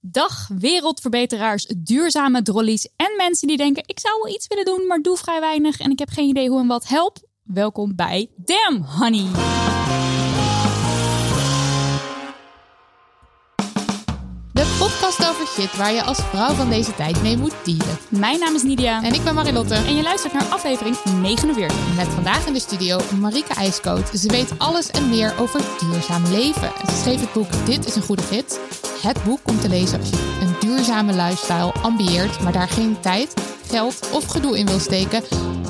Dag wereldverbeteraars, duurzame drollies en mensen die denken ik zou wel iets willen doen, maar doe vrij weinig en ik heb geen idee hoe en wat. Help! Welkom bij Damn Honey. De podcast over shit waar je als vrouw van deze tijd mee moet dealen. Mijn naam is Nidia En ik ben Marilotte. en je luistert naar aflevering 49. Met vandaag in de studio Marike IJskoot. Ze weet alles en meer over duurzaam leven. Ze schreef het boek Dit is een goede gids. Het boek om te lezen als je een duurzame lifestyle ambieert, maar daar geen tijd, geld of gedoe in wil steken.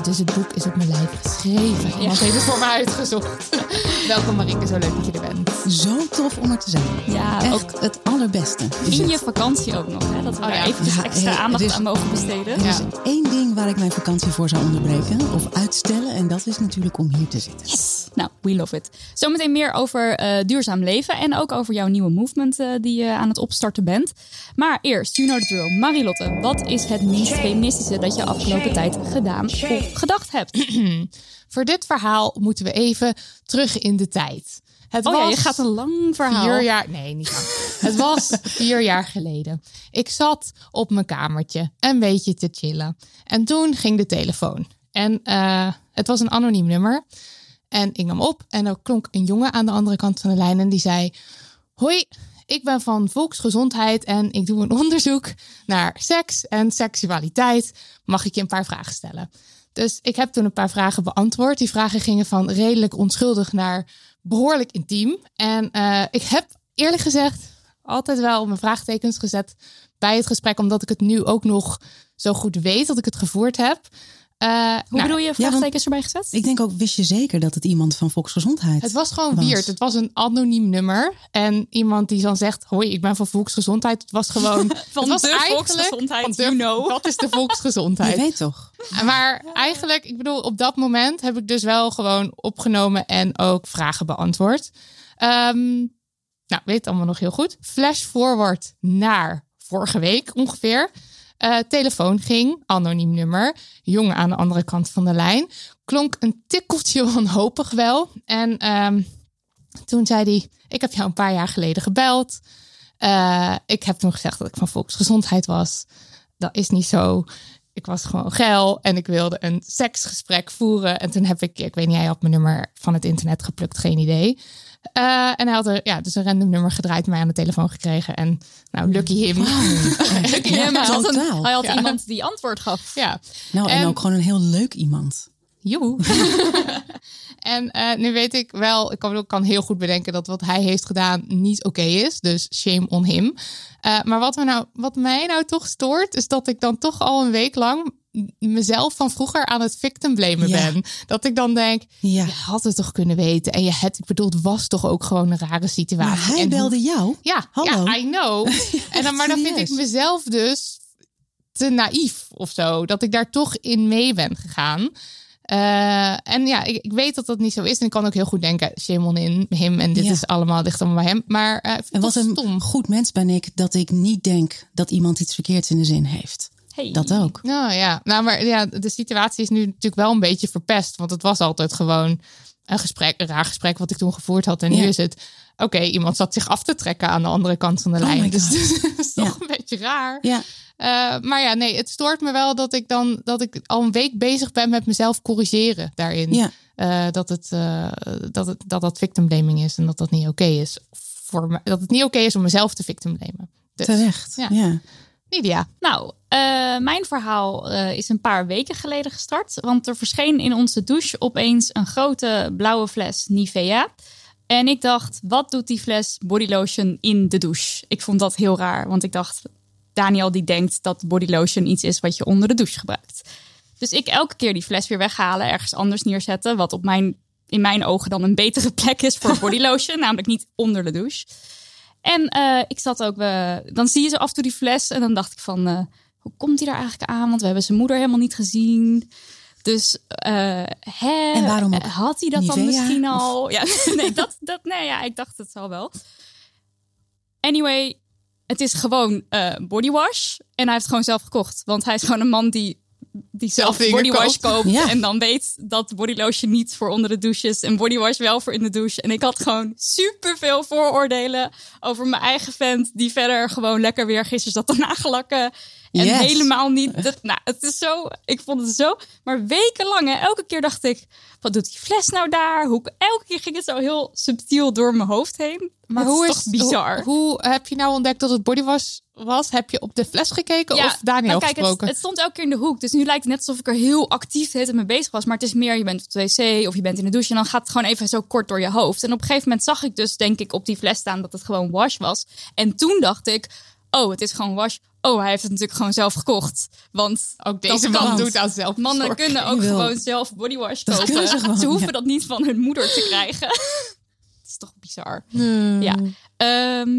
Dus het boek is op mijn lijf geschreven. Iemand heeft het voor me uitgezocht. Welkom Marike, zo leuk dat je er bent. Zo tof om er te zijn. Ja, Echt ook het allerbeste. in het. je vakantie ook nog, hè, dat we Oh daar ja. eventjes Ja, extra hey, aandacht is- aan mogen besteden. Er is één ding waar ik mijn vakantie voor zou onderbreken of uitstellen. En dat is natuurlijk om hier te zitten. Nou, we love it. Zometeen meer over eh, duurzaam leven en ook over jouw nieuwe movement eh, die je aan het opstarten bent. Maar eerst, you know the drill. Marilotte, wat is het minst feministische dat je afgelopen tijd gedaan of gedacht hebt? Voor dit verhaal moeten we even terug in de tijd. Het Oh ja, je gaat een lang verhaal. Vier jaar, nee, niet lang. Het was vier jaar geleden. Ik zat op mijn kamertje een beetje te chillen. En toen ging de telefoon. En eh, het was een anoniem nummer. En ik nam op en er klonk een jongen aan de andere kant van de lijn en die zei: Hoi, ik ben van Volksgezondheid en ik doe een onderzoek naar seks en seksualiteit. Mag ik je een paar vragen stellen? Dus ik heb toen een paar vragen beantwoord. Die vragen gingen van redelijk onschuldig naar behoorlijk intiem. En eh, ik heb eerlijk gezegd altijd wel mijn vraagtekens gezet bij het gesprek, omdat ik het nu ook nog zo goed weet dat ik het gevoerd heb. Eh, Hoe nou, bedoel je, vraagtekens erbij gezet? Ik denk ook, wist je zeker dat het iemand van Volksgezondheid Het was gewoon was? weird. Het was een anoniem nummer. En iemand die dan zegt: Hoi, ik ben van Volksgezondheid. Het was gewoon. Van het was de volksgezondheid, van de- you know. Dat is de Je volksgezondheid. weet toch? Maar eigenlijk, ik bedoel, op dat moment heb ik dus wel gewoon opgenomen en ook vragen beantwoord. Ehm, nou, weet het allemaal nog heel goed. Flash forward naar vorige week ongeveer. Eh, telefoon ging, anoniem nummer. Jongen aan de andere kant van de lijn. Klonk een tikkeltje wanhopig wel. En ehm, toen zei hij, ik heb jou een paar jaar geleden gebeld. Eh, ik heb toen gezegd dat ik van volksgezondheid was. Dat is niet zo. Ik was gewoon geil en ik wilde een seksgesprek voeren. En toen heb ik, ik weet niet, hij had mijn nummer van het internet geplukt, geen idee. Eh, en hij had er, ja, dus een random nummer gedraaid, mij aan de telefoon gekregen. En nou, lucky him. Ja, maar hij had, een- totaal. hij had Ja. iemand die antwoord gaf. ja, Nou, en En- ook gewoon een heel leuk iemand. Joe. en eh, nu weet ik wel, ik kan, kan heel goed bedenken dat wat hij heeft gedaan niet oké is. Dus shame on him. Eh, maar wat, me nou, wat mij nou toch stoort, is dat ik dan toch al een week lang mezelf van vroeger aan het victim blamen Ja. ben. Dat ik dan denk, Ja. je had het toch kunnen weten. En je het, ik bedoel, het was toch ook gewoon een rare situatie. Maar hij en hoe- belde jou. Ja, Hallo. ja, I know. en dan, maar dan vind ik mezelf dus te naïef of zo. Dat ik daar toch in mee ben gegaan. Eh, en ja, ik, ik weet dat dat niet zo is. En ik kan ook heel goed denken, shame on in hem. En dit Ja. is allemaal, ligt allemaal bij hem. Maar eh, En wat een stom. goed mens ben ik dat ik niet denk dat iemand iets verkeerds in de zin heeft. Hey. Dat ook. Nou ja, nou, maar ja, de situatie is nu natuurlijk wel een beetje verpest. Want het was altijd gewoon een gesprek, een raar gesprek wat ik toen gevoerd had. En nu is het, oké, iemand zat zich af te trekken aan de andere kant van de Oh lijn. Dus dat is toch Ja. een beetje raar. Ja. Eh, maar ja, nee, het stoort me wel dat ik dan dat ik al een week bezig ben met mezelf corrigeren daarin. Ja. Eh, dat, het, eh, dat, het, dat dat victim blaming is en dat dat niet oké is. Voor me, dat het niet oké is om mezelf te victim blamen. Dus, Terecht. Ja. Ja. Lydia. Nou, eh, mijn verhaal eh, is een paar weken geleden gestart. Want er verscheen in onze douche opeens een grote blauwe fles Nivea. En ik dacht, wat doet die fles bodylotion in de douche? Ik vond dat heel raar, want ik dacht, Daniel die denkt dat bodylotion iets is wat je onder de douche gebruikt. Dus ik elke keer die fles weer weghalen, ergens anders neerzetten. Wat op mijn, in mijn ogen dan een betere plek is voor bodylotion. namelijk niet onder de douche. En eh, ik zat ook, eh, dan zie je zo af en toe die fles. En dan dacht ik van, eh, hoe komt hij daar eigenlijk aan? Want we hebben zijn moeder helemaal niet gezien. Dus eh, hè, En waarom ook had hij dat dan misschien al? Ja, nee, dat, dat, nee, ja, ik dacht het zal wel. Anyway, het is gewoon eh bodywash. En hij heeft het gewoon zelf gekocht. Want hij is gewoon een man die, die zelf bodywash koopt. koopt. Ja. En dan weet dat bodylotion niet voor onder de douches. En bodywash wel voor in de douche. En ik had gewoon super veel vooroordelen over mijn eigen vent. Die verder gewoon lekker weer gisteren zat te nagelakken. En Yes. helemaal niet. Dat, nou, het is zo. Ik vond het zo. Maar wekenlang, hè, elke keer dacht ik: wat doet die fles nou daar? Hoe, elke keer ging het zo heel subtiel door mijn hoofd heen. Maar hoe het is toch bizar? Hoe, hoe heb je nou ontdekt dat het bodywash was? Heb je op de fles gekeken of Daniel nou, kijk, het, gesproken? het stond elke keer in de hoek. Dus nu lijkt het net alsof ik er heel actief tijd mee bezig was. Maar het is meer, je bent op de wc of je bent in de douche. En dan gaat het gewoon even zo kort door je hoofd. En op een gegeven moment zag ik dus, denk ik, op die fles staan dat het gewoon wash was. En toen dacht ik, oh, het is gewoon wash. Oh, hij heeft het natuurlijk gewoon zelf gekocht. Want Ook dat deze man doet aan zelf. Mannen kunnen ook gewoon zelf bodywash Dat kopen. ze gewoon, hoeven ja. dat niet van hun moeder te krijgen. Het is toch bizar. Hmm. Ja. Ehm,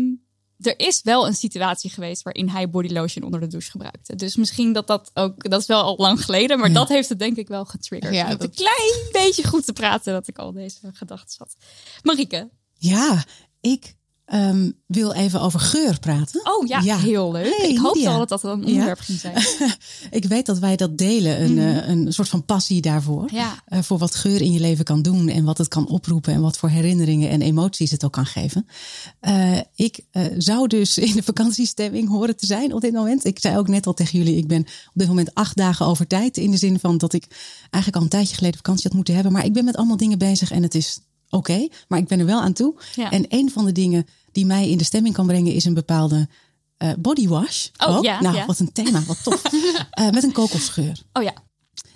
er is wel een situatie geweest waarin hij bodylotion onder de douche gebruikte. Dus misschien dat dat ook, dat is wel al lang geleden, maar Ja. dat heeft het denk ik wel getriggerd. Ja, Ja, dat- een klein beetje goed te praten dat ik al deze gedachten had. Marieke. Ja, ik ehm, wil even over geur praten. Oh ja, Ja. heel leuk. Hey, ik hoopte al dat dat een Ja. onderwerp ging zijn. Ik weet dat wij dat delen, een, eh, een soort van passie daarvoor. Mhm. Ja. Eh, voor wat geur in je leven kan doen en wat het kan oproepen en wat voor herinneringen en emoties het ook kan geven. Eh, ik zou dus in de vakantiestemming horen te zijn op dit moment. Ik zei ook net al tegen jullie, ik ben op dit moment acht dagen over tijd. In de zin van dat ik eigenlijk al een tijdje geleden vakantie had moeten hebben. Maar ik ben met allemaal dingen bezig en het is oké. maar ik ben er wel aan toe. Ja. En een van de dingen die mij in de stemming kan brengen is een bepaalde eh bodywash. Oh, ook. ja, nou, ja. wat een thema, wat tof. Eh, met een kokosgeur. Oh ja.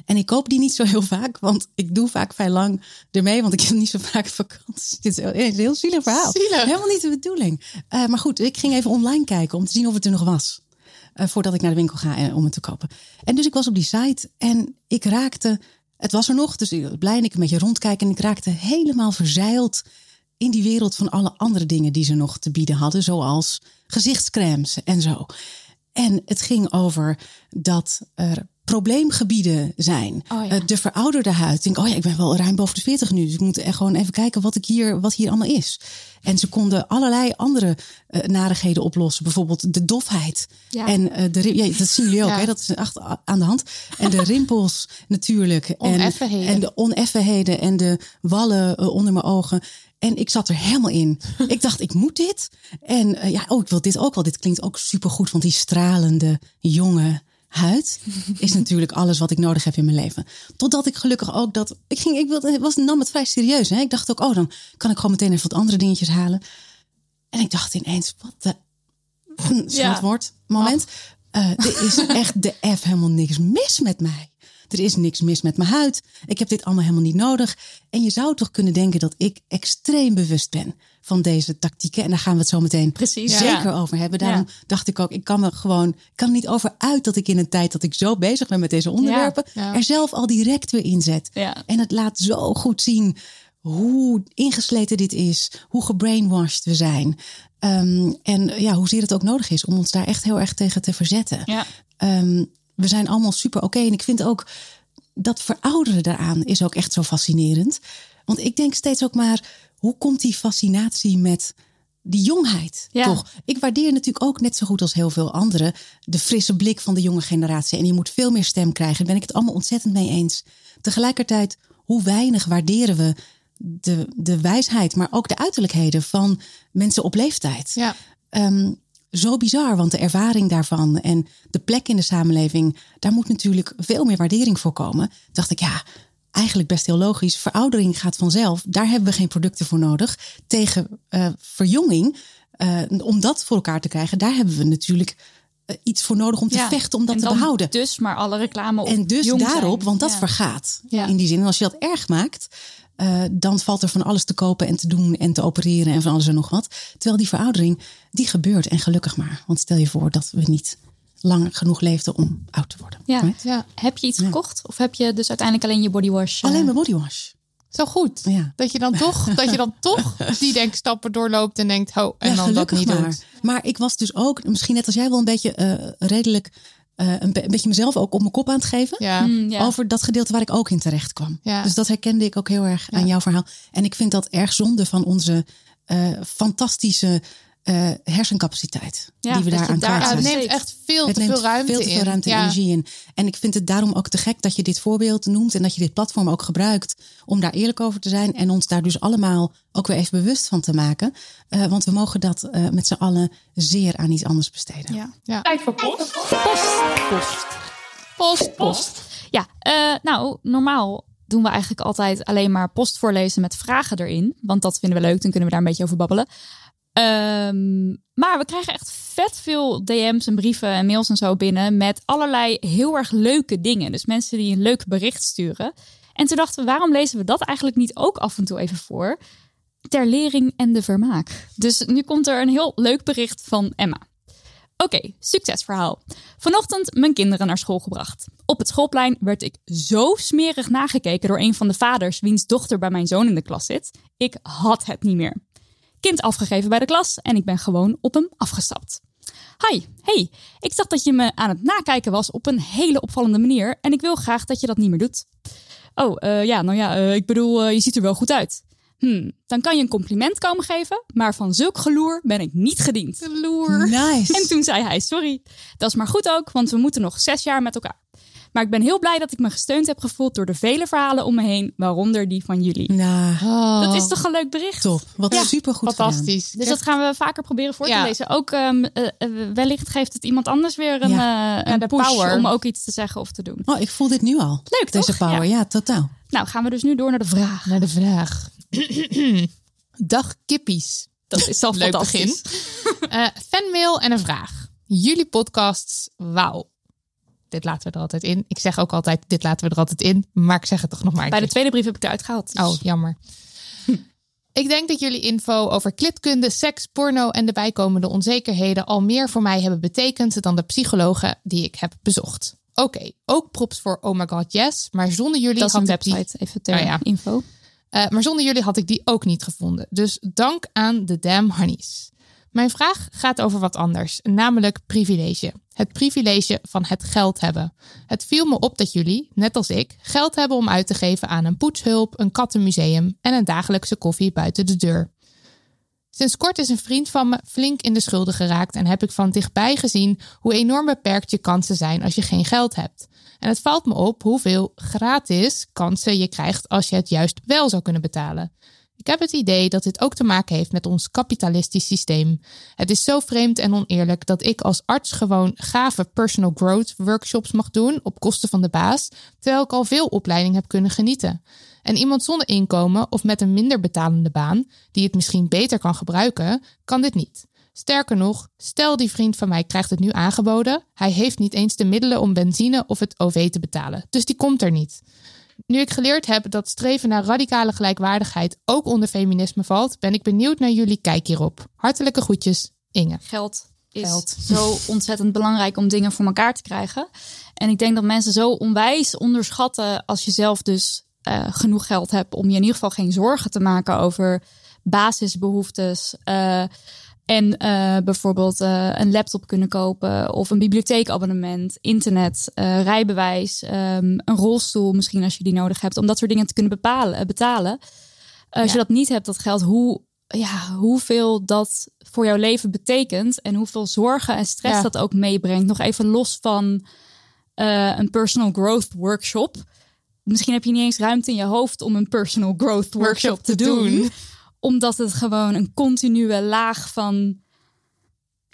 En ik koop die niet zo heel vaak, want ik doe vaak vrij lang ermee, want ik heb niet zo vaak vakantie. Dit is een heel- zielig verhaal. Zielig. Helemaal niet de bedoeling. Eh, maar goed, ik ging even online kijken om te zien of het er nog was. Voordat ik naar de winkel ga om het te kopen. En dus ik was op die site en ik raakte, het was er nog, dus ik was blij en ik een beetje rondkijken. En ik raakte helemaal verzeild in die wereld van alle andere dingen die ze nog te bieden hadden, zoals gezichtscremes en zo. En het ging over dat er probleemgebieden zijn. Oh ja. Eh, de verouderde huid. Ik denk, oh ja, ik ben wel ruim boven de 40 nu. Dus ik moet echt gewoon even kijken wat, ik hier, wat hier allemaal is. En ze konden allerlei andere eh, narigheden oplossen. Bijvoorbeeld de dofheid. Ja. En eh, de, ja, dat zien jullie ook, Ja. hè? dat is echt aan de hand. En de rimpels natuurlijk. En, Oneffenheden. en de oneffenheden en de wallen onder mijn ogen. En ik zat er helemaal in. ik dacht, ik moet dit. En ja, oh, ik wil dit ook wel. Dit klinkt ook supergoed, want die stralende jonge huid is natuurlijk alles wat ik nodig heb in mijn leven. Totdat ik gelukkig ook dat ik ging, ik wilde, was nam het vrij serieus. Hè? Ik dacht ook, oh, dan kan ik gewoon meteen even wat andere dingetjes halen. En ik dacht ineens, wat de scheldwoord moment. Eh, er is echt de F helemaal niks mis met mij. Er is niks mis met mijn huid. Ik heb dit allemaal helemaal niet nodig. En je zou toch kunnen denken dat ik extreem bewust ben van deze tactieken. En daar gaan we het zo meteen Precies, zeker ja. over hebben. Daarom dacht ik ook, ik kan me gewoon, ik kan er niet over uit dat ik in een tijd dat ik zo bezig ben met deze onderwerpen, Ja. er zelf al direct weer inzet. En het laat zo goed zien hoe ingesleten dit is, hoe gebrainwashed we zijn. Ehm, en ja, hoezeer het ook nodig is om ons daar echt heel erg tegen te verzetten. Ja. Ehm, we zijn allemaal super oké. En ik vind ook dat verouderen daaraan is ook echt zo fascinerend. Want ik denk steeds ook maar, hoe komt die fascinatie met die jongheid? Ja. Toch? Ik waardeer natuurlijk ook net zo goed als heel veel anderen de frisse blik van de jonge generatie. En je moet veel meer stem krijgen. Daar ben ik het allemaal ontzettend mee eens. Tegelijkertijd, hoe weinig waarderen we de, de wijsheid, maar ook de uiterlijkheden van mensen op leeftijd Ja. ehm, zo bizar, want de ervaring daarvan en de plek in de samenleving, daar moet natuurlijk veel meer waardering voor komen. Dacht ik, ja, eigenlijk best heel logisch. Veroudering gaat vanzelf. Daar hebben we geen producten voor nodig. Tegen eh, verjonging eh, om dat voor elkaar te krijgen, daar hebben we natuurlijk eh, iets voor nodig om te Ja, vechten om dat te behouden. Dus maar alle reclame op En dus zijn. daarop, want dat Ja. vergaat Ja. in die zin. En als je dat erg maakt, eh, dan valt er van alles te kopen en te doen en te opereren en van alles en nog wat. Terwijl die veroudering, die gebeurt en gelukkig maar. Want stel je voor dat we niet lang genoeg leefden om oud te worden. Ja. Right? Ja, Heb je iets Ja. gekocht? Of heb je dus uiteindelijk alleen je bodywash? eh, Alleen mijn bodywash. zo goed. Ja. Dat je dan toch, dat je dan toch die denkstappen doorloopt en denkt, ho, en ja, dan dat niet maar. doet. Maar ik was dus ook, misschien net als jij wel een beetje eh, redelijk, eh, een, be- een beetje mezelf ook op mijn kop aan het geven. Ja, mm, ja. Over dat gedeelte waar ik ook in terecht kwam. Ja. Dus dat herkende ik ook heel erg aan jouw verhaal. En ik vind dat erg zonde van onze eh, fantastische eh, hersencapaciteit. Ja, die we dat daar aan kwijt het neemt echt veel Het te neemt veel ruimte veel te veel in. ruimte en Ja. energie in. En ik vind het daarom ook te gek dat je dit voorbeeld noemt en dat je dit platform ook gebruikt om daar eerlijk over te zijn en ons daar dus allemaal ook weer even bewust van te maken. Eh, want we mogen dat eh, met z'n allen zeer aan iets anders besteden. Ja. Ja. Tijd voor post. Post. Post. Post, post. Ja, eh, nou, normaal doen we eigenlijk altijd alleen maar post voorlezen met vragen erin. Want dat vinden we leuk, dan kunnen we daar een beetje over babbelen. Ehm, maar we krijgen echt vet veel DM's en brieven en mails en zo binnen met allerlei heel erg leuke dingen. Dus mensen die een leuk bericht sturen. En toen dachten we, waarom lezen we dat eigenlijk niet ook af en toe even voor? Ter lering en de vermaak. Dus nu komt er een heel leuk bericht van Emma. Oké, succesverhaal. Vanochtend mijn kinderen naar school gebracht. Op het schoolplein werd ik zo smerig nagekeken door een van de vaders wiens dochter bij mijn zoon in de klas zit. Ik had het niet meer. Kind afgegeven bij de klas en ik ben gewoon op hem afgestapt. Hi, hey, ik zag dat je me aan het nakijken was op een hele opvallende manier en ik wil graag dat je dat niet meer doet. Oh, eh, ja, nou ja, eh, ik bedoel, eh, je ziet er wel goed uit. Hmm, dan kan je een compliment komen geven, maar van zulk geloer ben ik niet gediend. Loer. Nice. En toen zei hij: Sorry, dat is maar goed ook, want we moeten nog zes jaar met elkaar. Maar ik ben heel blij dat ik me gesteund heb gevoeld door de vele verhalen om me heen, waaronder die van jullie. Nou, Oh, Dat is toch een leuk bericht? top. Wat Ja, super goed fantastisch. Dus dat gaan we vaker proberen voor Ja. te lezen. Ook ehm, eh, eh, wellicht geeft het iemand anders weer een, Ja. eh, een de push power. om ook iets te zeggen of te doen. Oh, ik voel dit nu al. Leuk, Deze toch? power, ja, totaal. Nou, gaan we dus nu door naar de vraag. Naar de vraag. Dag kippies. Dat is al Leuk fantastisch. begin. Eh, fanmail en een vraag. Jullie podcasts, wauw. Dit laten we er altijd in. Ik zeg ook altijd, dit laten we er altijd in. Maar ik zeg het toch nog maar Bij de tweede brief heb ik eruit gehaald. dus- Oh, jammer. Ik denk dat jullie info over klitkunde, seks, porno en de bijkomende onzekerheden al meer voor mij hebben betekend dan de psychologen die ik heb bezocht. Oké, ook props voor Oh My God Yes, maar zonder jullie dat is had een die- website, even ter Oh ja. info. eh, maar zonder jullie had ik die ook niet gevonden. Dus dank aan de Damn Honeys. Mijn vraag gaat over wat anders, namelijk privilege. Het privilege van het geld hebben. Het viel me op dat jullie, net als ik, geld hebben om uit te geven aan een poetshulp, een kattenmuseum en een dagelijkse koffie buiten de deur. Sinds kort is een vriend van me flink in de schulden geraakt en heb ik van dichtbij gezien hoe enorm beperkt je kansen zijn als je geen geld hebt. En het valt me op hoeveel gratis kansen je krijgt als je het juist wel zou kunnen betalen. Ik heb het idee dat dit ook te maken heeft met ons kapitalistisch systeem. Het is zo vreemd en oneerlijk dat ik als arts gewoon gave personal growth workshops mag doen op kosten van de baas, terwijl ik al veel opleiding heb kunnen genieten. En iemand zonder inkomen of met een minder betalende baan, die het misschien beter kan gebruiken, kan dit niet. Sterker nog, stel die vriend van mij krijgt het nu aangeboden, hij heeft niet eens de middelen om benzine of het OV te betalen, dus die komt er niet. Nu ik geleerd heb dat streven naar radicale gelijkwaardigheid ook onder feminisme valt, ben ik benieuwd naar jullie kijk hierop. Hartelijke groetjes, Inge. Geld is Geld. zo ontzettend belangrijk om dingen voor elkaar te krijgen. En ik denk dat mensen zo onwijs onderschatten als je zelf dus eh, genoeg geld hebt om je in ieder geval geen zorgen te maken over basisbehoeftes. eh, en eh, bijvoorbeeld eh, een laptop kunnen kopen of een bibliotheekabonnement, internet, eh, rijbewijs, ehm, een rolstoel misschien als je die nodig hebt, om dat soort dingen te kunnen bepalen, betalen. Als je dat niet hebt, dat geld, hoe, ja, hoeveel dat voor jouw leven betekent en hoeveel zorgen en stress Ja. dat ook meebrengt. Nog even los van een personal growth workshop. Misschien heb je niet eens ruimte in je hoofd om een personal growth workshop, te, te doen, doen. Omdat het gewoon een continue laag van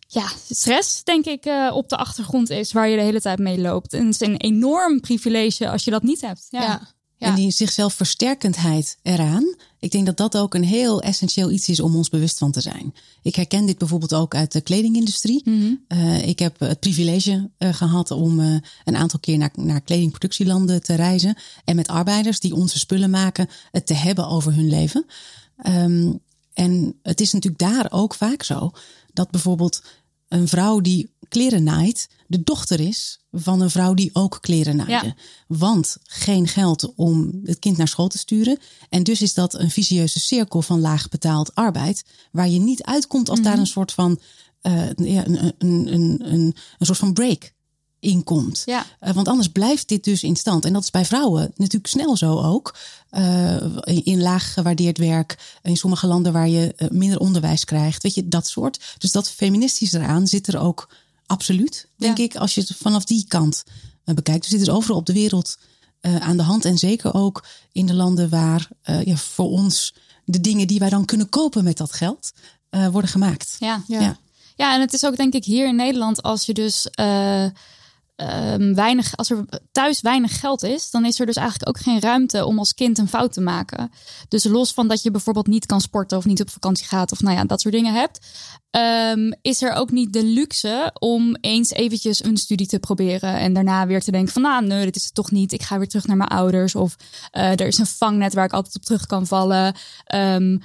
ja, stress, denk ik, eh, op de achtergrond is waar je de hele tijd mee loopt. En het is een enorm privilege als je dat niet hebt. Ja. Ja. Ja. En die zichzelf versterkendheid eraan. Ik denk dat dat ook een heel essentieel iets is om ons bewust van te zijn. Ik herken dit bijvoorbeeld ook uit de kledingindustrie. Eh, ik heb het privilege eh, gehad om een aantal keer naar, naar kledingproductielanden te reizen. En met arbeiders die onze spullen maken, het te hebben over hun leven. Ehm, en het is natuurlijk daar ook vaak zo dat bijvoorbeeld een vrouw die kleren naait, de dochter is van een vrouw die ook kleren naaide. Ja. Want geen geld om het kind naar school te sturen. En dus is dat een vicieuze cirkel van laag betaald arbeid, waar je niet uitkomt als daar een soort van, eh, ja, een, een, een, een soort van break in komt. Ja. Eh, want anders blijft dit dus in stand. En dat is bij vrouwen natuurlijk snel zo ook. Eh, in, in laag gewaardeerd werk. In sommige landen waar je eh, minder onderwijs krijgt. Weet je, dat soort. Dus dat feministisch eraan zit er ook absoluut, denk Ja. ik. Als je het vanaf die kant bekijkt. Dus dit is overal op de wereld eh, aan de hand. En zeker ook in de landen waar eh, ja, voor ons de dingen die wij dan kunnen kopen met dat geld eh, worden gemaakt. Ja. Ja. Ja. Ja, en het is ook denk ik hier in Nederland, als je dus eh, ehm, weinig, als er thuis weinig geld is, dan is er dus eigenlijk ook geen ruimte om als kind een fout te maken. Dus los van dat je bijvoorbeeld niet kan sporten of niet op vakantie gaat of nou ja, dat soort dingen hebt, ehm, is er ook niet de luxe om eens eventjes een studie te proberen en daarna weer te denken van nou, nee, dit is het toch niet. Ik ga weer terug naar mijn ouders of eh, er is een vangnet waar ik altijd op terug kan vallen. Ehm,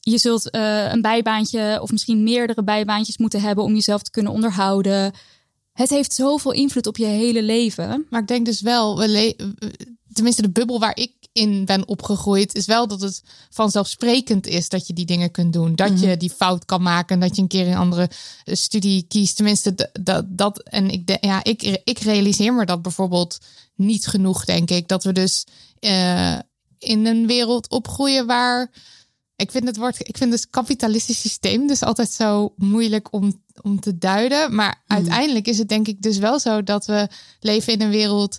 je zult eh, een bijbaantje of misschien meerdere bijbaantjes moeten hebben om jezelf te kunnen onderhouden. Het heeft zoveel invloed op je hele leven. Maar ik denk dus wel, we tenminste de bubbel waar ik in ben opgegroeid, is wel dat het vanzelfsprekend is dat je die dingen kunt doen. Dat je die fout kan maken, dat je een keer een andere studie kiest. Tenminste, dat, dat en ik, de, ja, ik, ik realiseer me dat bijvoorbeeld niet genoeg, denk ik. Dat we dus eh, in een wereld opgroeien waar. Ik vind het woord, ik vind het kapitalistisch systeem dus altijd zo moeilijk om, om te duiden. Maar uiteindelijk is het denk ik dus wel zo dat we leven in een wereld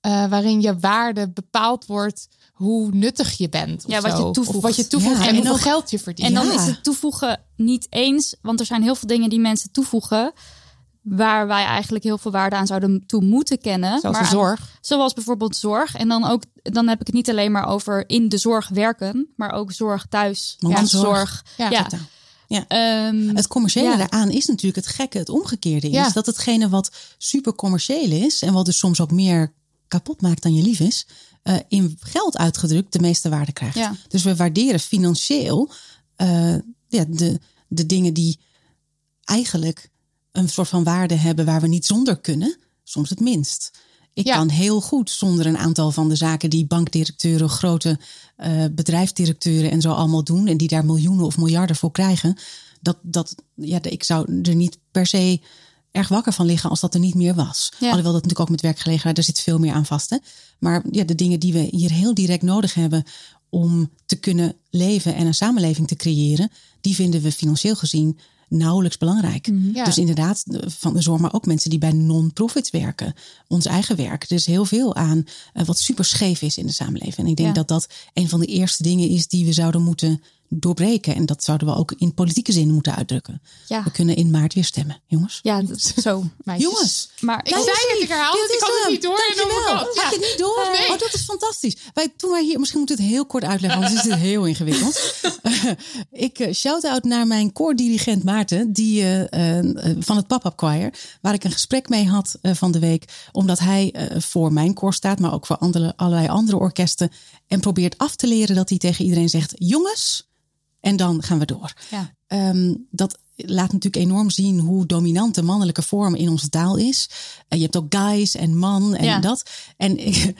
eh, waarin je waarde bepaald wordt hoe nuttig je bent. of Ja, wat je toevoegt. Of wat je toevoegt Ja, en, en hoeveel ook- geld je verdient. En dan Ja. is het toevoegen niet eens, want er zijn heel veel dingen die mensen toevoegen. Waar wij eigenlijk heel veel waarde aan zouden toe moeten kennen. Zoals Maar aan- zorg. zoals bijvoorbeeld zorg. En dan ook, dan heb ik het niet alleen maar over in de zorg werken, maar ook zorg thuis. Mantelzorg. zorg. Ja, Ja. Ja. Ehm, Het commerciële Ja. daaraan is natuurlijk het gekke, het omgekeerde is. Ja. Dat hetgene wat super commercieel is en wat dus soms ook meer kapot maakt dan je lief is, eh, in geld uitgedrukt de meeste waarde krijgt. Ja. Dus we waarderen financieel eh, ja, de, de dingen die eigenlijk een soort van waarde hebben waar we niet zonder kunnen, soms het minst. Ik Ja. kan heel goed zonder een aantal van de zaken die bankdirecteuren, grote eh, bedrijfsdirecteuren en zo allemaal doen. En die daar miljoenen of miljarden voor krijgen. Dat, dat, ja, ik zou er niet per se erg wakker van liggen als dat er niet meer was. Ja. Alhoewel dat natuurlijk ook met werkgelegenheid, daar zit veel meer aan vast. Hè? Maar ja, de dingen die we hier heel direct nodig hebben om te kunnen leven en een samenleving te creëren, die vinden we financieel gezien nauwelijks belangrijk. Ja. Dus inderdaad, van de zorg, maar ook mensen die bij non-profits werken. Ons eigen werk. Er is heel veel aan eh, wat super scheef is in de samenleving. En ik denk Ja. dat dat een van de eerste dingen is die we zouden moeten doorbreken. En dat zouden we ook in politieke zin moeten uitdrukken. Ja. We kunnen in maart weer stemmen, jongens. ja, dat is zo. Meisjes. Jongens, Maar Ik zei het, ik herhaal het, ik is had het niet door. Dankjewel. ik- Had je het niet door? Nee. Oh, dat is fantastisch. Wij, toen wij hier, misschien moet ik het heel kort uitleggen, anders is het heel ingewikkeld. ik eh, shout-out naar mijn koordirigent Maarten, die eh, eh, van het Pop-Up Choir, waar ik een gesprek mee had van de week, omdat hij voor mijn koor staat, maar ook voor andere, allerlei andere orkesten, en probeert af te leren dat hij tegen iedereen zegt, jongens, en dan gaan we door. Ja. Ehm, dat laat natuurlijk enorm zien hoe dominant de mannelijke vorm in onze taal is. En je hebt ook guys en man en Ja. dat. En ik,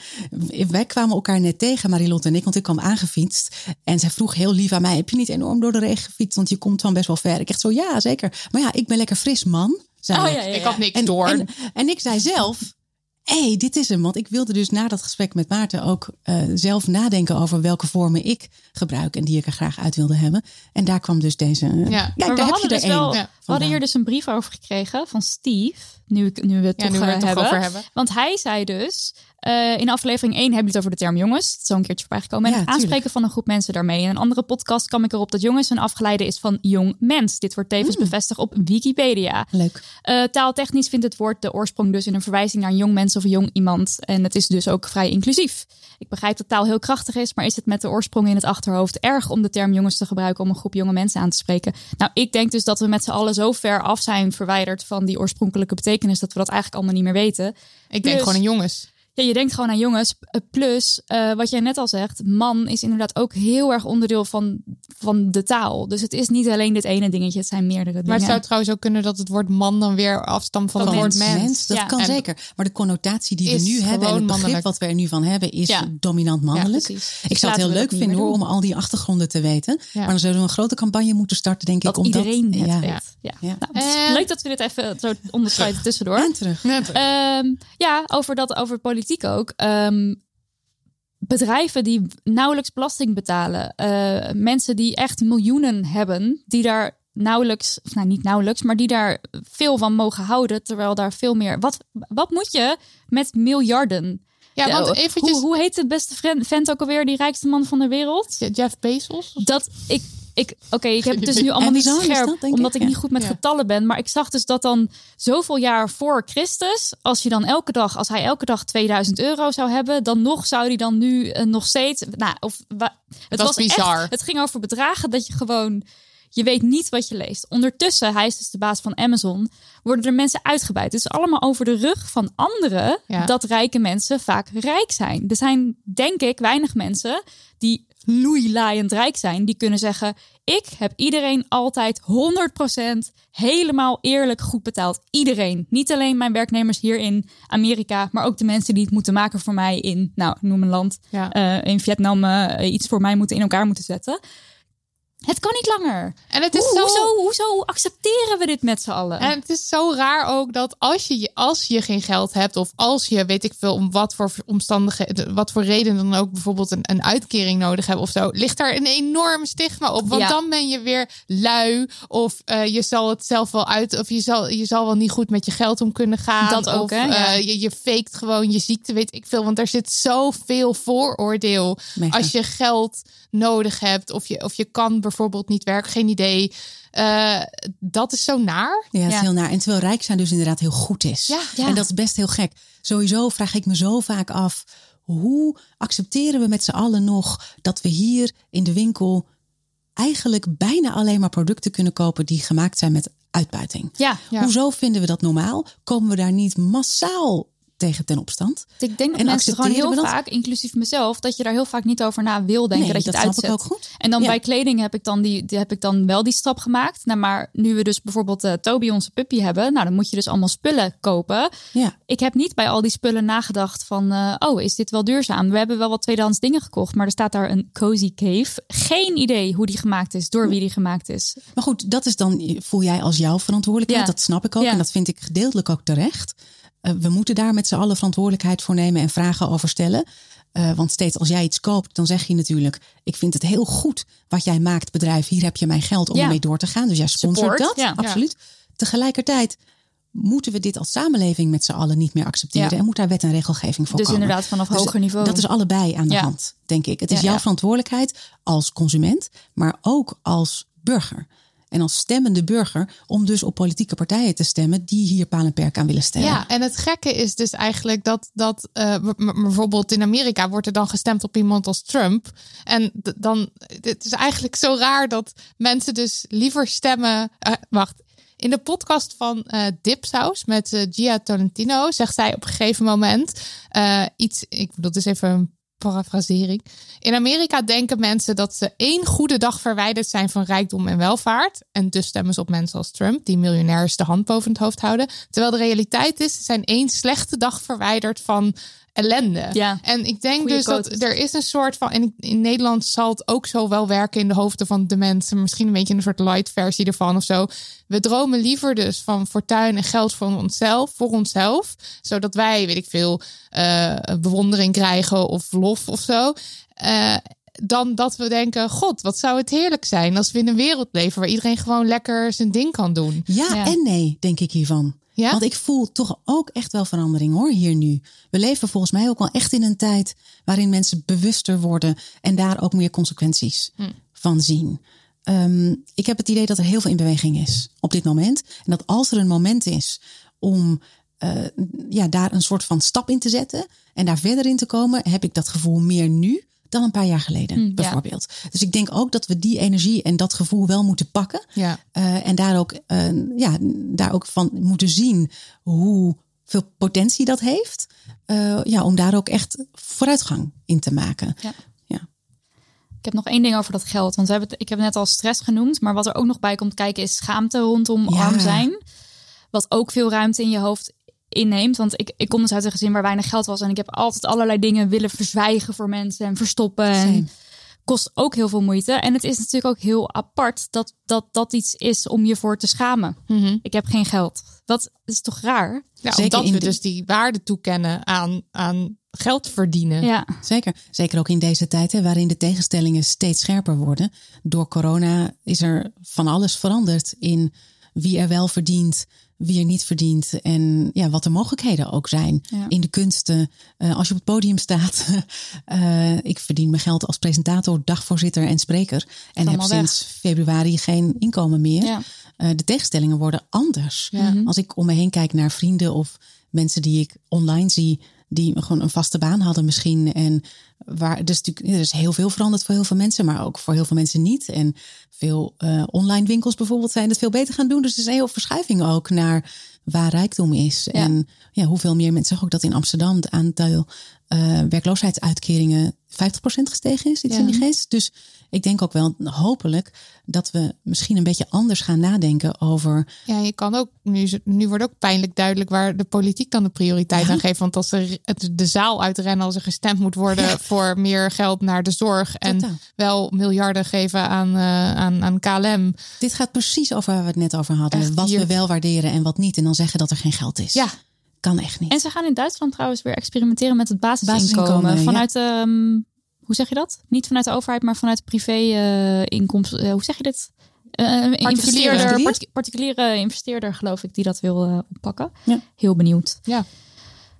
wij kwamen elkaar net tegen, Marilotte en ik, want ik kwam aangefietst. En zij vroeg heel lief aan mij, heb je niet enorm door de regen gefietst? Want je komt van best wel ver. Ik echt zo, ja, zeker. Maar ja, ik ben lekker fris man, zei Oh, ik. ja, ja, Ik had niks En, door. en, en ik zei zelf. Hé, hey, dit is hem. Want ik wilde dus na dat gesprek met Maarten ook eh, zelf nadenken over welke vormen ik gebruik en die ik er graag uit wilde hebben. En daar kwam dus deze. eh, Ja. Kijk, maar we daar heb je hadden er dus wel, we hadden hier dus een brief over gekregen van Steve. Nu, ik- nu we het Ja, toch nu we eh, toch hebben. over hebben. Want hij zei dus, Eh, in aflevering 1 hebben we het over de term jongens. Het is zo een keertje voorbij gekomen. En het aanspreken van een groep mensen daarmee. In een andere podcast kwam ik erop dat jongens een afgeleide is van jong mens. Dit wordt tevens bevestigd op Wikipedia. Leuk. Eh, taaltechnisch vindt het woord de oorsprong dus in een verwijzing naar een jong mens of een jong iemand. En het is dus ook vrij inclusief. Ik begrijp dat taal heel krachtig is, maar is het met de oorsprong in het achterhoofd erg om de term jongens te gebruiken om een groep jonge mensen aan te spreken? Nou, ik denk dus dat we met z'n allen zo ver af zijn verwijderd van die oorspronkelijke betekenis dat we dat eigenlijk allemaal niet meer weten. Ik denk Plus- gewoon aan jongens. Ja, je denkt gewoon aan jongens. Eh, Plus, eh, wat jij net al zegt, man is inderdaad ook heel erg onderdeel van, van de taal. Dus het is niet alleen dit ene dingetje, het zijn meerdere dingen. Maar het zou trouwens ook kunnen dat het woord man dan weer afstamt van Van het woord mens. mens. dat Ja. kan En- zeker. Maar de connotatie die we nu hebben en het begrip mannelijk. wat we er nu van hebben is Ja. dominant mannelijk. ik zou het heel leuk dat vinden hoor, om al die achtergronden te weten. Maar dan zouden we een grote campagne moeten starten, denk dat ik. Omdat, iedereen het ja. weet. Nou, het En- leuk dat we dit even zo onderscheiden tussendoor. En terug. Ehm, ja, over dat, over politiek ook. Ehm, bedrijven die nauwelijks belasting betalen. eh, mensen die echt miljoenen hebben, die daar nauwelijks, of nou niet nauwelijks, maar die daar veel van mogen houden, terwijl daar veel meer. Wat, wat moet je met miljarden? Ja, want eventjes... Hoe, hoe heet de beste vent ook alweer, die rijkste man van de wereld? Jeff Bezos? Dat ik. Ik, Oké, ik heb het dus nu allemaal niet scherp, dat, denk ik? omdat ik Ja. niet goed met Ja. getallen ben. Maar ik zag dus dat dan zoveel jaar voor Christus, als je dan elke dag, als hij elke dag 2000 euro zou hebben, dan nog zou hij dan nu eh, nog steeds. Nou, of wa- het was bizar. Echt, het ging over bedragen dat je gewoon. Je weet niet wat je leest. Ondertussen, hij is dus de baas van Amazon, worden er mensen uitgebuit. Het is allemaal over de rug van anderen Ja. dat rijke mensen vaak rijk zijn. Er zijn, denk ik, weinig mensen die loeilaaiend rijk zijn. Die kunnen zeggen, ik heb iedereen altijd 100% helemaal eerlijk goed betaald. Iedereen. Niet alleen mijn werknemers hier in Amerika, maar ook de mensen die het moeten maken voor mij in, nou, noem een land, Ja. eh, in Vietnam eh, iets voor mij moeten in elkaar moeten zetten. Het kan niet langer. En het is Hoe- zo... hoezo, hoezo accepteren we dit met z'n allen? En het is zo raar ook dat als je, als je geen geld hebt of als je, weet ik veel, om wat voor omstandigheden, wat voor reden dan ook bijvoorbeeld een, een uitkering nodig hebt of zo, ligt daar een enorm stigma op. Want Ja. dan ben je weer lui of eh, je zal het zelf wel uit, of je zal, je zal wel niet goed met je geld om kunnen gaan. Dat ook, of, hè? Ja. eh, je, je faked gewoon je ziekte, weet ik veel. Want er zit zoveel vooroordeel Mega. als je geld nodig hebt of je, of je kan bijvoorbeeld niet werken, geen idee. Eh, dat is zo naar. Ja, is Ja. heel naar. En terwijl rijk zijn dus inderdaad heel goed is. Ja. Ja. En dat is best heel gek. Sowieso vraag ik me zo vaak af... hoe accepteren we met z'n allen nog dat we hier in de winkel... eigenlijk bijna alleen maar producten kunnen kopen... die gemaakt zijn met uitbuiting? ja, Ja. Hoezo vinden we dat normaal? Komen we daar niet massaal tegen ten opstand? ik denk dat En mensen gewoon heel dat? vaak, inclusief mezelf, dat je daar heel vaak niet over na wil denken Nee, dat je dat het snap ik uitzet. ook goed. En dan Ja. bij kleding heb ik dan, die, die heb ik dan wel die stap gemaakt. Nou, maar nu we dus bijvoorbeeld eh, Toby, onze puppy, hebben, nou dan moet je dus allemaal spullen kopen. Ja. Ik heb niet bij al die spullen nagedacht van, eh, oh, is dit wel duurzaam? We hebben wel wat tweedehands dingen gekocht, maar er staat daar een cozy cave. Geen idee hoe die gemaakt is, door wie die gemaakt is. Maar goed, dat is dan, voel jij als jouw verantwoordelijkheid. Ja. Dat snap ik ook. En dat vind ik gedeeltelijk ook terecht. Eh, we moeten daar met z'n allen verantwoordelijkheid voor nemen en vragen over stellen. Eh, want steeds als jij iets koopt, dan zeg je natuurlijk: Ik vind het heel goed wat jij maakt, bedrijf. Hier heb je mijn geld om Ja. ermee door te gaan. Dus jij sponsort dat. ja. Absoluut. Tegelijkertijd moeten we dit als samenleving met z'n allen niet meer accepteren. En moet daar wet en regelgeving voor Dus komen. inderdaad vanaf Dus hoger niveau. Dat is allebei aan de hand, denk ik. Het is jouw verantwoordelijkheid als consument, maar ook als burger. En als stemmende burger om dus op politieke partijen te stemmen die hier paal en perk aan willen stellen. Ja, en het gekke is dus eigenlijk dat, dat eh, bijvoorbeeld in Amerika wordt er dan gestemd op iemand als Trump. En dan, het is eigenlijk zo raar dat mensen dus liever stemmen. eh, wacht, in de podcast van eh Dipsaus met Gia Tolentino zegt zij op een gegeven moment iets, ik bedoel, is even een parafrasering. In Amerika denken mensen dat ze één goede dag verwijderd zijn van rijkdom en welvaart. En dus stemmen ze op mensen als Trump, die miljonairs de hand boven het hoofd houden. Terwijl de realiteit is, ze zijn één slechte dag verwijderd van ellende. Ja. En ik denk Goeie dus dat er is een soort van. En in- Nederland zal het ook zo wel werken in de hoofden van de mensen. Misschien een beetje een soort light versie ervan of zo. We dromen liever dus van fortuin en geld voor onszelf, voor onszelf. Zodat wij, weet ik veel, eh, bewondering krijgen of lof of zo. Eh, dan dat we denken: God, wat zou het heerlijk zijn als we in een wereld leven waar iedereen gewoon lekker zijn ding kan doen. Ja Ja. en nee, denk ik hiervan. Ja? Want ik voel toch ook echt wel verandering hoor, hier nu. We leven volgens mij ook wel echt in een tijd waarin mensen bewuster worden en daar ook meer consequenties Hm. van zien. Ehm, ik heb het idee dat er heel veel in beweging is op dit moment. En dat als er een moment is om eh, ja, daar een soort van stap in te zetten en daar verder in te komen, heb ik dat gevoel meer nu dan een paar jaar geleden, Hm, ja. bijvoorbeeld. Dus ik denk ook dat we die energie en dat gevoel wel moeten pakken. Ja. Eh, en daar ook, eh, ja, daar ook van moeten zien hoe veel potentie dat heeft. Eh, ja, om daar ook echt vooruitgang in te maken. Ja. Ja. Ik heb nog één ding over dat geld. Want we hebben het, ik heb het net al stress genoemd. Maar wat er ook nog bij komt kijken is schaamte rondom arm zijn. Wat ook veel ruimte in je hoofd inneemt. Want ik, ik kom dus uit een gezin waar weinig geld was. En ik heb altijd allerlei dingen willen verzwijgen voor mensen en verstoppen. En kost ook heel veel moeite. En het is natuurlijk ook heel apart dat dat, dat iets is om je voor te schamen. Mhm. Ik heb geen geld. Dat is toch raar? Ja, Zeker omdat in we de- dus die waarde toekennen aan, aan geld verdienen. Ja. Zeker. Zeker ook in deze tijd, hè, waarin de tegenstellingen steeds scherper worden. Door corona is er van alles veranderd in wie er wel verdient, wie er niet verdient. En ja, wat de mogelijkheden ook zijn Ja. in de kunsten. Eh, als je op het podium staat. eh, ik verdien mijn geld als presentator, dagvoorzitter en spreker. En heb weg. sinds februari geen inkomen meer. Ja. Eh, de tegenstellingen worden anders. Ja. Mhm. Als ik om me heen kijk naar vrienden of mensen die ik online zie, die gewoon een vaste baan hadden misschien. En waar dus natuurlijk, er is heel veel veranderd voor heel veel mensen, maar ook voor heel veel mensen niet. En veel eh, online winkels bijvoorbeeld zijn het veel beter gaan doen. Dus er is een heel verschuiving ook naar waar rijkdom is. En ja, hoeveel meer mensen, zag ook dat in Amsterdam het aantal eh, werkloosheidsuitkeringen 50% gestegen is, iets Ja. in die geest. Dus ik denk ook wel, hopelijk, dat we misschien een beetje anders gaan nadenken over Ja, je kan ook, nu, nu wordt ook pijnlijk duidelijk waar de politiek dan de prioriteit Ja. aan geeft. Want als er het, de zaal uitrennen als er gestemd moet worden voor meer geld naar de zorg en Totaal. wel miljarden geven aan, eh, aan, aan KLM. Dit gaat precies over waar we het net over hadden. Echt wat hier- we wel waarderen en wat niet. En dan zeggen dat er geen geld is. Ja. Kan echt niet. En ze gaan in Duitsland trouwens weer experimenteren met het basisinkomen. Basisinkomen, ja. vanuit, ehm, hoe zeg je dat? Niet vanuit de overheid, maar vanuit privé eh, inkomsten. eh, hoe zeg je dit? Eh, een investeerder, Particulier? partic- particuliere investeerder, geloof ik, die dat wil oppakken. Ja. Heel benieuwd. Ja.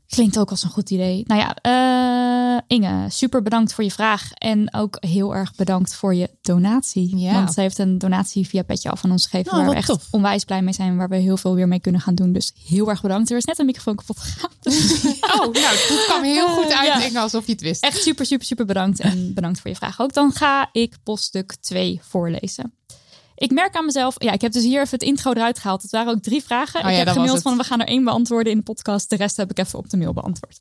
Klinkt ook als een goed idee. Nou ja, eh, Inge, super bedankt voor je vraag. En ook heel erg bedankt voor je donatie. Ja. Want ze heeft een donatie via Petje Af van ons gegeven. Oh, waar we echt tof. onwijs blij mee zijn. Waar we heel veel weer mee kunnen gaan doen. Dus heel erg bedankt. Er is net een microfoon kapot gegaan. Oh, nou, dat kwam heel goed uit, Ja. Inge, alsof je het wist. Echt super, super, super bedankt. En bedankt voor je vraag ook. Dan ga ik poststuk 2 voorlezen. Ik merk aan mezelf, ja, ik heb dus hier even het intro eruit gehaald. Het waren ook drie vragen. Oh ja, ik heb gemaild van, we gaan er één beantwoorden in de podcast. De rest heb ik even op de mail beantwoord.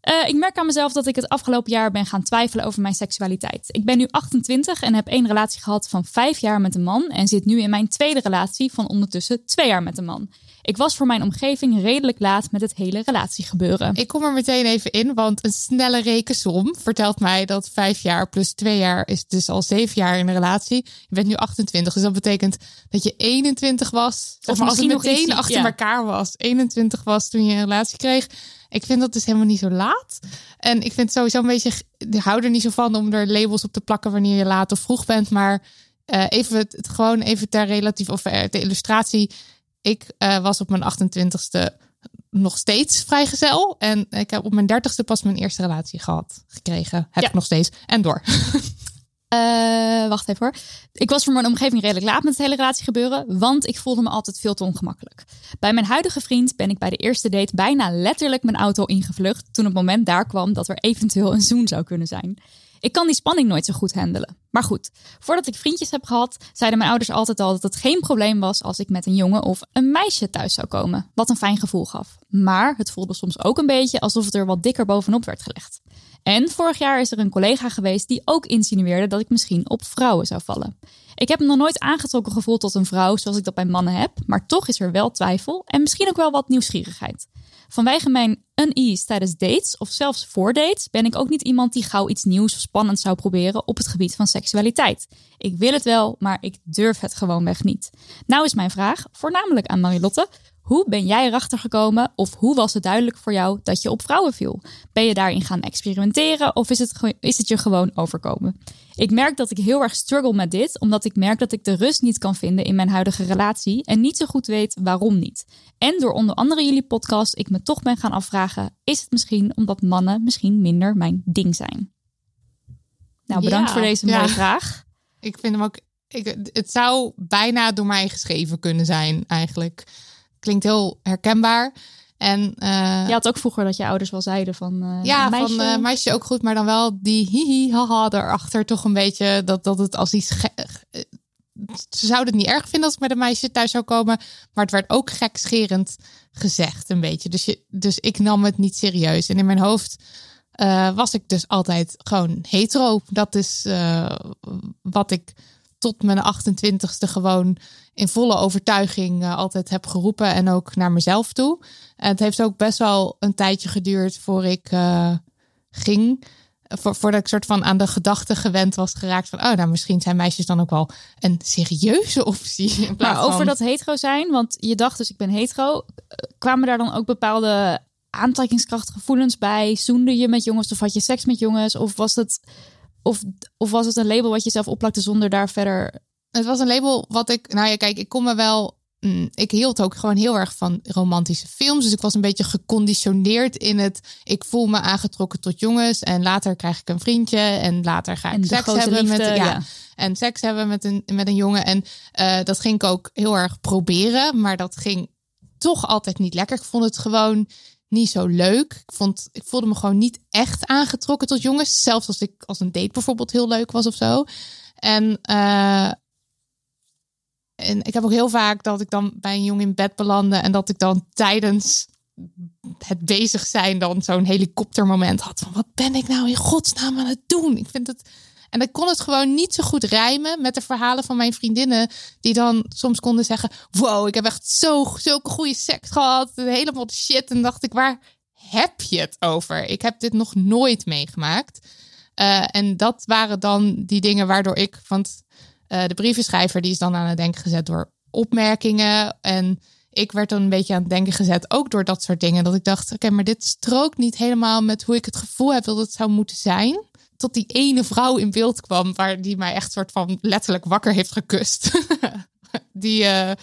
Eh, ik merk aan mezelf dat ik het afgelopen jaar ben gaan twijfelen over mijn seksualiteit. Ik ben nu 28 en heb één relatie gehad van vijf jaar met een man. En zit nu in mijn tweede relatie van ondertussen twee jaar met een man. Ik was voor mijn omgeving redelijk laat met het hele relatiegebeuren. Ik kom er meteen even in, want een snelle rekensom vertelt mij dat vijf jaar plus twee jaar is dus al zeven jaar in een relatie. Je bent nu 28, dus dat betekent dat je 21 was. Of, als het meteen ietsie- achter ja. elkaar was. 21 was toen je een relatie kreeg. Ik vind dat dus helemaal niet zo laat. En ik vind sowieso een beetje, ik hou er niet zo van om er labels op te plakken wanneer je laat of vroeg bent. Maar eh, even het, gewoon even ter relatief of eh, ter illustratie. Ik eh, was op mijn 28ste nog steeds vrijgezel. En ik heb op mijn dertigste pas mijn eerste relatie gehad, gekregen. Heb Ja. ik nog steeds. En door. Eh, wacht even hoor. Ik was voor mijn omgeving redelijk laat met het hele relatie gebeuren, want ik voelde me altijd veel te ongemakkelijk. Bij mijn huidige vriend ben ik bij de eerste date bijna letterlijk mijn auto ingevlucht toen het moment daar kwam dat er eventueel een zoen zou kunnen zijn. Ik kan die spanning nooit zo goed handelen. Maar goed, voordat ik vriendjes heb gehad, zeiden mijn ouders altijd al dat het geen probleem was als ik met een jongen of een meisje thuis zou komen. Wat een fijn gevoel gaf. Maar het voelde soms ook een beetje alsof het er wat dikker bovenop werd gelegd. En vorig jaar is er een collega geweest die ook insinueerde dat ik misschien op vrouwen zou vallen. Ik heb me nog nooit aangetrokken gevoeld tot een vrouw zoals ik dat bij mannen heb, maar toch is er wel twijfel en misschien ook wel wat nieuwsgierigheid. Vanwege mijn unease tijdens dates of zelfs voor dates ben ik ook niet iemand die gauw iets nieuws of spannends zou proberen op het gebied van seksualiteit. Ik wil het wel, maar ik durf het gewoonweg niet. Nou is mijn vraag, voornamelijk aan Marilotte. Hoe ben jij erachter gekomen of hoe was het duidelijk voor jou dat je op vrouwen viel? Ben je daarin gaan experimenteren of is het, is het je gewoon overkomen? Ik merk dat ik heel erg struggle met dit, omdat ik merk dat ik de rust niet kan vinden in mijn huidige relatie en niet zo goed weet waarom niet. En door onder andere jullie podcast ik me toch ben gaan afvragen, is het misschien omdat mannen misschien minder mijn ding zijn? Nou, bedankt Ja, voor deze ja. mooie vraag. Ik vind hem ook. Ik, het zou bijna door mij geschreven kunnen zijn, eigenlijk. Klinkt heel herkenbaar. En eh, Je had ook vroeger dat je ouders wel zeiden van eh, ja, meisje, van eh, meisje ook goed, maar dan wel die hihi haha erachter toch een beetje dat, dat het als iets. Ze zouden het niet erg vinden als ik met een meisje thuis zou komen, maar het werd ook gekscherend gezegd een beetje. Dus, je, dus ik nam het niet serieus. En in mijn hoofd was ik dus altijd gewoon hetero. Dat is wat ik tot mijn 28ste gewoon in volle overtuiging eh, altijd heb geroepen en ook naar mezelf toe. En het heeft ook best wel een tijdje geduurd voor ik eh, ging. Voor, voordat ik soort van aan de gedachte gewend was geraakt van, oh, nou misschien zijn meisjes dan ook wel een serieuze optie. Maar over dat hetero zijn, want je dacht dus ik ben hetero. eh, Kwamen daar dan ook bepaalde aantrekkingskrachtgevoelens bij? Zoende je met jongens of had je seks met jongens? Of was het, of, of was het een label wat je zelf opplakte zonder daar verder... Het was een label wat ik, nou ja, kijk, ik kon me wel. mm, Ik hield ook gewoon heel erg van romantische films. Dus ik was een beetje geconditioneerd in het. Ik voel me aangetrokken tot jongens. En later krijg ik een vriendje. En later ga ik En seks hebben liefde, met. Ja, ja. En seks hebben met een, met een jongen. En eh, dat ging ik ook heel erg proberen. Maar dat ging toch altijd niet lekker. Ik vond het gewoon niet zo leuk. Ik, vond, ik voelde me gewoon niet echt aangetrokken tot jongens. Zelfs als ik als een date bijvoorbeeld heel leuk was of zo. En, eh, en ik heb ook heel vaak dat ik dan bij een jongen in bed belandde. En dat ik dan tijdens het bezig zijn dan zo'n helikoptermoment had. Van wat ben ik nou in godsnaam aan het doen? Ik vind het... En ik kon het gewoon niet zo goed rijmen met de verhalen van mijn vriendinnen. Die dan soms konden zeggen: Wow, ik heb echt zo, zulke goede seks gehad. Helemaal shit. En dacht ik: Waar heb je het over? Ik heb dit nog nooit meegemaakt. Eh, en dat waren dan die dingen waardoor ik. Want eh, de brievenschrijver die is dan aan het denken gezet door opmerkingen. En ik werd dan een beetje aan het denken gezet, ook door dat soort dingen. Dat ik dacht, oké, maar dit strookt niet helemaal met hoe ik het gevoel heb dat het zou moeten zijn. Tot die ene vrouw in beeld kwam, waar die mij echt soort van letterlijk wakker heeft gekust. die eh, eh,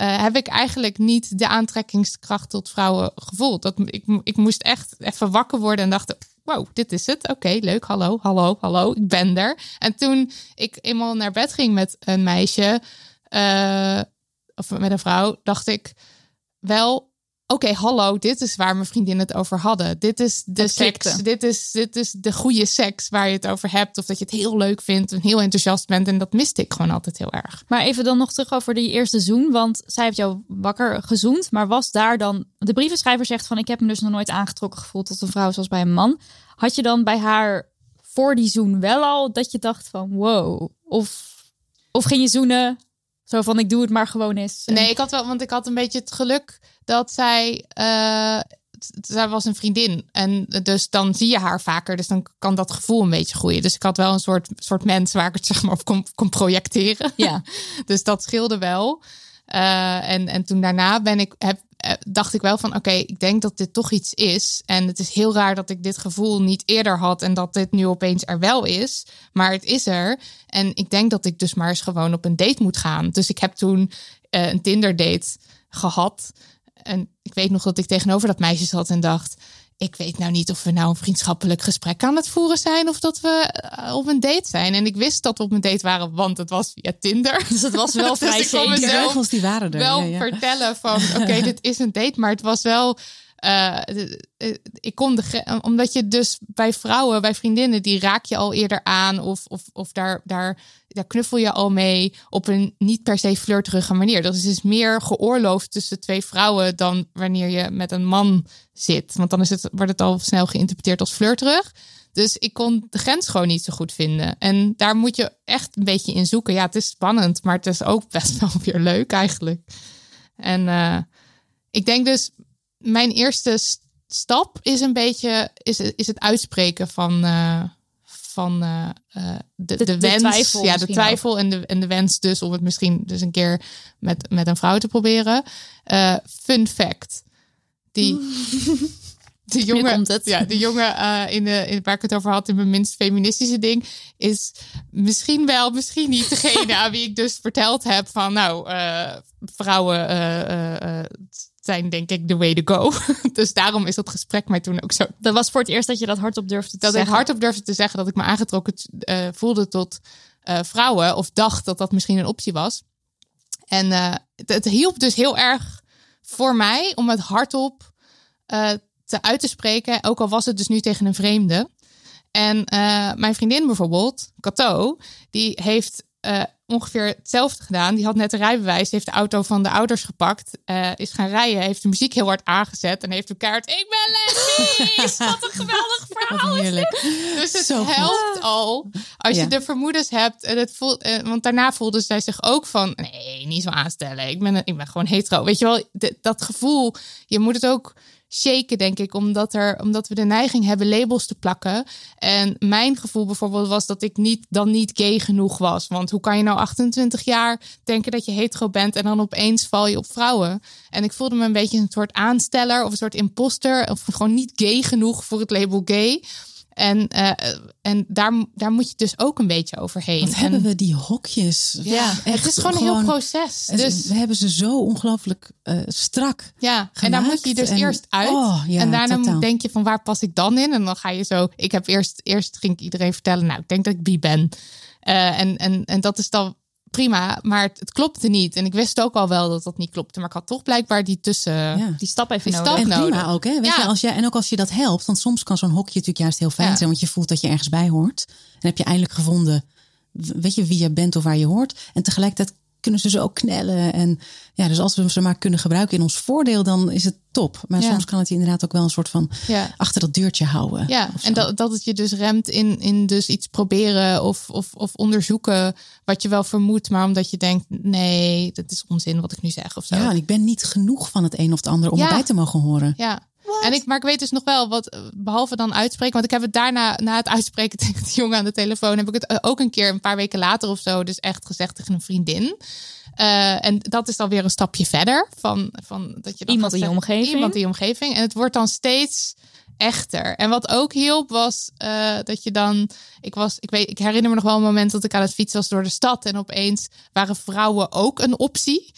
eh, heb ik eigenlijk niet de aantrekkingskracht tot vrouwen gevoeld. Dat, ik, ik moest echt even wakker worden en dacht, wow, dit is het. Oké, leuk. Hallo, hallo, hallo. Ik ben er. En toen ik eenmaal naar bed ging met een meisje, of met een vrouw, dacht ik wel, oké, hallo, dit is waar mijn vriendinnen het over hadden. Dit is de Het seks. klikte. Dit is, dit is de goede seks waar je het over hebt. Of dat je het heel leuk vindt en heel enthousiast bent. En dat miste ik gewoon altijd heel erg. Maar even dan nog terug over die eerste zoen. Want zij heeft jou wakker gezoend. Maar was daar dan... De brievenschrijver zegt van... Ik heb me dus nog nooit aangetrokken gevoeld tot een vrouw zoals bij een man. Had je dan bij haar voor die zoen wel al dat je dacht van... Wow. Of, of ging je zoenen zo van ik doe het maar gewoon eens. En- Nee, ik had wel, want ik had een beetje het geluk dat zij. eh, zij was een vriendin. En dus dan zie je haar vaker. Dus dan kan dat gevoel een beetje groeien. Dus ik had wel een soort, soort mens waar ik het zeg maar op kon, kon projecteren. Ja. Dus dat scheelde wel. Eh, en, en toen daarna ben ik, heb, dacht ik wel van oké, ik denk dat dit toch iets is. En het is heel raar dat ik dit gevoel niet eerder had en dat dit nu opeens er wel is. Maar het is er. En ik denk dat ik dus maar eens gewoon op een date moet gaan. Dus ik heb toen eh, een Tinder date gehad. En ik weet nog dat ik tegenover dat meisje zat en dacht. Ik weet nou niet of we nou een vriendschappelijk gesprek aan het voeren zijn of dat we eh, op een date zijn. En ik wist dat we op een date waren, want het was via Tinder. Dus het was wel vrij kon shady. Die mezelf regels die waren er. wel ja, ja. vertellen van oké, dit is een date, maar het was wel. eh, eh, ik kon de omdat je dus bij vrouwen, bij vriendinnen, die raak je al eerder aan of, of, of daar, daar, daar knuffel je al mee op een niet per se flirterige manier. Dat is dus meer geoorloofd tussen twee vrouwen dan wanneer je met een man zit. Want dan is het, wordt het al snel geïnterpreteerd als flirterig. Dus ik kon de grens gewoon niet zo goed vinden. En daar moet je echt een beetje in zoeken. Ja, het is spannend, maar het is ook best wel weer leuk eigenlijk. En eh, ik denk dus, mijn eerste stap is een beetje is, is het uitspreken van, eh, van eh, eh, de, De- de, de wens. twijfel ja, de twijfel en de, en de wens dus om het misschien dus een keer met, met een vrouw te proberen. Eh, fun fact. Die, de jongen, komt het. Ja, de jongen in de, in, waar ik het over had in mijn minst feministische ding, is misschien wel, misschien niet degene aan wie ik dus verteld heb van nou, vrouwen zijn denk ik the way to go. dus daarom is dat gesprek mij toen ook zo Dat was voor het eerst dat je dat hardop durfde te dat ik zeggen. hardop durfde te zeggen dat ik me aangetrokken eh, voelde tot eh, vrouwen. Of dacht dat dat misschien een optie was. En eh, het, het hielp dus heel erg voor mij om het hardop te uit te spreken. Ook al was het dus nu tegen een vreemde. En mijn vriendin bijvoorbeeld, Cato, die heeft ongeveer hetzelfde gedaan. Die had net een rijbewijs, heeft de auto van de ouders gepakt, eh, is gaan rijden, heeft de muziek heel hard aangezet en heeft elkaar ik ben lesbisch, wat een geweldig verhaal. Heerlijk. Dus het Zo goed. helpt al als Ja. je de vermoedens hebt. En het voelt, eh, want daarna voelde zij zich ook van: nee, niet zo aanstellen. Ik ben, ik ben gewoon hetero. Weet je wel, de- dat gevoel, je moet het ook shaken, denk ik, omdat, er, omdat we de neiging hebben labels te plakken. En mijn gevoel bijvoorbeeld was dat ik niet, dan niet gay genoeg was. Want hoe kan je nou 28 jaar denken dat je hetero bent en dan opeens val je op vrouwen? En ik voelde me een beetje een soort aansteller of een soort imposter. Of gewoon niet gay genoeg voor het label gay. En, eh, en daar, daar moet je dus ook een beetje overheen. Wat En- hebben we die hokjes? Ja, echt het is gewoon een heel proces. Dus We hebben ze zo ongelooflijk eh, strak. ja, en daar moet je dus en- eerst uit. Oh, ja, en daarna totaal. denk je van waar pas ik dan in? En dan ga je zo. Ik heb eerst, eerst ging ik iedereen vertellen, nou, ik denk dat ik bi ben. Eh, en, en, en dat is dan prima, maar het, het klopte niet. En ik wist ook al wel dat dat niet klopte. Maar ik had toch blijkbaar die tussen. Ja. Die stap even Die nodig. stap En prima nodig. ook, hè? Weet Ja. je, als jij, en ook als je dat helpt, want soms kan zo'n hokje natuurlijk juist heel fijn Ja. zijn, want je voelt dat je ergens bij hoort. En heb je eindelijk gevonden, weet je, wie je bent of waar je hoort. En tegelijkertijd kunnen ze zo ook knellen. En ja, dus als we ze maar kunnen gebruiken in ons voordeel, dan is het top. Maar Ja. soms kan het je inderdaad ook wel een soort van Ja. achter dat deurtje houden. Ja, en dat, dat het je dus remt in, in dus iets proberen of, of, of onderzoeken wat je wel vermoedt, maar omdat je denkt, nee, dat is onzin wat ik nu zeg of zo. Ja, en ik ben niet genoeg van het een of het ander om Ja. erbij te mogen horen. Ja. En ik, maar ik weet dus nog wel wat, eh, behalve dan uitspreken, want ik heb het daarna, na het uitspreken tegen de jongen aan de telefoon, heb ik het eh, ook een keer, een paar weken later of zo, dus echt gezegd tegen een vriendin. Eh, en dat is dan weer een stapje verder van, van dat je dan Iemand in je omgeving. Iemand in je omgeving. En het wordt dan steeds echter. En wat ook hielp was dat je dan, ik was, ik weet, ik herinner me nog wel een moment dat ik aan het fietsen was door de stad en opeens waren vrouwen ook een optie.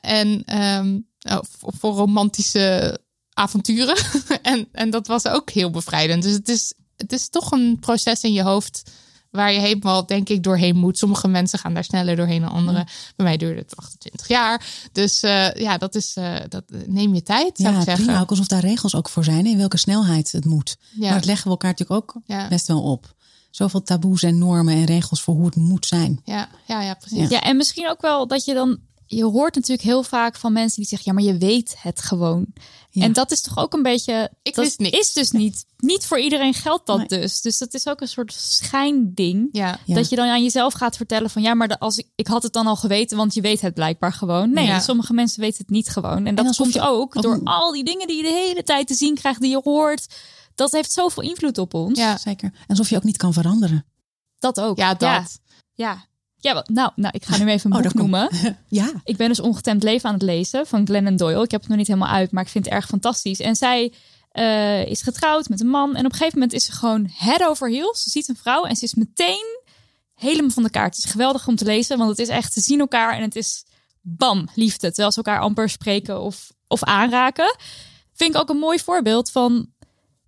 En ehm, oh, voor romantische avonturen. en, en dat was ook heel bevrijdend. Dus het is, het is toch een proces in je hoofd waar je helemaal, denk ik, doorheen moet. Sommige mensen gaan daar sneller doorheen dan anderen. Bij mij duurde het 28 jaar. Dus eh, ja, dat is, eh, dat neem je tijd, zou Ja, ik zeggen. prima. Ook alsof daar regels ook voor zijn. In welke snelheid het moet. Ja. Maar dat leggen we elkaar natuurlijk ook Ja. best wel op. Zoveel taboes en normen en regels voor hoe het moet zijn. Ja, ja, ja, precies. Ja. Ja, en misschien ook wel dat je dan. Je hoort natuurlijk heel vaak van mensen die zeggen: ja, maar je weet het gewoon. Ja. En dat is toch ook een beetje. Ik dat wist niks. is dus niet. Niet voor iedereen geldt dat Nee. dus. Dus dat is ook een soort schijnding. Ja. Ja. Dat je dan aan jezelf gaat vertellen van ja, maar de- als ik, ik had het dan al geweten, want je weet het blijkbaar gewoon. Nee, Ja. sommige mensen weten het niet gewoon. En dat komt je ook ook- door al die dingen die je de hele tijd te zien krijgt, die je hoort. Dat heeft zoveel invloed op ons. Ja. Zeker. En alsof je ook niet kan veranderen. Dat ook. Ja, dat. Ja, ja. Wel, nou, nou, ik ga nu even een Oh, boek komt- noemen. Ja. Ik ben dus Ongetemd Leven aan het lezen van Glennon Doyle. Ik heb het nog niet helemaal uit, maar ik vind het erg fantastisch. En zij eh, is getrouwd met een man. En op een gegeven moment is ze gewoon head over heels. Ze ziet een vrouw en ze is meteen helemaal van de kaart. Het is geweldig om te lezen, want het is echt, ze zien elkaar en het is bam, liefde. Terwijl ze elkaar amper spreken of, of aanraken. Vind ik ook een mooi voorbeeld van,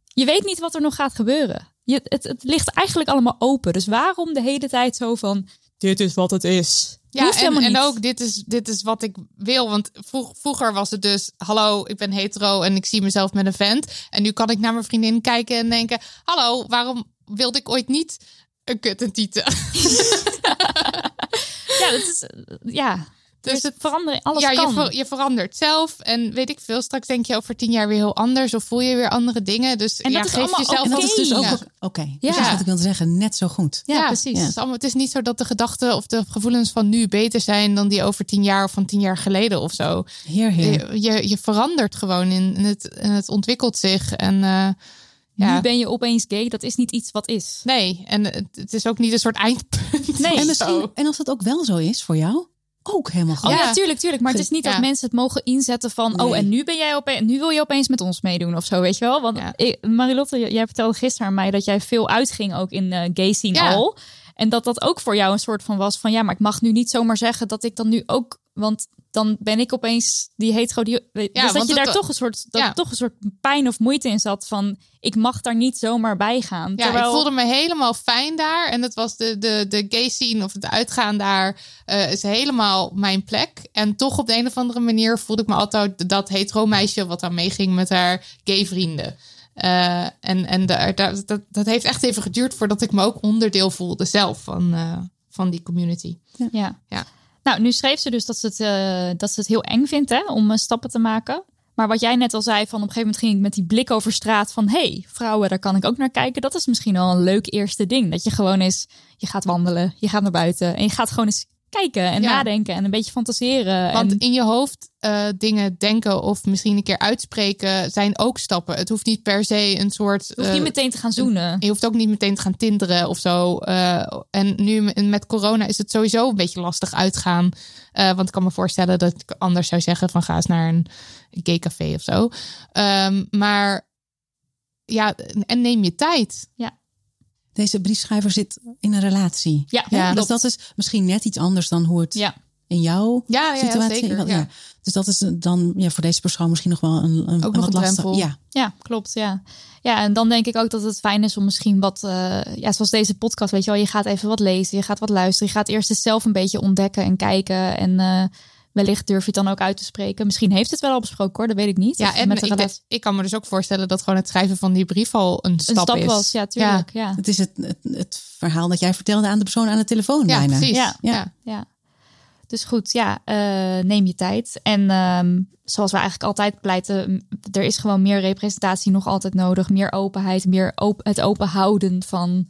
je weet niet wat er nog gaat gebeuren. Je, het, het ligt eigenlijk allemaal open. Dus waarom de hele tijd zo van, dit is wat het is. Ja, en, ook dit is, dit is wat ik wil. Want vroeg, vroeger was het dus: hallo, ik ben hetero en ik zie mezelf met een vent. En nu kan ik naar mijn vriendin kijken en denken: hallo, waarom wilde ik ooit niet een kut en tieten? Ja, dat is, eh, ja. Dus Dus het veranderen, alles ja, je, ver- je verandert zelf. En weet ik veel, straks denk je over tien jaar weer heel anders. Of voel je weer andere dingen. Dus En ja, dat is geef jezelf En dat is dus ook Ja. oké. Ja. Precies wat ik wilde zeggen. Net zo goed. ja, precies. Het, is allemaal, het is niet zo dat de gedachten of de gevoelens van nu beter zijn dan die over tien jaar of van tien jaar geleden of zo. Heer, heer. Je, je, je verandert gewoon in, in het, en het ontwikkelt zich. En eh, Ja. nu ben je opeens gay. Dat is niet iets wat is. Nee, en het, is ook niet een soort eindpunt. Nee. En, misschien, en als dat ook wel zo is voor jou, ook helemaal goed. Oh ja, Ja. tuurlijk, tuurlijk. Maar het is niet Ja. dat mensen het mogen inzetten van... Nee. oh, en nu, ben jij opeens, nu wil je opeens met ons meedoen of zo, weet je wel? Want Ja. ik- Marilotte, jij vertelde gisteren aan mij... dat jij veel uitging ook in de gay scene Ja. al. En dat dat ook voor jou een soort van was van... ja, maar ik mag nu niet zomaar zeggen dat ik dan nu ook... want dan ben ik opeens die hetero... Die, dus dat je daar toch een, soort, dat ja. toch een soort pijn of moeite in zat van... ik mag daar niet zomaar bij gaan. Ja, Terwijl, ik voelde me helemaal fijn daar. En het was de, de, de gay scene of het uitgaan daar eh, is helemaal mijn plek. En toch op de een of andere manier voelde ik me altijd dat hetero meisje wat dan meeging met haar gay vrienden. Eh, en en daar, daar- dat, dat heeft echt even geduurd voordat ik me ook onderdeel voelde zelf van, eh, van die community. Ja. Ja. Nou, nu schreef ze dus dat ze het, eh, dat ze het heel eng vindt hè, om stappen te maken. Maar wat jij net al zei, van op een gegeven moment ging ik met die blik over straat van... hey, vrouwen, daar kan ik ook naar kijken. Dat is misschien al een leuk eerste ding. Dat je gewoon eens, je gaat wandelen, je gaat naar buiten... en je gaat gewoon eens kijken en Ja. nadenken en een beetje fantaseren. Want en, in je hoofd eh, dingen denken of misschien een keer uitspreken zijn ook stappen. Het hoeft niet per se een soort. je hoeft eh, niet meteen te gaan zoenen. Je hoeft ook niet meteen te gaan tinderen of zo. Eh, en nu met corona is het sowieso een beetje lastig uitgaan. Eh, want ik kan me voorstellen dat ik anders zou zeggen van ga eens naar een gay café of zo. Ehm, maar ja, en neem je tijd. Deze briefschrijver zit in een relatie. Ja, Ja, dus dat is misschien net iets anders dan hoe het Ja. in jouw Ja, ja, situatie zeker. ja. Dus dat is dan ja, voor deze persoon misschien nog wel een, een, nog wat een lastig. Ja, Ja, klopt. Ja. ja, en dan denk ik ook dat het fijn is om misschien wat, eh, ja, zoals deze podcast, weet je wel, je gaat even wat lezen, je gaat wat luisteren, je gaat eerst eens zelf een beetje ontdekken en kijken. En eh, wellicht durf je het dan ook uit te spreken. Misschien heeft het wel al besproken hoor, dat weet ik niet. Ja, en met de ik, relatie- ik kan me dus ook voorstellen dat gewoon het schrijven van die brief al een stap, een stap is. was. Ja, tuurlijk. Ja. het is het, het, het verhaal dat jij vertelde aan de persoon aan de telefoon Ja, bijna. precies. Ja. Ja. Ja. Ja. Dus goed, ja, eh, neem je tijd. En ehm, zoals we eigenlijk altijd pleiten, er is gewoon meer representatie nog altijd nodig. Meer openheid, meer op, het open houden van...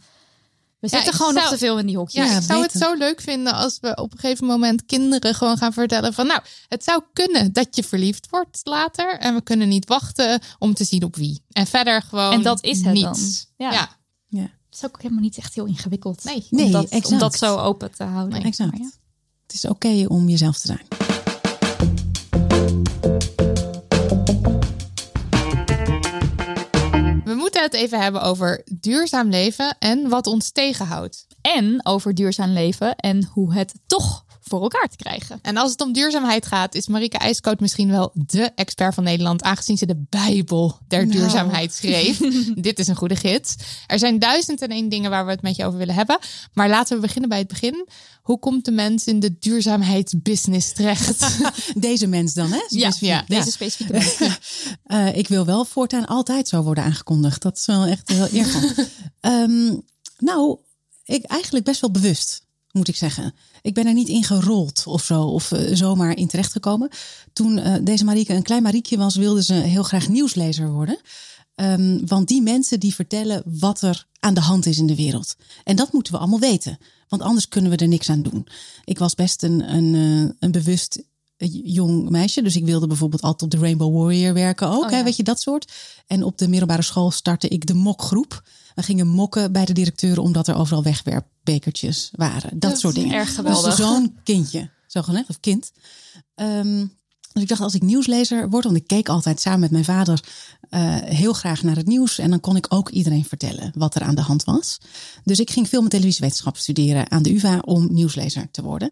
We zitten gewoon nog te veel in die hokjes. Ja, Ja, ik zou het zo leuk vinden als we op een gegeven moment kinderen gewoon gaan vertellen van nou, het zou kunnen dat je verliefd wordt later en we kunnen niet wachten om te zien op wie. En verder gewoon En dat is het niets. dan. Ja. Ja. Het is ook helemaal niet echt heel ingewikkeld. Nee. Nee, om, dat, om dat zo open te houden. Exact. Maar ja. Het is oké om jezelf te zijn. Moeten het even hebben over duurzaam leven en wat ons tegenhoudt. En over duurzaam leven en hoe het toch voor elkaar te krijgen. En als het om duurzaamheid gaat, is Marike IJskoot misschien wel de expert van Nederland, aangezien ze de Bijbel der Nou. duurzaamheid schreef. Dit is een goede gids. Er zijn duizend en één dingen waar we het met je over willen hebben. Maar laten we beginnen bij het begin. Hoe komt de mens in de duurzaamheidsbusiness terecht? Deze mens dan, hè? Ja, ja. Deze specifieke mensen. Eh, ik wil wel voortaan altijd zo worden aangekondigd. Dat is wel echt heel eervol. Ehm, nou, ik eigenlijk best wel bewust, moet ik zeggen. Ik ben er niet in gerold of zo, of eh, zomaar in terechtgekomen. Toen eh, deze Marieke een klein Mariekje was, wilde ze heel graag nieuwslezer worden. Ehm, want die mensen die vertellen wat er aan de hand is in de wereld. En dat moeten we allemaal weten. Want anders kunnen we er niks aan doen. Ik was best een, een, eh, een bewust jong meisje. Dus ik wilde bijvoorbeeld altijd op de Rainbow Warrior werken ook. Oh, hè, ja. weet je, dat soort. En op de middelbare school startte ik de mokgroep. We gingen mokken bij de directeur omdat er overal wegwerpbekertjes waren. Dat, Dat soort dingen. erg geweldig. Dus zo'n kindje, zo gezegd, of kind. Ehm, dus ik dacht, als ik nieuwslezer word, want ik keek altijd samen met mijn vader eh, heel graag naar het nieuws. En dan kon ik ook iedereen vertellen wat er aan de hand was. Dus ik ging film- en televisiewetenschap studeren aan de UvA om nieuwslezer te worden.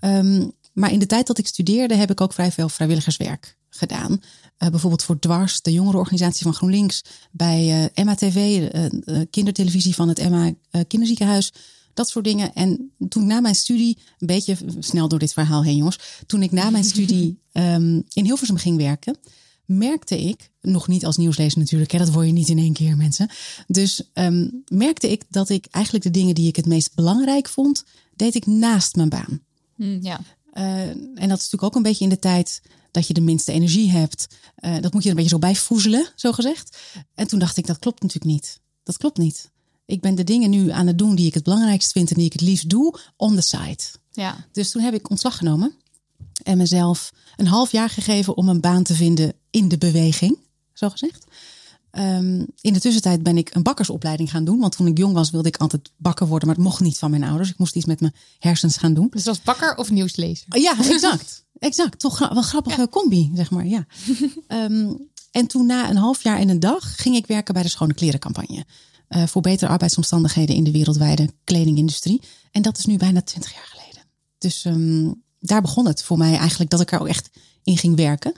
Ehm, maar in de tijd dat ik studeerde heb ik ook vrij veel vrijwilligerswerk gedaan. Eh, bijvoorbeeld voor Dwars, de jongerenorganisatie van GroenLinks. Bij eh MATV, eh, kindertelevisie van het Emma eh, Kinderziekenhuis. Dat soort dingen. En toen ik na mijn studie, een beetje snel door dit verhaal heen jongens. Toen ik na mijn studie ehm, in Hilversum ging werken, merkte ik, nog niet als nieuwslezer natuurlijk, hè, dat word je niet in één keer mensen. Dus ehm, merkte ik dat ik eigenlijk de dingen die ik het meest belangrijk vond, deed ik naast mijn baan. Hm, ja. Eh, en dat is natuurlijk ook een beetje in de tijd dat je de minste energie hebt. Eh, dat moet je er een beetje zo bij voezelen, zo gezegd. En toen dacht ik, dat klopt natuurlijk niet. Dat klopt niet. Ik ben de dingen nu aan het doen die ik het belangrijkst vind en die ik het liefst doe, on the side. ja. Dus toen heb ik ontslag genomen en mezelf een half jaar gegeven om een baan te vinden in de beweging, zo gezegd. Ehm, in de tussentijd ben ik een bakkersopleiding gaan doen. Want toen ik jong was wilde ik altijd bakker worden. Maar het mocht niet van mijn ouders. Ik moest iets met mijn hersens gaan doen. Dus als bakker of nieuwslezer? Ja, exact. exact. Toch wel een grappige combi, zeg maar. Ja. Ehm, en toen na een half jaar en een dag ging ik werken bij de Schone Klerencampagne. Eh, voor betere arbeidsomstandigheden in de wereldwijde kledingindustrie. En dat is nu bijna twintig jaar geleden. Dus ehm, daar begon het voor mij eigenlijk dat ik er ook echt in ging werken.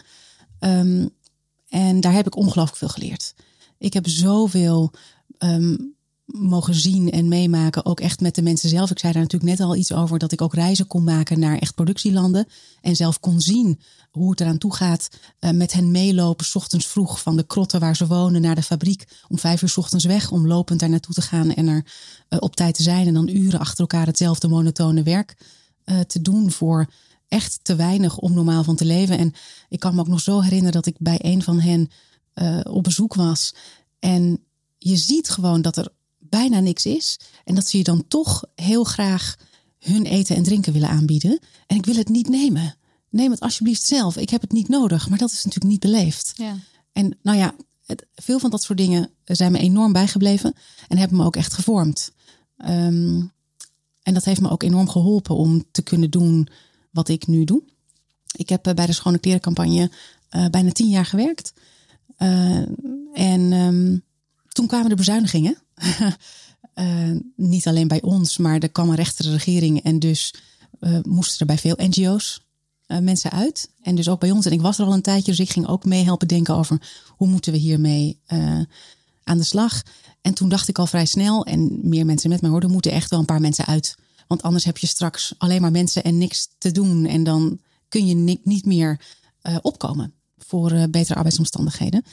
En daar heb ik ongelooflijk veel geleerd. Ik heb zoveel ehm, mogen zien en meemaken, ook echt met de mensen zelf. Ik zei daar natuurlijk net al iets over, dat ik ook reizen kon maken naar echt productielanden. En zelf kon zien hoe het eraan toe gaat. eh, met hen meelopen, 's ochtends vroeg van de krotten waar ze wonen naar de fabriek. Om vijf uur 's ochtends weg, om lopend daar naartoe te gaan en er eh, op tijd te zijn. En dan uren achter elkaar hetzelfde monotone werk eh, te doen voor echt te weinig om normaal van te leven. En ik kan me ook nog zo herinneren dat ik bij een van hen eh, op bezoek was. En je ziet gewoon dat er bijna niks is. En dat ze je dan toch heel graag hun eten en drinken willen aanbieden. En ik wil het niet nemen. Neem het alsjeblieft zelf. Ik heb het niet nodig. Maar dat is natuurlijk niet beleefd. Ja. En nou ja, het, veel van dat soort dingen zijn me enorm bijgebleven. En hebben me ook echt gevormd. Ehm, en dat heeft me ook enorm geholpen om te kunnen doen wat ik nu doe. Ik heb eh, bij de Schone Klerencampagne eh, bijna tien jaar gewerkt. Eh, en ehm, toen kwamen de bezuinigingen. Niet alleen bij ons, maar er kwam een rechtere regering. En dus moesten er bij veel NGO's mensen uit. En dus ook bij ons. En ik was er al een tijdje, dus ik ging ook mee helpen denken over hoe moeten we hiermee aan de slag. En toen dacht ik al vrij snel, en meer mensen met mij hoor, er moeten echt wel een paar mensen uit. Want anders heb je straks alleen maar mensen en niks te doen. En dan kun je ni- niet meer eh, opkomen voor eh, betere arbeidsomstandigheden.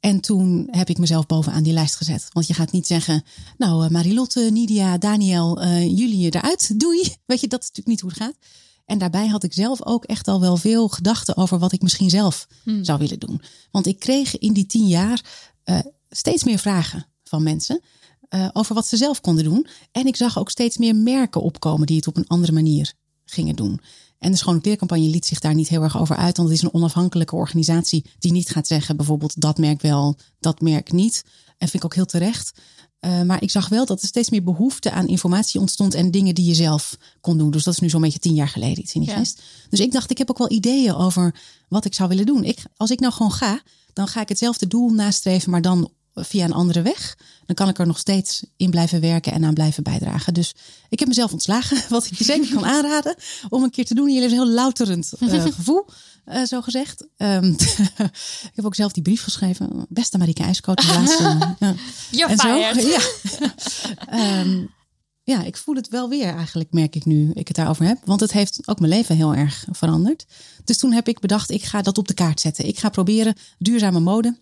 En toen heb ik mezelf bovenaan die lijst gezet. Want je gaat niet zeggen, nou eh, Marilotte, Nidia, Daniel, jullie eruit, doei. Weet je, dat is natuurlijk niet hoe het gaat. En daarbij had ik zelf ook echt al wel veel gedachten over wat ik misschien zelf zou willen doen. Want ik kreeg in die tien jaar steeds meer vragen van mensen eh, over wat ze zelf konden doen. En ik zag ook steeds meer merken opkomen die het op een andere manier gingen doen. En de Schone Kleercampagne liet zich daar niet heel erg over uit. Want het is een onafhankelijke organisatie die niet gaat zeggen bijvoorbeeld dat merk wel, dat merk niet. En vind ik ook heel terecht. Eh, maar ik zag wel dat er steeds meer behoefte aan informatie ontstond en dingen die je zelf kon doen. Dus dat is nu zo'n beetje tien jaar geleden iets in die Ja. geest. Dus ik dacht, ik heb ook wel ideeën over wat ik zou willen doen. Ik, als ik nou gewoon ga, dan ga ik hetzelfde doel nastreven, maar dan via een andere weg. Dan kan ik er nog steeds in blijven werken en aan blijven bijdragen. Dus ik heb mezelf ontslagen, wat ik je zeker kan aanraden om een keer te doen. Jullie is een heel louterend eh, gevoel, eh, zo gezegd. Ehm, ik heb ook zelf die brief geschreven. Beste Marike IJskoot, de laatste. En zo, ja. Ehm, ja, ik voel het wel weer eigenlijk, merk ik nu ik het daarover heb. Want het heeft ook mijn leven heel erg veranderd. Dus toen heb ik bedacht, ik ga dat op de kaart zetten. Ik ga proberen duurzame mode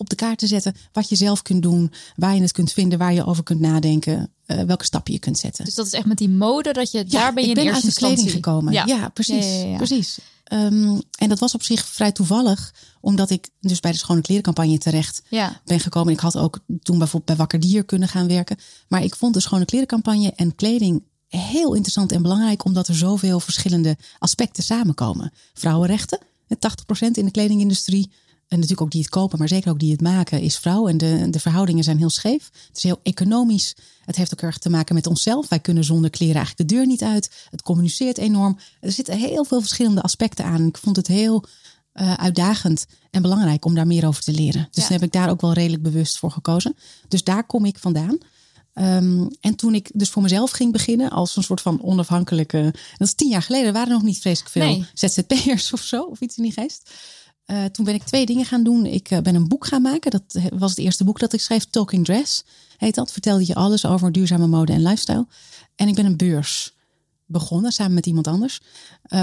op de kaart te zetten. Wat je zelf kunt doen, waar je het kunt vinden, waar je over kunt nadenken. eh, welke stappen je kunt zetten. Dus dat is echt met die mode dat je daar ben je ik in eerste uit de kleding gekomen. Ja, Ja, precies. Ja, precies. Ehm, en dat was op zich vrij toevallig, omdat ik dus bij de Schone Klerencampagne terecht Ja. ben gekomen. Ik had ook toen bijvoorbeeld bij Wakker Dier kunnen gaan werken. Maar ik vond de Schone Klerencampagne en kleding heel interessant en belangrijk, omdat er zoveel verschillende aspecten samenkomen. Vrouwenrechten, 80% in de kledingindustrie. En natuurlijk ook die het kopen, maar zeker ook die het maken, is vrouw. En de, de verhoudingen zijn heel scheef. Het is heel economisch. Het heeft ook erg te maken met onszelf. Wij kunnen zonder kleren eigenlijk de deur niet uit. Het communiceert enorm. Er zitten heel veel verschillende aspecten aan. Ik vond het heel eh, uitdagend en belangrijk om daar meer over te leren. Dus Ja. heb ik daar ook wel redelijk bewust voor gekozen. Dus daar kom ik vandaan. Ehm, en toen ik dus voor mezelf ging beginnen als een soort van onafhankelijke. Dat is tien jaar geleden. Er waren nog niet vreselijk veel Nee. ZZP'ers of zo, of iets in die geest. Eh, toen ben ik twee dingen gaan doen. Ik eh, ben een boek gaan maken. Dat eh, was het eerste boek dat ik schreef. Talking Dress heet dat. Vertelde je alles over duurzame mode en lifestyle. En ik ben een beurs begonnen samen met iemand anders.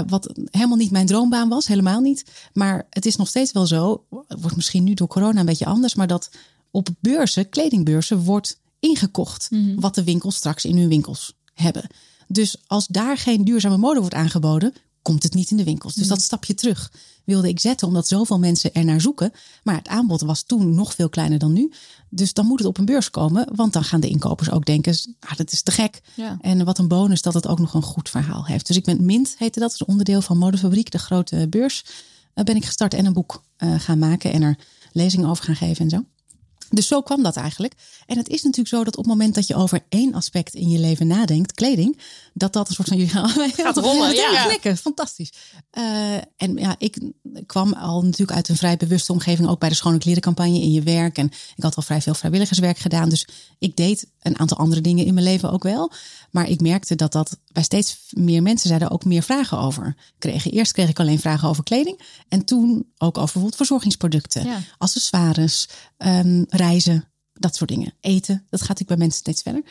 Wat helemaal niet mijn droombaan was, helemaal niet. Maar het is nog steeds wel zo. Het wordt misschien nu door corona een beetje anders. Maar dat op beurzen, kledingbeurzen, wordt ingekocht. Wat de winkels straks in hun winkels hebben. Dus als daar geen duurzame mode wordt aangeboden, komt het niet in de winkels. Dus dat stapje terug wilde ik zetten, omdat zoveel mensen er naar zoeken. Maar het aanbod was toen nog veel kleiner dan nu. Dus dan moet het op een beurs komen, want dan gaan de inkopers ook denken: ah, dat is te gek. Ja. En wat een bonus dat het ook nog een goed verhaal heeft. Dus ik ben Mint, heette dat, is onderdeel van Modefabriek, de grote beurs. Daar ben ik gestart en een boek eh, gaan maken en er lezingen over gaan geven en zo. Dus zo kwam dat eigenlijk. En het is natuurlijk zo dat op het moment dat je over één aspect in je leven nadenkt, kleding, dat dat een soort van ja, Gaat rollen, ja. Knikken, fantastisch. Uh, en ja, ik kwam al natuurlijk uit een vrij bewuste omgeving, ook bij de Schone Klerencampagne in je werk. En ik had al vrij veel vrijwilligerswerk gedaan. Dus ik deed een aantal andere dingen in mijn leven ook wel. Maar ik merkte dat dat bij steeds meer mensen zeiden ook meer vragen over kregen. Eerst kreeg ik alleen vragen over kleding. En toen ook over bijvoorbeeld verzorgingsproducten, Ja. accessoires, ehm, reizen, dat soort dingen. Eten, dat gaat natuurlijk bij mensen steeds verder.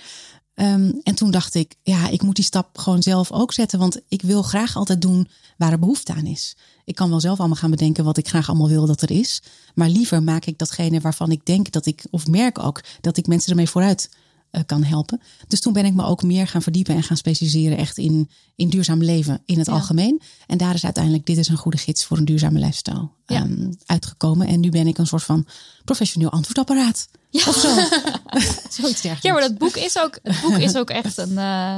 Ehm, en toen dacht ik, ja, ik moet die stap gewoon zelf ook zetten. Want ik wil graag altijd doen waar er behoefte aan is. Ik kan wel zelf allemaal gaan bedenken wat ik graag allemaal wil dat er is. Maar liever maak ik datgene waarvan ik denk dat ik, of merk ook, dat ik mensen ermee vooruit eh, kan helpen. Dus toen ben ik me ook meer gaan verdiepen en gaan specialiseren echt in, in duurzaam leven in het Ja. algemeen. En daar is uiteindelijk Dit is een goede gids voor een duurzame lifestyle Ja. ehm, uitgekomen. En nu ben ik een soort van professioneel antwoordapparaat. Of zo. Zoiets dergelijks. Ja, maar dat boek is ook, het boek is ook echt een. eh,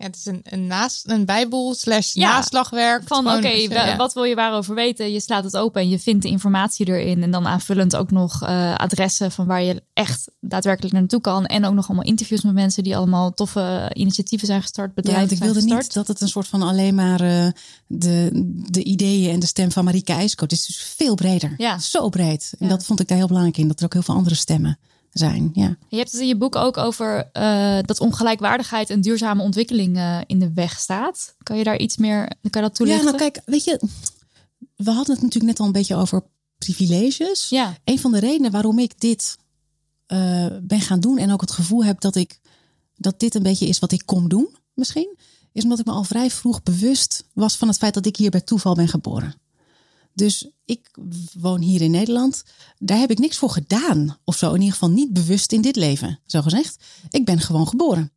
Ja, het is een, een, naast, een bijbel slash Ja, naslagwerk. van oké, ja. wat wil je waarover weten? Je slaat het open en je vindt de informatie erin. En dan aanvullend ook nog eh, adressen van waar je echt daadwerkelijk naartoe kan. En ook nog allemaal interviews met mensen die allemaal toffe initiatieven zijn gestart, Ja, bedrijven want ik wilde gestart. niet dat het een soort van alleen maar eh, de, de ideeën en de stem van Marieke IJsko. Het is dus veel breder. Ja. Zo breed. En Ja. dat vond ik daar heel belangrijk in. Dat er ook heel veel andere stemmen zijn. Ja. Je hebt het in je boek ook over eh, dat ongelijkwaardigheid en duurzame ontwikkeling eh, in de weg staat. Kan je daar iets meer, kan je dat ja, toelichten? nou kijk, weet je, we hadden het natuurlijk net al een beetje over privileges. Ja, Een van de redenen waarom ik dit eh, ben gaan doen en ook het gevoel heb dat ik dat dit een beetje is wat ik kom doen, misschien, is omdat ik me al vrij vroeg bewust was van het feit dat ik hier bij toeval ben geboren. Dus ik woon hier in Nederland. Daar heb ik niks voor gedaan. Of zo, in ieder geval niet bewust in dit leven, zo gezegd. Ik ben gewoon geboren.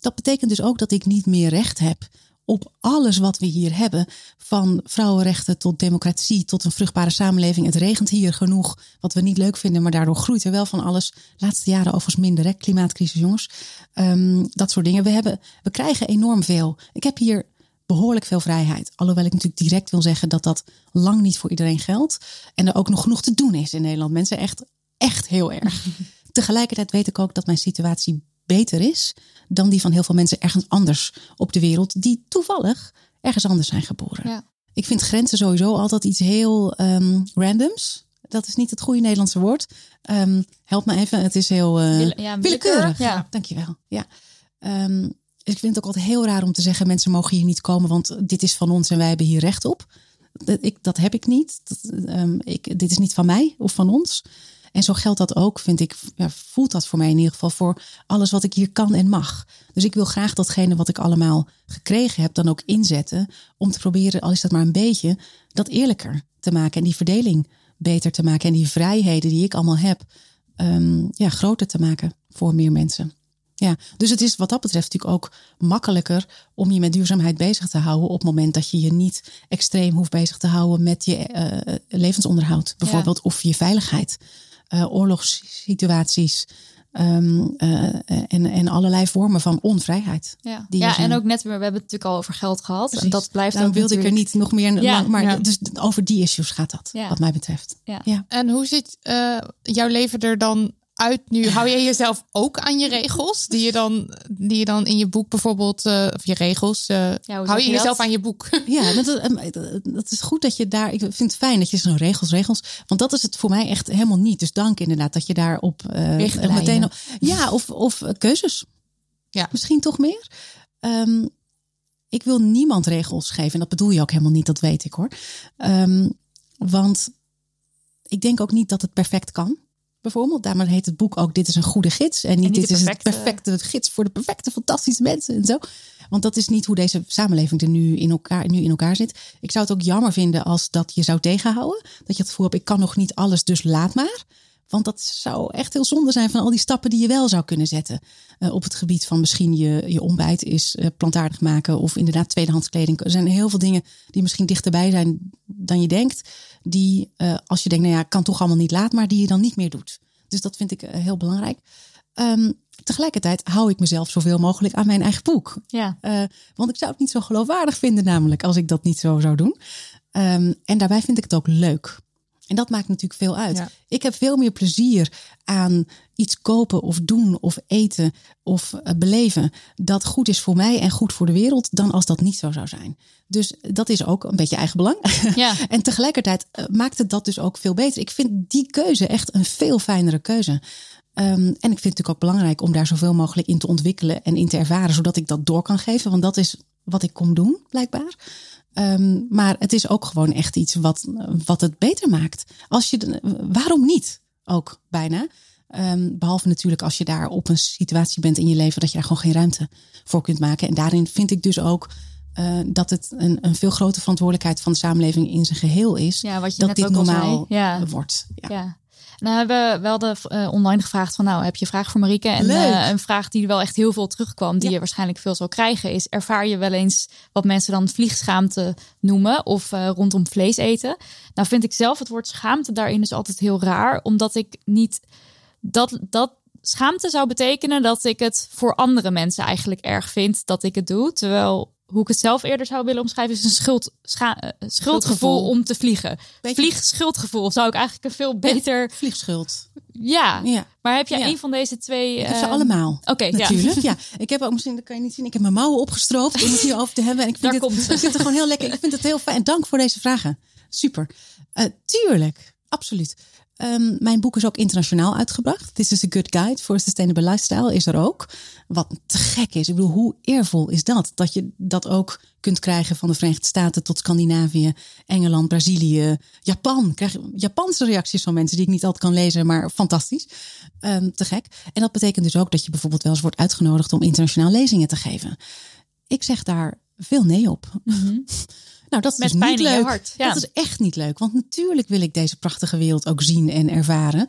Dat betekent dus ook dat ik niet meer recht heb op alles wat we hier hebben. Van vrouwenrechten tot democratie, tot een vruchtbare samenleving. Het regent hier genoeg, wat we niet leuk vinden, maar daardoor groeit er wel van alles. Laatste jaren overigens minder, hè? klimaatcrisis, jongens. Ehm, dat soort dingen. We, hebben, we krijgen enorm veel. Ik heb hier behoorlijk veel vrijheid. Alhoewel ik natuurlijk direct wil zeggen dat dat lang niet voor iedereen geldt. En er ook nog genoeg te doen is in Nederland. Mensen echt, echt heel erg. Tegelijkertijd weet ik ook dat mijn situatie beter is dan die van heel veel mensen ergens anders op de wereld die toevallig ergens anders zijn geboren. Ja. Ik vind grenzen sowieso altijd iets heel ehm, randoms. Dat is niet het goede Nederlandse woord. Ehm, help me even. Het is heel eh, Wille- ja, willekeurig. Ja. Dankjewel. Ja. Ehm, ik vind het ook altijd heel raar om te zeggen: mensen mogen hier niet komen, want dit is van ons en wij hebben hier recht op. Dat, ik, dat heb ik niet. Dat, ehm, ik, dit is niet van mij of van ons. En zo geldt dat ook, vind ik, ja, voelt dat voor mij in ieder geval voor alles wat ik hier kan en mag. Dus ik wil graag datgene wat ik allemaal gekregen heb, dan ook inzetten. Om te proberen, al is dat maar een beetje, dat eerlijker te maken. En die verdeling beter te maken. En die vrijheden die ik allemaal heb, ehm, ja, groter te maken voor meer mensen. Ja, dus het is wat dat betreft natuurlijk ook makkelijker om je met duurzaamheid bezig te houden op het moment dat je je niet extreem hoeft bezig te houden met je eh, levensonderhoud, bijvoorbeeld, of je veiligheid, Eh, oorlogssituaties ehm, eh, en, en allerlei vormen van onvrijheid. Ja, Die ja zijn. en ook net weer, we hebben het natuurlijk al over geld gehad. En dat blijft Daarom ook wilde ik er niet nog meer Ja, lang, maar ja. dus over die issues gaat dat, Ja. wat mij betreft. Ja. Ja. En hoe ziet eh, jouw leven er dan uit nu? Hou je jezelf ook aan je regels? Die je dan, die je dan in je boek bijvoorbeeld, eh, of je regels, eh, hou je je jezelf dat? aan je boek? Ja, dat, eh, dat is goed dat je daar. Ik vind het fijn dat je zo'n regels, regels. Want dat is het voor mij echt helemaal niet. Dus dank inderdaad dat je daarop eh Richtlijnen. meteen. Ja, of, of keuzes. Ja. Misschien toch meer. Ehm, ik wil niemand regels geven. En dat bedoel je ook helemaal niet, dat weet ik hoor. Ehm, want ik denk ook niet dat het perfect kan. Bijvoorbeeld, daarom heet het boek ook Dit is een goede gids. En niet, niet dit is het perfecte- perfecte gids voor de perfecte, fantastische mensen en zo. Want dat is niet hoe deze samenleving er nu in elkaar, nu in elkaar zit. Ik zou het ook jammer vinden als dat je zou tegenhouden. Dat je het gevoel hebt, ik kan nog niet alles, dus laat maar. Want dat zou echt heel zonde zijn van al die stappen die je wel zou kunnen zetten. Eh, op het gebied van misschien je, je ontbijt is eh, plantaardig maken. Of inderdaad tweedehands kleding. Er zijn heel veel dingen die misschien dichterbij zijn dan je denkt. Die eh, als je denkt, nou ja, kan toch allemaal niet laat. Maar die je dan niet meer doet. Dus dat vind ik heel belangrijk. Ehm, tegelijkertijd hou ik mezelf zoveel mogelijk aan mijn eigen boek. Ja, want ik zou het niet zo geloofwaardig vinden, namelijk als ik dat niet zo zou doen. Ehm, en daarbij vind ik het ook leuk. En dat maakt natuurlijk veel uit. Ja. Ik heb veel meer plezier aan iets kopen of doen of eten of eh, beleven dat goed is voor mij en goed voor de wereld dan als dat niet zo zou zijn. Dus dat is ook een beetje eigen belang. Ja. en tegelijkertijd eh, maakt het dat dus ook veel beter. Ik vind die keuze echt een veel fijnere keuze. Ehm, en ik vind het natuurlijk ook belangrijk om daar zoveel mogelijk in te ontwikkelen en in te ervaren, zodat ik dat door kan geven. Want dat is wat ik kom doen, blijkbaar. Ehm, maar het is ook gewoon echt iets wat, wat het beter maakt. Als je, waarom niet? Ook bijna. Ehm, behalve natuurlijk als je daar op een situatie bent in je leven dat je daar gewoon geen ruimte voor kunt maken. En daarin vind ik dus ook eh, dat het een, een veel grotere verantwoordelijkheid van de samenleving in zijn geheel is. Ja, wat je dat net dit ook al normaal. Ja. wordt. Ja. Ja. Nou hebben we wel de, eh, online gevraagd van nou heb je een vraag voor Marieke? En eh, een vraag die wel echt heel veel terugkwam, die Ja. je waarschijnlijk veel zal krijgen, is ervaar je wel eens wat mensen dan vliegschaamte noemen of eh, rondom vlees eten? Nou vind ik zelf het woord schaamte daarin dus altijd heel raar, omdat ik niet dat dat schaamte zou betekenen dat ik het voor andere mensen eigenlijk erg vind dat ik het doe, terwijl hoe ik het zelf eerder zou willen omschrijven is een schuld, scha- eh, schuldgevoel Schuldgevoel. om te vliegen. Beetje- Vliegschuldgevoel zou ik eigenlijk een veel beter Vliegschuld. ja, Ja. maar heb jij Ja. een van deze twee? Ik heb ze ehm, allemaal. Oké, ja. natuurlijk. Ja. ik heb ook misschien, dat kan je niet zien. Ik heb mijn mouwen opgestroopt om het hierover te hebben. En ik vind, Daar het, komt het gewoon heel lekker. Ik vind het heel fijn. En dank voor deze vragen. Super. Eh, tuurlijk, absoluut. Ehm, mijn boek is ook internationaal uitgebracht. This is a good guide for a sustainable lifestyle is er ook. Wat te gek is. Ik bedoel, hoe eervol is dat? Dat je dat ook kunt krijgen van de Verenigde Staten tot Scandinavië, Engeland, Brazilië, Japan. Ik krijg Japanse reacties van mensen die ik niet altijd kan lezen, maar fantastisch. Ehm, te gek. En dat betekent dus ook dat je bijvoorbeeld wel eens wordt uitgenodigd om internationaal lezingen te geven. Ik zeg daar veel nee op. Nou, dat is Met dus pijn niet in je leuk. hart, ja. Dat is echt niet leuk. Want natuurlijk wil ik deze prachtige wereld ook zien en ervaren.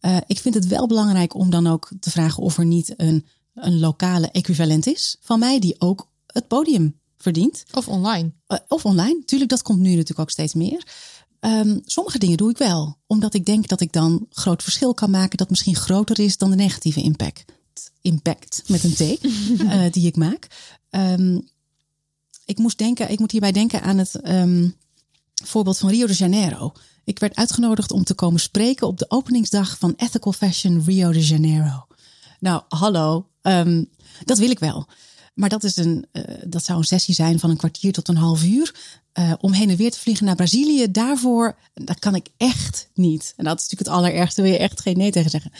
Eh, ik vind het wel belangrijk om dan ook te vragen of er niet een, een lokale equivalent is van mij, die ook het podium verdient. Of online. Eh, of online. Tuurlijk, dat komt nu natuurlijk ook steeds meer. Ehm, sommige dingen doe ik wel, omdat ik denk dat ik dan groot verschil kan maken dat misschien groter is dan de negatieve impact. Impact met een T eh, die ik maak. Ehm, ik moest denken, ik moet hierbij denken aan het ehm, voorbeeld van Rio de Janeiro. Ik werd uitgenodigd om te komen spreken op de openingsdag van Ethical Fashion Rio de Janeiro. Nou, hallo, ehm, dat wil ik wel. Maar dat, is een, eh, dat zou een sessie zijn van een kwartier tot een half uur. eh, om heen en weer te vliegen naar Brazilië. Daarvoor, dat kan ik echt niet. En dat is natuurlijk het allerergste, wil je echt geen nee tegen zeggen.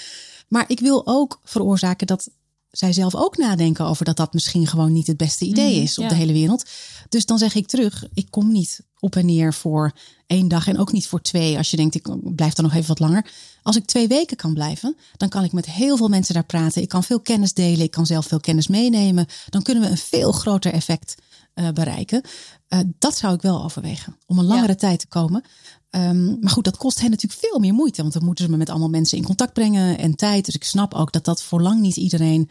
Maar ik wil ook veroorzaken dat zij zelf ook nadenken over dat dat misschien gewoon niet het beste idee Mhm, is op ja. de hele wereld. Dus dan zeg ik terug, ik kom niet op en neer voor één dag en ook niet voor twee. Als je denkt, ik blijf dan nog even wat langer. Als ik twee weken kan blijven, dan kan ik met heel veel mensen daar praten. Ik kan veel kennis delen, ik kan zelf veel kennis meenemen. Dan kunnen we een veel groter effect eh, bereiken. Eh, dat zou ik wel overwegen, om een langere Ja. tijd te komen. Ehm, maar goed, dat kost hen natuurlijk veel meer moeite. Want dan moeten ze me met allemaal mensen in contact brengen en tijd. Dus ik snap ook dat dat voor lang niet iedereen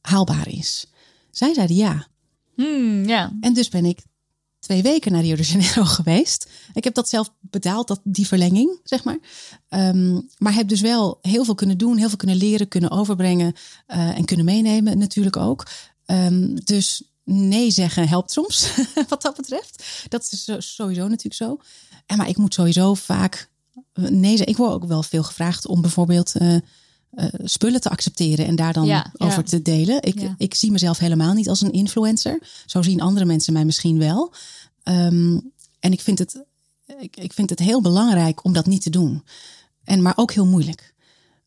haalbaar is. Zij zeiden ja. Hmm, ja. En dus ben ik twee weken naar Rio de Janeiro geweest. Ik heb dat zelf betaald, dat, die verlenging, zeg maar. Ehm, maar heb dus wel heel veel kunnen doen, heel veel kunnen leren, kunnen overbrengen eh, en kunnen meenemen natuurlijk ook. Ehm, dus nee zeggen helpt soms, wat dat betreft. Dat is sowieso natuurlijk zo. En maar ik moet sowieso vaak eh, nee. Ik word ook wel veel gevraagd om bijvoorbeeld eh, eh, spullen te accepteren en daar dan Ja, over ja. te delen. Ik, Ja. ik zie mezelf helemaal niet als een influencer. Zo zien andere mensen mij misschien wel. Ehm, en ik vind, het, ik, ik vind het heel belangrijk om dat niet te doen. En, maar ook heel moeilijk.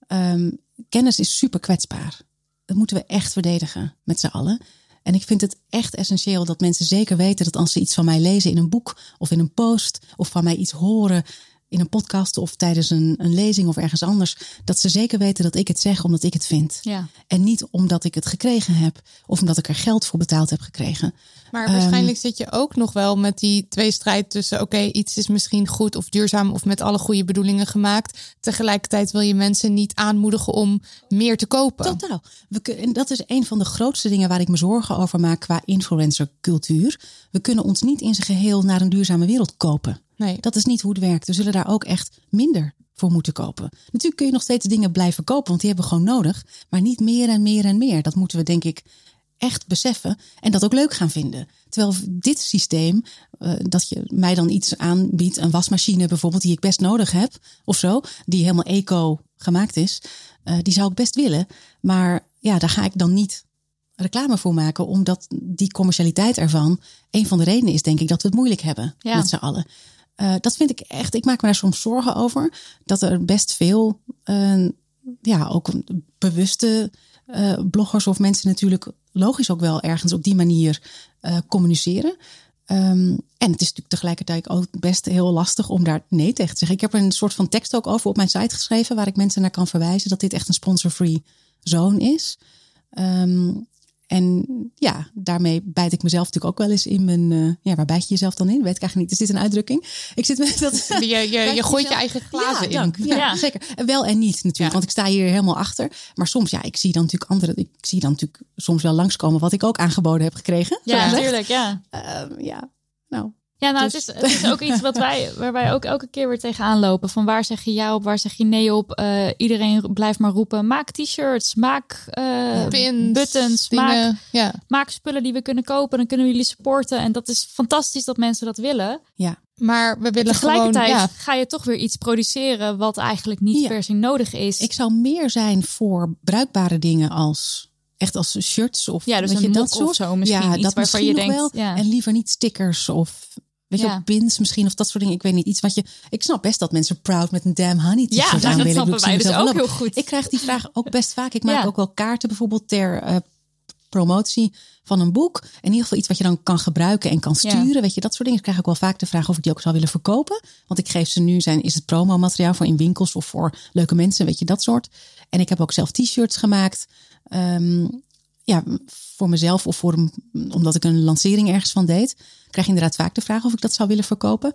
Ehm, kennis is super kwetsbaar. Dat moeten we echt verdedigen met z'n allen. En ik vind het echt essentieel dat mensen zeker weten dat als ze iets van mij lezen in een boek of in een post of van mij iets horen in een podcast of tijdens een, een lezing of ergens anders, dat ze zeker weten dat ik het zeg omdat ik het vind. Ja. En niet omdat ik het gekregen heb of omdat ik er geld voor betaald heb gekregen. Maar Ehm, waarschijnlijk zit je ook nog wel met die twee strijd tussen... oké, iets is misschien goed of duurzaam of met alle goede bedoelingen gemaakt. Tegelijkertijd wil je mensen niet aanmoedigen om meer te kopen. Totaal. We en dat is een van de grootste dingen waar ik me zorgen over maak qua influencercultuur. We kunnen ons niet in zijn geheel naar een duurzame wereld kopen. Nee. Dat is niet hoe het werkt. We zullen daar ook echt minder voor moeten kopen. Natuurlijk kun je nog steeds dingen blijven kopen, want die hebben we gewoon nodig. Maar niet meer en meer en meer. Dat moeten we denk ik echt beseffen en dat ook leuk gaan vinden. Terwijl dit systeem, eh, dat je mij dan iets aanbiedt, een wasmachine bijvoorbeeld, die ik best nodig heb of zo, die helemaal eco gemaakt is, eh, die zou ik best willen. Maar ja, daar ga ik dan niet reclame voor maken, omdat die commercialiteit ervan een van de redenen is, denk ik, dat we het moeilijk hebben Ja. met z'n allen. Eh, dat vind ik echt, ik maak me daar soms zorgen over, dat er best veel, eh, ja, ook bewuste eh, bloggers of mensen natuurlijk logisch ook wel ergens op die manier communiceren. Ehm, en het is natuurlijk tegelijkertijd ook best heel lastig om daar nee tegen te zeggen. Ik heb er een soort van tekst ook over op mijn site geschreven, waar ik mensen naar kan verwijzen dat dit echt een sponsor-free zone is. Ehm, en ja, daarmee bijt ik mezelf natuurlijk ook wel eens in mijn. eh, ja, waar bijt je jezelf dan in? Weet ik eigenlijk niet. Is dit een uitdrukking? Ik zit met dat. Je, je, je gooit je eigen glazen ja, in. dank. Ja, Ja. zeker. Wel en niet natuurlijk, Ja. want ik sta hier helemaal achter. Maar soms, ja, ik zie dan natuurlijk andere. Ik zie dan natuurlijk soms wel langskomen wat ik ook aangeboden heb gekregen. Ja, natuurlijk. Ja. Ehm, ja, nou. Ja, nou, Dus- het, is, het is ook iets wat wij, waar wij ook elke keer weer tegenaan lopen. Van waar zeg je ja op, waar zeg je nee op? Eh, iedereen blijft maar roepen, maak t-shirts, maak eh, Pins, buttons, maak. Ja. maak spullen die we kunnen kopen. Dan kunnen we jullie supporten. En dat is fantastisch dat mensen dat willen. Maar we willen gewoon... Tegelijkertijd Ja, ga je toch weer iets produceren wat eigenlijk niet Ja. per se nodig is. Ik zou meer zijn voor bruikbare dingen als echt als shirts of ja, dus een je, dat soort. of zo misschien. ja, iets dat waarvan je denkt, wel. ja. En liever niet stickers of weet je, Ja. wel, pins misschien of dat soort dingen. Ik weet niet iets wat je. Ik snap best dat mensen proud met een damn honey t-shirt ja, aan dat willen. Snappen ik zie dus ook heel goed. Ik krijg die vraag ook best vaak. Ik maak Ja. ook wel kaarten bijvoorbeeld ter eh, promotie van een boek. In ieder geval iets wat je dan kan gebruiken en kan Ja. sturen. Weet je, dat soort dingen. Ik krijg ook wel vaak de vraag of ik die ook zou willen verkopen. Want ik geef ze nu zijn, is het promomateriaal voor in winkels of voor leuke mensen, weet je, dat soort. En ik heb ook zelf t-shirts gemaakt. Ehm, ja, voor mezelf of voor een, omdat ik een lancering ergens van deed. Krijg je inderdaad vaak de vraag of ik dat zou willen verkopen.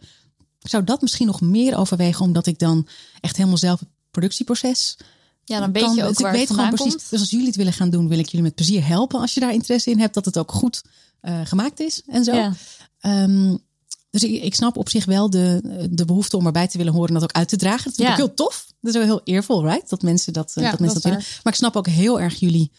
Ik zou dat misschien nog meer overwegen, omdat ik dan echt helemaal zelf het productieproces ja, dan weet kan- je ook dus waar ik het weet gewoon vandaan precies. komt. Dus als jullie het willen gaan doen, wil ik jullie met plezier helpen. Als je daar interesse in hebt, dat het ook goed eh, gemaakt is en zo. Ja. Ehm, dus ik, ik snap op zich wel de, de behoefte om erbij te willen horen en dat ook uit te dragen. Dat is Ja. ook heel tof. Dat is ook heel eervol, right? Dat mensen dat, eh, Ja, dat, mensen dat willen. Maar ik snap ook heel erg jullie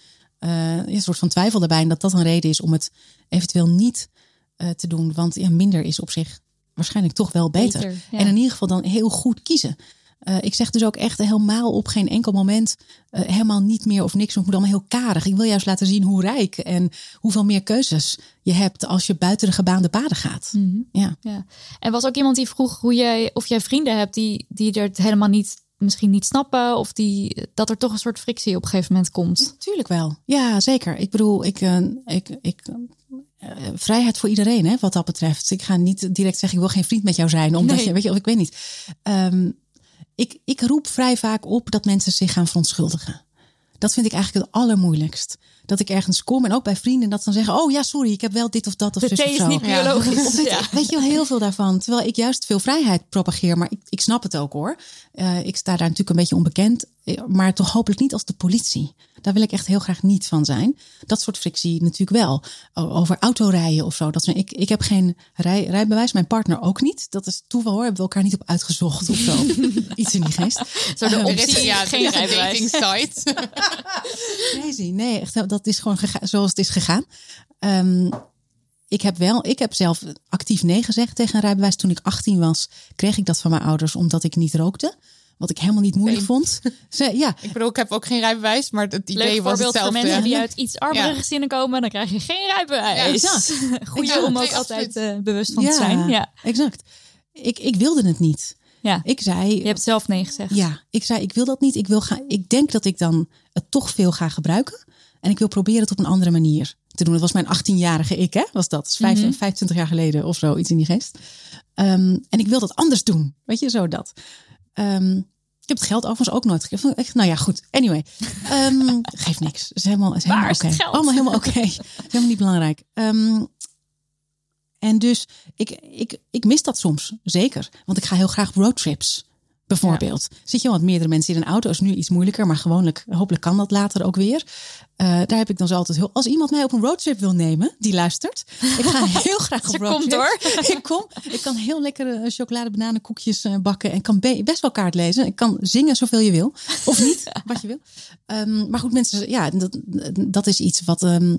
eh, een soort van twijfel daarbij. En dat dat een reden is om het eventueel niet eh, te doen. Want ja, minder is op zich waarschijnlijk toch wel beter. Beter, ja. En in ieder geval dan heel goed kiezen. Eh, ik zeg dus ook echt helemaal op geen enkel moment helemaal niet meer of niks. Het moet allemaal heel karig. Ik wil juist laten zien hoe rijk en hoeveel meer keuzes je hebt als je buiten de gebaande paden gaat. Mhm. Ja. Ja. En was ook iemand die vroeg hoe jij, of jij vrienden hebt die, die er helemaal niet, misschien niet snappen. Of die, dat er toch een soort frictie op een gegeven moment komt. Tuurlijk wel. Ja, zeker. Ik bedoel, ik, eh, ik, ik, eh, vrijheid voor iedereen, hè, wat dat betreft. Ik ga niet direct zeggen, ik wil geen vriend met jou zijn, omdat Nee. je, weet je, of ik weet niet. Ehm, ik, ik roep vrij vaak op dat mensen zich gaan verontschuldigen. Dat vind ik eigenlijk het allermoeilijkst. Dat ik ergens kom en ook bij vrienden dat ze dan zeggen: Oh ja, sorry, ik heb wel dit of dat of De zus of is zo. niet Ja. biologisch. Ja. weet je wel, heel veel daarvan. Terwijl ik juist veel vrijheid propageer. Maar ik, ik snap het ook hoor. Eh, ik sta daar natuurlijk een beetje onbekend. eh, Maar toch hopelijk niet als de politie. Daar wil ik echt heel graag niet van zijn. Dat soort frictie natuurlijk wel. Over autorijden of zo. Dat, soort- ik, ik heb geen rij, rijbewijs. Mijn partner ook niet. Dat is toeval hoor. Hebben we elkaar niet op uitgezocht of zo. Iets in die geest. Zo de is optie, ja, geen een rijbewijs. site. Crazy. Nee, echt, dat is gewoon zoals het is gegaan. Ehm, ik heb wel, ik heb zelf actief nee gezegd tegen een rijbewijs. Toen ik 18 was, kreeg ik dat van mijn ouders omdat ik niet rookte. Wat ik helemaal niet moeilijk vond. Ze, ja, Ik bedoel, ik heb ook geen rijbewijs, maar het idee Leuk was voorbeeld voor hetzelfde. mensen die uit iets armere Ja. gezinnen komen. Dan krijg je geen rijbewijs. Ja, exact. Exact. om ook Nee, altijd eh, bewust van ja, te zijn. Ja. exact. Ik, ik wilde het niet. Ja. Ik zei, Je hebt zelf nee gezegd. ja, ik zei, ik wil dat niet. Ik, wil gaan, ik denk dat ik dan het toch veel ga gebruiken. En ik wil proberen het op een andere manier te doen. Het was mijn 18-jarige ik, hè? Was dat? Dat is vijf- Mhm. 25 jaar geleden of zo, iets in die geest. Ehm, en ik wil dat anders doen. Weet je, zo dat. Ehm, ik heb het geld overigens ook nooit gegeven. Echt, nou ja, goed. Anyway, Ehm geeft niks. Het is helemaal, is helemaal oké. geld? Allemaal helemaal oké. helemaal niet belangrijk. En dus, ik, ik, ik mis dat soms, zeker. Want ik ga heel graag roadtrips, bijvoorbeeld. Zit je al met meerdere mensen in een auto, is nu iets moeilijker. Maar gewoonlijk, hopelijk kan dat later ook weer. Eh, daar heb ik dan zo altijd heel... Als iemand mij op een roadtrip wil nemen, die luistert. Ik ga heel graag op roadtrip. komt hoor. ik kom. Ik kan heel lekkere chocolade bananenkoekjes eh, bakken. En kan be- best wel kaart lezen. Ik kan zingen zoveel je wil. Of niet, wat je wil. Ehm, maar goed, mensen, ja, dat, dat is iets wat, ehm,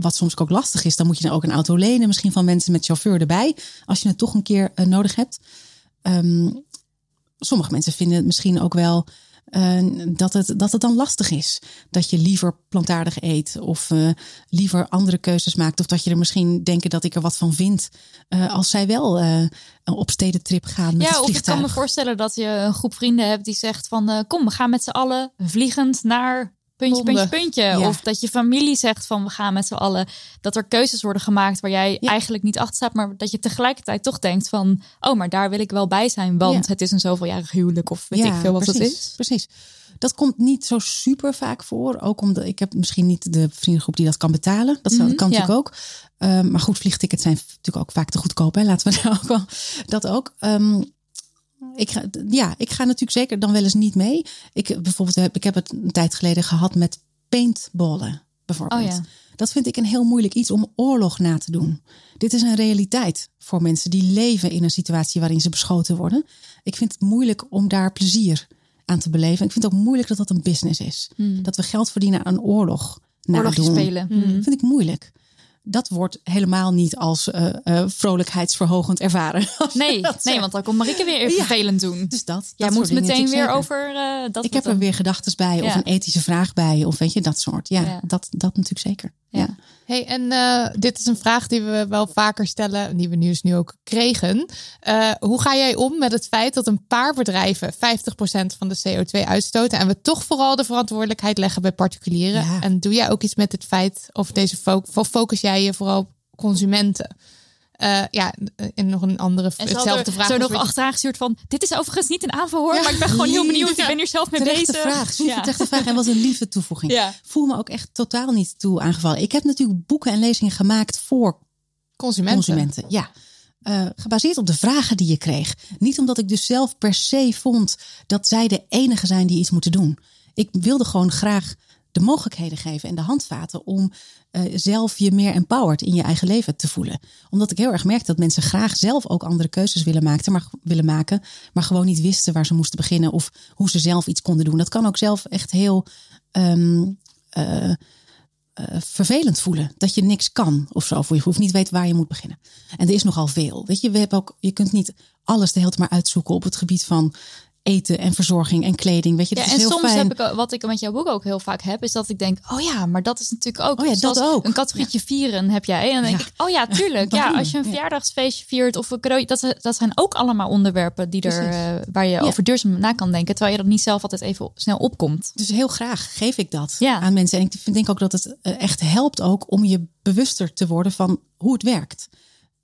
wat soms ook lastig is, dan moet je dan ook een auto lenen, misschien van mensen met chauffeur erbij, als je het toch een keer eh, nodig hebt. Ehm, sommige mensen vinden het misschien ook wel eh, dat, het, dat het dan lastig is. Dat je liever plantaardig eet of eh, liever andere keuzes maakt. Of dat je er misschien denken dat ik er wat van vind. eh, als zij wel op stedentrip gaan met ja, of ik kan me voorstellen dat je een groep vrienden hebt die zegt van kom, we gaan met z'n allen vliegend naar puntje, puntje, puntje. Ja. Of dat je familie zegt van we gaan met z'n allen. Dat er keuzes worden gemaakt waar jij Ja. eigenlijk niet achter staat, maar dat je tegelijkertijd toch denkt van oh, maar daar wil ik wel bij zijn, want Ja. het is een zoveeljarig huwelijk of weet ik veel wat precies, het is. Precies. Dat komt niet zo super vaak voor. Ook omdat ik heb misschien niet de vriendengroep die dat kan betalen. Dat, Mhm, kan natuurlijk ook. Ehm, maar goed, vliegtickets zijn natuurlijk ook vaak te goedkoop. Hè? Laten we daar ook wel dat ook. Ehm, ik ga, ja, ik ga natuurlijk zeker dan wel eens niet mee. Ik bijvoorbeeld heb ik heb het een tijd geleden gehad met paintballen bijvoorbeeld. Oh ja. Dat vind ik een heel moeilijk iets om oorlog na te doen. Dit is een realiteit voor mensen die leven in een situatie waarin ze beschoten worden. Ik vind het moeilijk om daar plezier aan te beleven. Ik vind het ook moeilijk dat dat een business is. Dat we geld verdienen aan oorlog. Nadoen. spelen. Dat vind ik moeilijk. Dat wordt helemaal niet als eh, eh, vrolijkheidsverhogend ervaren. Nee, nee, zegt. want dan komt Marike weer even Ja. vervelend doen. Dus dat. Jij dat moet meteen weer over eh, dat. Ik heb er dan- weer gedachten bij of een ethische vraag bij. Of weet je, dat soort. Ja, Ja. Dat, dat natuurlijk zeker. Ja. Hey, en eh, dit is een vraag die we wel vaker stellen, die we nieuws nu ook kregen. Eh, hoe ga jij om met het feit dat een paar bedrijven 50% van de CO2 uitstoten en we toch vooral de verantwoordelijkheid leggen bij particulieren? Ja. En doe jij ook iets met het feit, of deze fo- focus jij je vooral op consumenten? Eh, ja, en nog een andere, En ze hetzelfde vraag. zo nog achteraan gestuurd van... dit is overigens niet een aanval hoor, maar ik ben gewoon heel benieuwd. Ik ben hier zelf mee Terechte bezig. vraag, super terechte vraag. En wat een lieve toevoeging. Ja. Voel me ook echt totaal niet toe aangevallen. Ik heb natuurlijk boeken en lezingen gemaakt voor consumenten. consumenten. Ja. Eh, gebaseerd op de vragen die je kreeg. Niet omdat ik dus zelf per se vond dat zij de enige zijn die iets moeten doen. Ik wilde gewoon graag de mogelijkheden geven en de handvaten om eh, zelf je meer empowered in je eigen leven te voelen. Omdat ik heel erg merkte dat mensen graag zelf ook andere keuzes willen maken, maar, willen maken, maar gewoon niet wisten waar ze moesten beginnen of hoe ze zelf iets konden doen. Dat kan ook zelf echt heel ehm, eh, eh, vervelend voelen. Dat je niks kan of zo. Of je hoeft niet weten waar je moet beginnen. En er is nogal veel. Weet je, we hebben ook, je kunt niet alles de hele tijd maar uitzoeken op het gebied van eten en verzorging en kleding. Weet je, dat Ja, is en heel soms fijn. heb ik, wat ik met jouw boek ook heel vaak heb, is dat ik denk, oh ja, maar dat is natuurlijk ook, Oh ja, dat ook. een categorietje vieren heb jij. En dan denk Ja. ik, oh ja, tuurlijk. ja, als je een Ja. verjaardagsfeestje viert of een dat, dat zijn ook allemaal onderwerpen die er, eh, waar je over duurzaam na kan denken, terwijl je dat niet zelf altijd even snel opkomt. Dus heel graag geef ik dat Ja. aan mensen. En ik denk ook dat het eh, echt helpt ook om je bewuster te worden van hoe het werkt.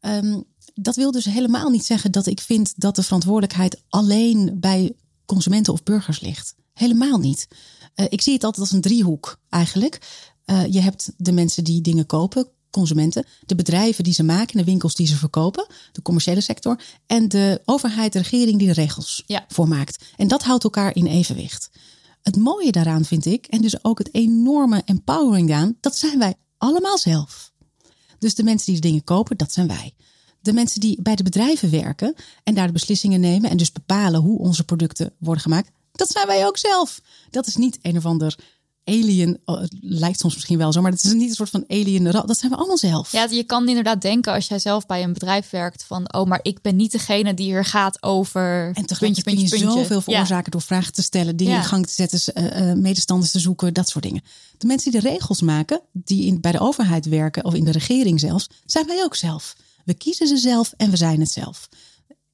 Ehm, dat wil dus helemaal niet zeggen dat ik vind dat de verantwoordelijkheid alleen bij consumenten of burgers ligt. Helemaal niet. Eh, ik zie het altijd als een driehoek eigenlijk. Eh, je hebt de mensen die dingen kopen, consumenten, de bedrijven die ze maken, de winkels die ze verkopen, de commerciële sector en de overheid, de regering die de regels Ja. voor maakt. En dat houdt elkaar in evenwicht. Het mooie daaraan vind ik, en dus ook het enorme empowering daaraan, dat zijn wij allemaal zelf. Dus de mensen die de dingen kopen, dat zijn wij. De mensen die bij de bedrijven werken en daar de beslissingen nemen en dus bepalen hoe onze producten worden gemaakt, dat zijn wij ook zelf. Dat is niet een of ander alien, oh, het lijkt soms misschien wel zo, maar dat is niet een soort van alien, dat zijn we allemaal zelf. Ja, je kan inderdaad denken als jij zelf bij een bedrijf werkt van, oh, maar ik ben niet degene die hier gaat over En tegelijkertijd kun je puntje. zoveel veroorzaken door vragen te stellen, dingen Ja. in gang te zetten, eh, medestanders te zoeken, dat soort dingen. De mensen die de regels maken, die in, bij de overheid werken of in de regering zelfs, zijn wij ook zelf. We kiezen ze zelf en we zijn het zelf.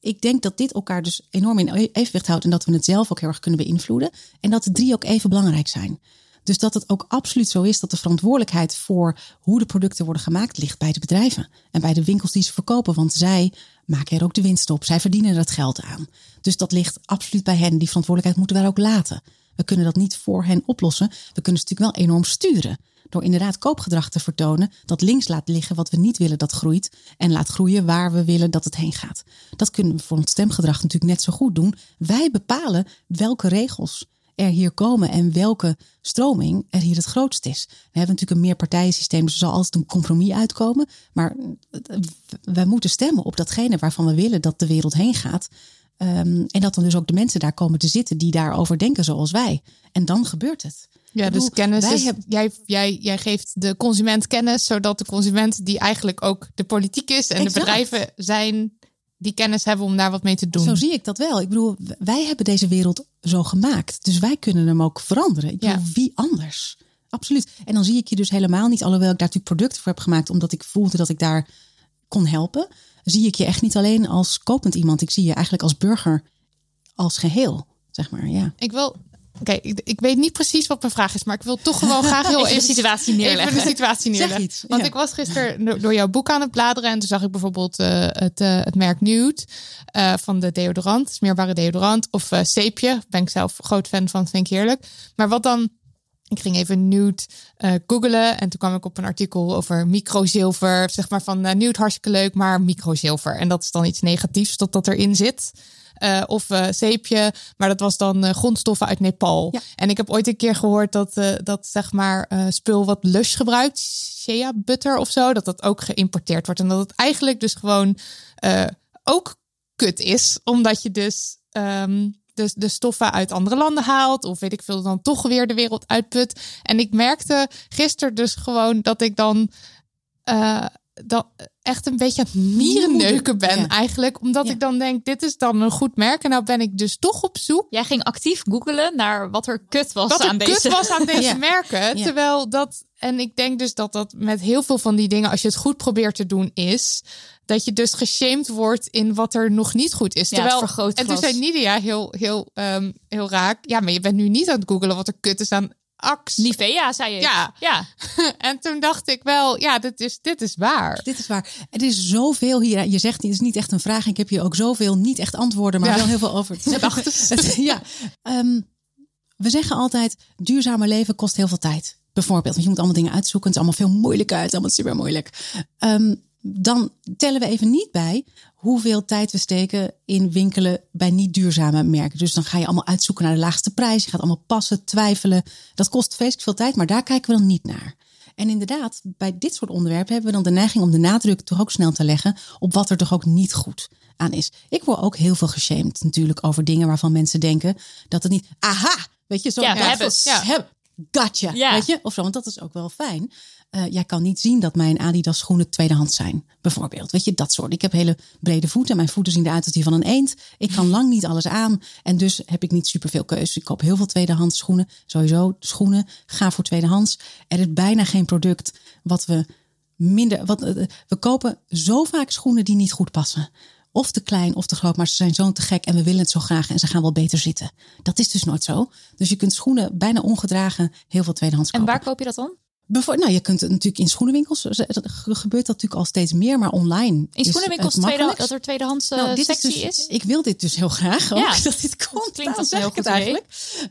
Ik denk dat dit elkaar dus enorm in evenwicht houdt en dat we het zelf ook heel erg kunnen beïnvloeden. En dat de drie ook even belangrijk zijn. Dus dat het ook absoluut zo is dat de verantwoordelijkheid voor hoe de producten worden gemaakt ligt bij de bedrijven en bij de winkels die ze verkopen. Want zij maken er ook de winst op. Zij verdienen er het geld aan. Dus dat ligt absoluut bij hen. Die verantwoordelijkheid moeten wij ook laten. We kunnen dat niet voor hen oplossen. We kunnen ze natuurlijk wel enorm sturen. Door inderdaad koopgedrag te vertonen dat links laat liggen wat we niet willen dat groeit. En laat groeien waar we willen dat het heen gaat. Dat kunnen we voor ons stemgedrag natuurlijk net zo goed doen. Wij bepalen welke regels er hier komen en welke stroming er hier het grootst is. We hebben natuurlijk een meerpartijensysteem, dus er zal altijd een compromis uitkomen. Maar wij moeten stemmen op datgene waarvan we willen dat de wereld heen gaat. Ehm, en dat dan dus ook de mensen daar komen te zitten die daarover denken zoals wij. En dan gebeurt het. Ja, dus kennis wij is, hebben- jij, jij, jij geeft de consument kennis, zodat de consument die eigenlijk ook de politiek is en Exact. de bedrijven zijn die kennis hebben om daar wat mee te doen. Zo zie ik dat wel. Ik bedoel, wij hebben deze wereld zo gemaakt. Dus wij kunnen hem ook veranderen. Ik bedoel, Ja. wie anders? Absoluut. En dan zie ik je dus helemaal niet, alhoewel ik daar natuurlijk producten voor heb gemaakt, omdat ik voelde dat ik daar kon helpen, zie ik je echt niet alleen als kopend iemand. Ik zie je eigenlijk als burger als geheel, zeg maar. Ja. Ik wil. Oké, ik, ik weet niet precies wat mijn vraag is, maar ik wil toch gewoon graag heel Even de situatie neerleggen. Even de situatie Zeg neerleggen. iets, Want ja. ik was gisteren door- door jouw boek aan het bladeren en toen zag ik bijvoorbeeld eh, het, eh, het merk Nude eh, van de deodorant, smeerbare deodorant, of zeepje. Ben ik zelf groot fan van, vind ik heerlijk. Maar wat dan? Ik ging even nude eh googelen en toen kwam ik op een artikel over microzilver. Zeg maar van eh, nude hartstikke leuk, maar microzilver. En dat is dan iets negatiefs dat dat erin zit. Eh, of zeepje, maar dat was dan grondstoffen uit Nepal. Ja. En ik heb ooit een keer gehoord dat, dat zeg maar spul wat Lush gebruikt, shea butter of zo, dat dat ook geïmporteerd wordt. En dat het eigenlijk dus gewoon ook kut is, omdat je dus ehm, de, de stoffen uit andere landen haalt, of weet ik veel, dan toch weer de wereld uitput. En ik merkte gisteren dus gewoon dat ik dan eh, dat echt een beetje aan het mierenneuken ben Ja. eigenlijk, omdat Ja. ik dan denk, dit is dan een goed merk. En nou ben ik dus toch op zoek Jij ging actief googelen naar wat er kut was wat er aan kut deze. was aan deze Ja. merken. Terwijl dat, en ik denk dus dat dat met heel veel van die dingen, als je het goed probeert te doen, is dat je dus geshamed wordt in wat er nog niet goed is. Terwijl, en toen zei Nidia heel, heel, ehm, heel raak, ja, maar je bent nu niet aan het googelen wat er kut is aan Axe. Nivea, zei je. Ja. ja. En toen dacht ik wel, ja, dit is, dit is waar. Dit is waar. Er is zoveel hier. Je zegt, het is niet echt een vraag. Ik heb hier ook zoveel niet echt antwoorden, maar Ja. wel heel veel over. Het- ja. Ehm, we zeggen altijd, duurzamer leven kost heel veel tijd. Bijvoorbeeld, want je moet allemaal dingen uitzoeken. Het is allemaal veel moeilijker. Het is allemaal super moeilijk. Ehm, dan tellen we even niet bij hoeveel tijd we steken in winkelen bij niet duurzame merken. Dus dan ga je allemaal uitzoeken naar de laagste prijs. Je gaat allemaal passen, twijfelen. Dat kost vreselijk veel tijd, maar daar kijken we dan niet naar. En inderdaad, bij dit soort onderwerpen hebben we dan de neiging om de nadruk toch ook snel te leggen op wat er toch ook niet goed aan is. Ik word ook heel veel geshamed natuurlijk over dingen waarvan mensen denken dat het niet. Aha! Weet je, zo Ja, hebben. Ja, heb- Gotcha. Ja. Weet je? Of zo, want dat is ook wel fijn. Eh, jij kan niet zien dat mijn Adidas schoenen tweedehands zijn. Bijvoorbeeld. Weet je, dat soort. Ik heb hele brede voeten. Mijn voeten zien eruit als die van een eend. Ik kan lang niet alles aan. En dus heb ik niet superveel keuze. Ik koop heel veel tweedehands schoenen. Sowieso schoenen. Ga voor tweedehands. Er is bijna geen product wat we minder... Wat, eh, we kopen zo vaak schoenen die niet goed passen. Of te klein of te groot, maar ze zijn zo te gek en we willen het zo graag en ze gaan wel beter zitten. Dat is dus nooit zo. Dus je kunt schoenen bijna ongedragen heel veel tweedehands En kopen. waar koop je dat dan? Bijvoorbeeld, nou, je kunt het natuurlijk in schoenenwinkels, eh, gebeurt dat natuurlijk al steeds meer, maar online. In is schoenenwinkels het tweede, dat er tweedehands eh, Nou, dit sectie is, dus, is? Ik wil dit dus heel graag ook. Ja. Dat dit komt. klinkt als heel ik het goed eigenlijk.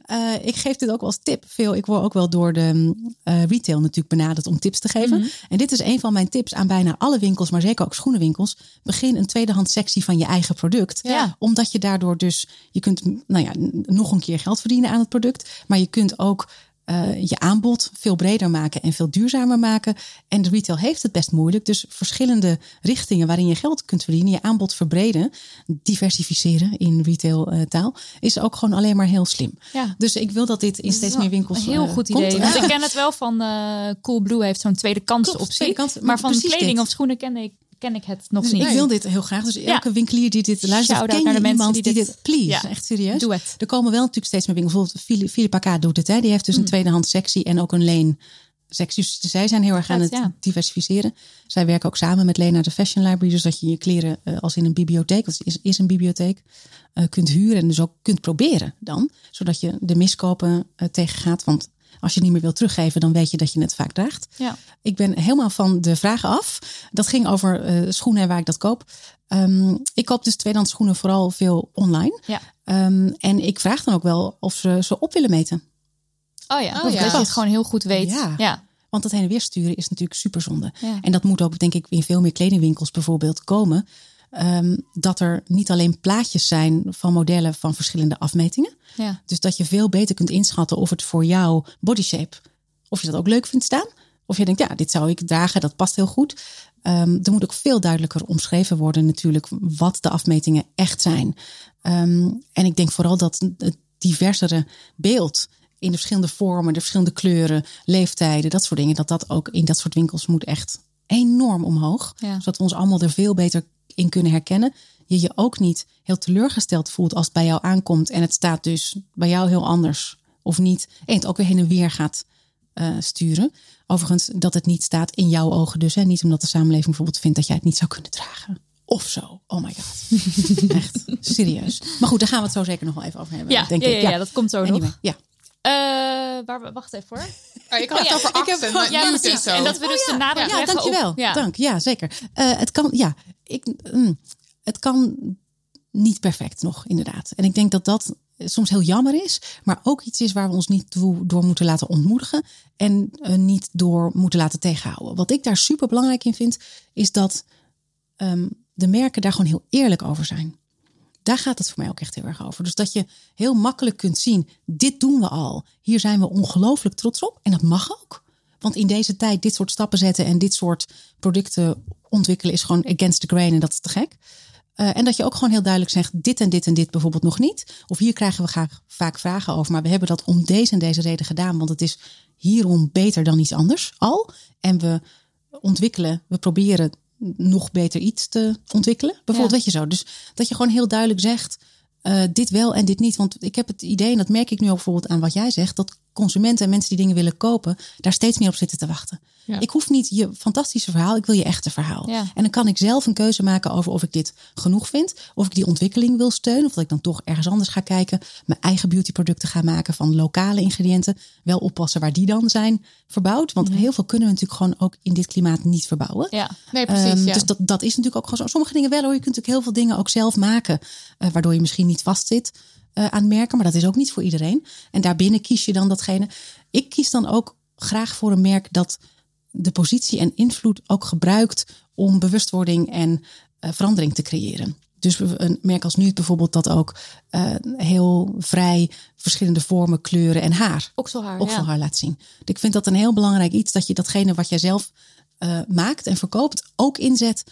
Eh, ik geef dit ook als tip. Veel, ik word ook wel door de mm, eh, retail natuurlijk benaderd om tips te geven. Mhm. En dit is een van mijn tips aan bijna alle winkels, maar zeker ook schoenenwinkels. Begin een tweedehands sectie van je eigen product. Ja. Omdat je daardoor dus, je kunt nou ja, nog een keer geld verdienen aan het product. Maar je kunt ook eh, je aanbod veel breder maken en veel duurzamer maken. En de retail heeft het best moeilijk. Dus verschillende richtingen waarin je geld kunt verdienen, je aanbod verbreden, diversificeren in retail eh, taal, is ook gewoon alleen maar heel slim. Ja. Dus ik wil dat dit in steeds meer winkels. Een heel eh, goed komt. idee. Want ik ken het wel van Coolblue heeft zo'n tweede kans optie. kans, maar maar van kleding of schoenen ken ik, ken ik het nog Dus niet. ik wil dit heel graag. Dus elke winkelier die dit luistert, ken naar je de mensen iemand die die dit- dit, please, Ja. echt serieus. Doe het. Er komen wel natuurlijk steeds meer winkels. Bijvoorbeeld Philip- Philippa K doet het. Hè. Die heeft dus een tweedehands sectie en ook een leen sectie. Dus zij zijn heel erg aan het ja. diversificeren. Zij werken ook samen met Lena de Fashion Library. Dus dat je je kleren eh, als in een bibliotheek, want het is, is een bibliotheek, eh, kunt huren. En dus ook kunt proberen dan. Zodat je de miskopen eh, tegengaat. Want als je het niet meer wilt teruggeven, dan weet je dat je het vaak draagt. Ja. Ik ben helemaal van de vragen af. Dat ging over eh, schoenen en waar ik dat koop. Ehm, ik koop dus tweedehands schoenen vooral veel online. Ja. Ehm, en ik vraag dan ook wel of ze ze op willen meten. Oh ja, Oh dat je het gewoon heel goed weet. Ja. Ja. Want dat heen en weer sturen is natuurlijk super zonde. Ja. En dat moet ook, denk ik, in veel meer kledingwinkels bijvoorbeeld komen. Ehm, dat er niet alleen plaatjes zijn van modellen van verschillende afmetingen. Ja. Dus dat je veel beter kunt inschatten of het voor jouw body shape, of je dat ook leuk vindt staan. Of je denkt, ja, dit zou ik dragen, dat past heel goed. Ehm, er moet ook veel duidelijker omschreven worden natuurlijk wat de afmetingen echt zijn. Ehm, en ik denk vooral dat het diversere beeld in de verschillende vormen, de verschillende kleuren, leeftijden, dat soort dingen, dat dat ook in dat soort winkels moet echt enorm omhoog. Ja. Zodat we ons allemaal er veel beter in kunnen herkennen. Je je ook niet heel teleurgesteld voelt als het bij jou aankomt en het staat dus bij jou heel anders of niet. En het ook weer heen en weer gaat eh, sturen. Overigens, dat het niet staat in jouw ogen dus. Hè? Niet omdat de samenleving bijvoorbeeld vindt dat jij het niet zou kunnen dragen. Of zo. Oh my god. Echt serieus. Maar goed, daar gaan we het zo zeker nog wel even over hebben. Ja, denk ja, ik. ja, ja, dat komt zo Anyway, nog. ja. Eh, waar, we- wacht even hoor. Oh, ik had het ja, over ik heb- maar Ja, precies. dus zo. En dat we dus de nadruk Ja, leggen dankjewel. op... Ja. Dank, ja, zeker. Eh, het kan, ja, ik, mm, het kan niet perfect nog, inderdaad. En ik denk dat dat soms heel jammer is, maar ook iets is waar we ons niet toe- door moeten laten ontmoedigen en eh, niet door moeten laten tegenhouden. Wat ik daar super belangrijk in vind, is dat ehm, de merken daar gewoon heel eerlijk over zijn. Daar gaat het voor mij ook echt heel erg over. Dus dat je heel makkelijk kunt zien, dit doen we al. Hier zijn we ongelooflijk trots op. En dat mag ook. Want in deze tijd dit soort stappen zetten en dit soort producten ontwikkelen is gewoon against the grain en dat is te gek. Eh, en dat je ook gewoon heel duidelijk zegt, dit en dit en dit bijvoorbeeld nog niet. Of hier krijgen we graag, vaak vragen over, maar we hebben dat om deze en deze reden gedaan. Want het is hierom beter dan iets anders al. En we ontwikkelen, we proberen nog beter iets te ontwikkelen. Bijvoorbeeld, Ja. weet je zo. Dus dat je gewoon heel duidelijk zegt, eh, dit wel en dit niet. Want ik heb het idee, en dat merk ik nu ook bijvoorbeeld aan wat jij zegt, dat consumenten en mensen die dingen willen kopen, daar steeds meer op zitten te wachten. Ja. Ik hoef niet je fantastische verhaal, ik wil je echte verhaal. Ja. En dan kan ik zelf een keuze maken over of ik dit genoeg vind, of ik die ontwikkeling wil steunen, of dat ik dan toch ergens anders ga kijken, mijn eigen beautyproducten ga maken van lokale ingrediënten. Wel oppassen waar die dan zijn verbouwd, want heel veel kunnen we natuurlijk gewoon ook in dit klimaat niet verbouwen. Ja. Nee, precies. Ehm, ja. Dus dat, dat is natuurlijk ook gewoon zo. Sommige dingen wel hoor. Je kunt natuurlijk heel veel dingen ook zelf maken. eh, waardoor je misschien niet vastzit eh, aan merken. Maar dat is ook niet voor iedereen. En daarbinnen kies je dan datgene. Ik kies dan ook graag voor een merk dat de positie en invloed ook gebruikt om bewustwording en eh, verandering te creëren. Dus een merk als nu bijvoorbeeld dat ook eh, heel vrij verschillende vormen, kleuren en haar Okselhaar, okselhaar laat zien. Ik vind dat een heel belangrijk iets dat je datgene wat jij zelf maakt en verkoopt ook inzet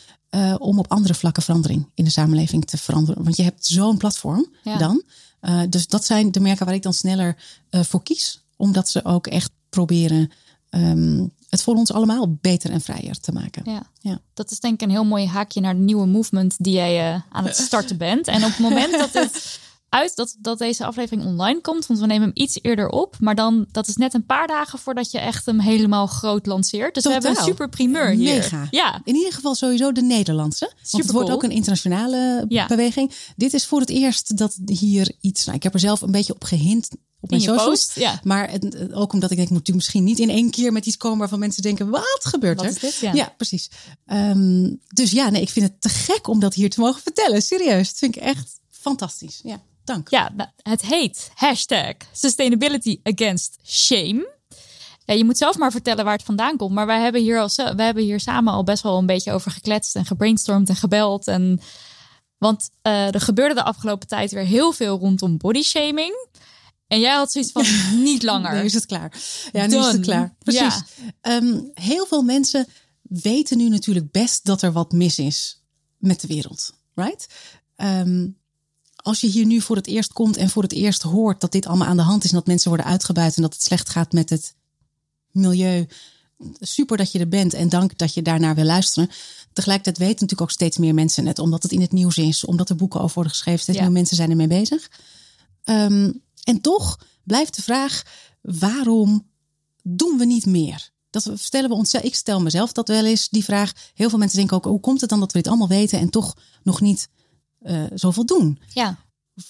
om op andere vlakken verandering in de samenleving te veranderen. Want je hebt zo'n platform Ja. dan. Eh, dus dat zijn de merken waar ik dan sneller eh, voor kies, omdat ze ook echt proberen ehm, het voor ons allemaal beter en vrijer te maken. Ja. Ja. Dat is denk ik een heel mooi haakje naar de nieuwe movement die jij eh, aan het starten bent. En op het moment dat het uit dat, dat deze aflevering online komt, want we nemen hem iets eerder op, maar dan dat is net een paar dagen voordat je echt hem helemaal groot lanceert. Dus we hebben een super primeur hier. Mega. Ja. In ieder geval sowieso de Nederlandse. Want het wordt ook een internationale Ja. beweging. Dit is voor het eerst dat hier iets... Nou, ik heb er zelf een beetje op gehint op mijn socials. post, ja. Maar het- ook omdat ik denk, moet natuurlijk misschien niet in één keer met iets komen... waarvan mensen denken, wat gebeurt Wat er? is dit? Ja. Ja, precies. Ehm, dus ja, nee, ik vind het te gek om dat hier te mogen vertellen. Serieus, dat vind ik echt fantastisch. Ja, dank. Ja, nou, het heet hashtag Sustainability Against Shame. Ja, je moet zelf maar vertellen waar het vandaan komt. Maar wij hebben hier, al, we hebben hier samen al best wel een beetje over gekletst en gebrainstormd en gebeld. En, want eh, er gebeurde de afgelopen tijd weer heel veel rondom bodyshaming. En jij had zoiets van niet langer. Nu is het klaar. Ja, nu is het klaar. Precies. Ja. Ehm, heel veel mensen weten nu natuurlijk best dat er wat mis is met de wereld. Right? Ehm, als je hier nu voor het eerst komt en voor het eerst hoort dat dit allemaal aan de hand is en dat mensen worden uitgebuit en dat het slecht gaat met het milieu. Super dat je er bent en dank dat je daarnaar wil luisteren. Tegelijkertijd weten natuurlijk ook steeds meer mensen het, omdat het in het nieuws is, omdat er boeken over worden geschreven. Steeds Ja. meer mensen zijn ermee bezig. Ehm, en toch blijft de vraag: waarom doen we niet meer? Dat stellen we onszelf. Ik stel mezelf dat wel eens die vraag. Heel veel mensen denken ook: hoe komt het dan dat we dit allemaal weten en toch nog niet eh, zoveel doen? Ja.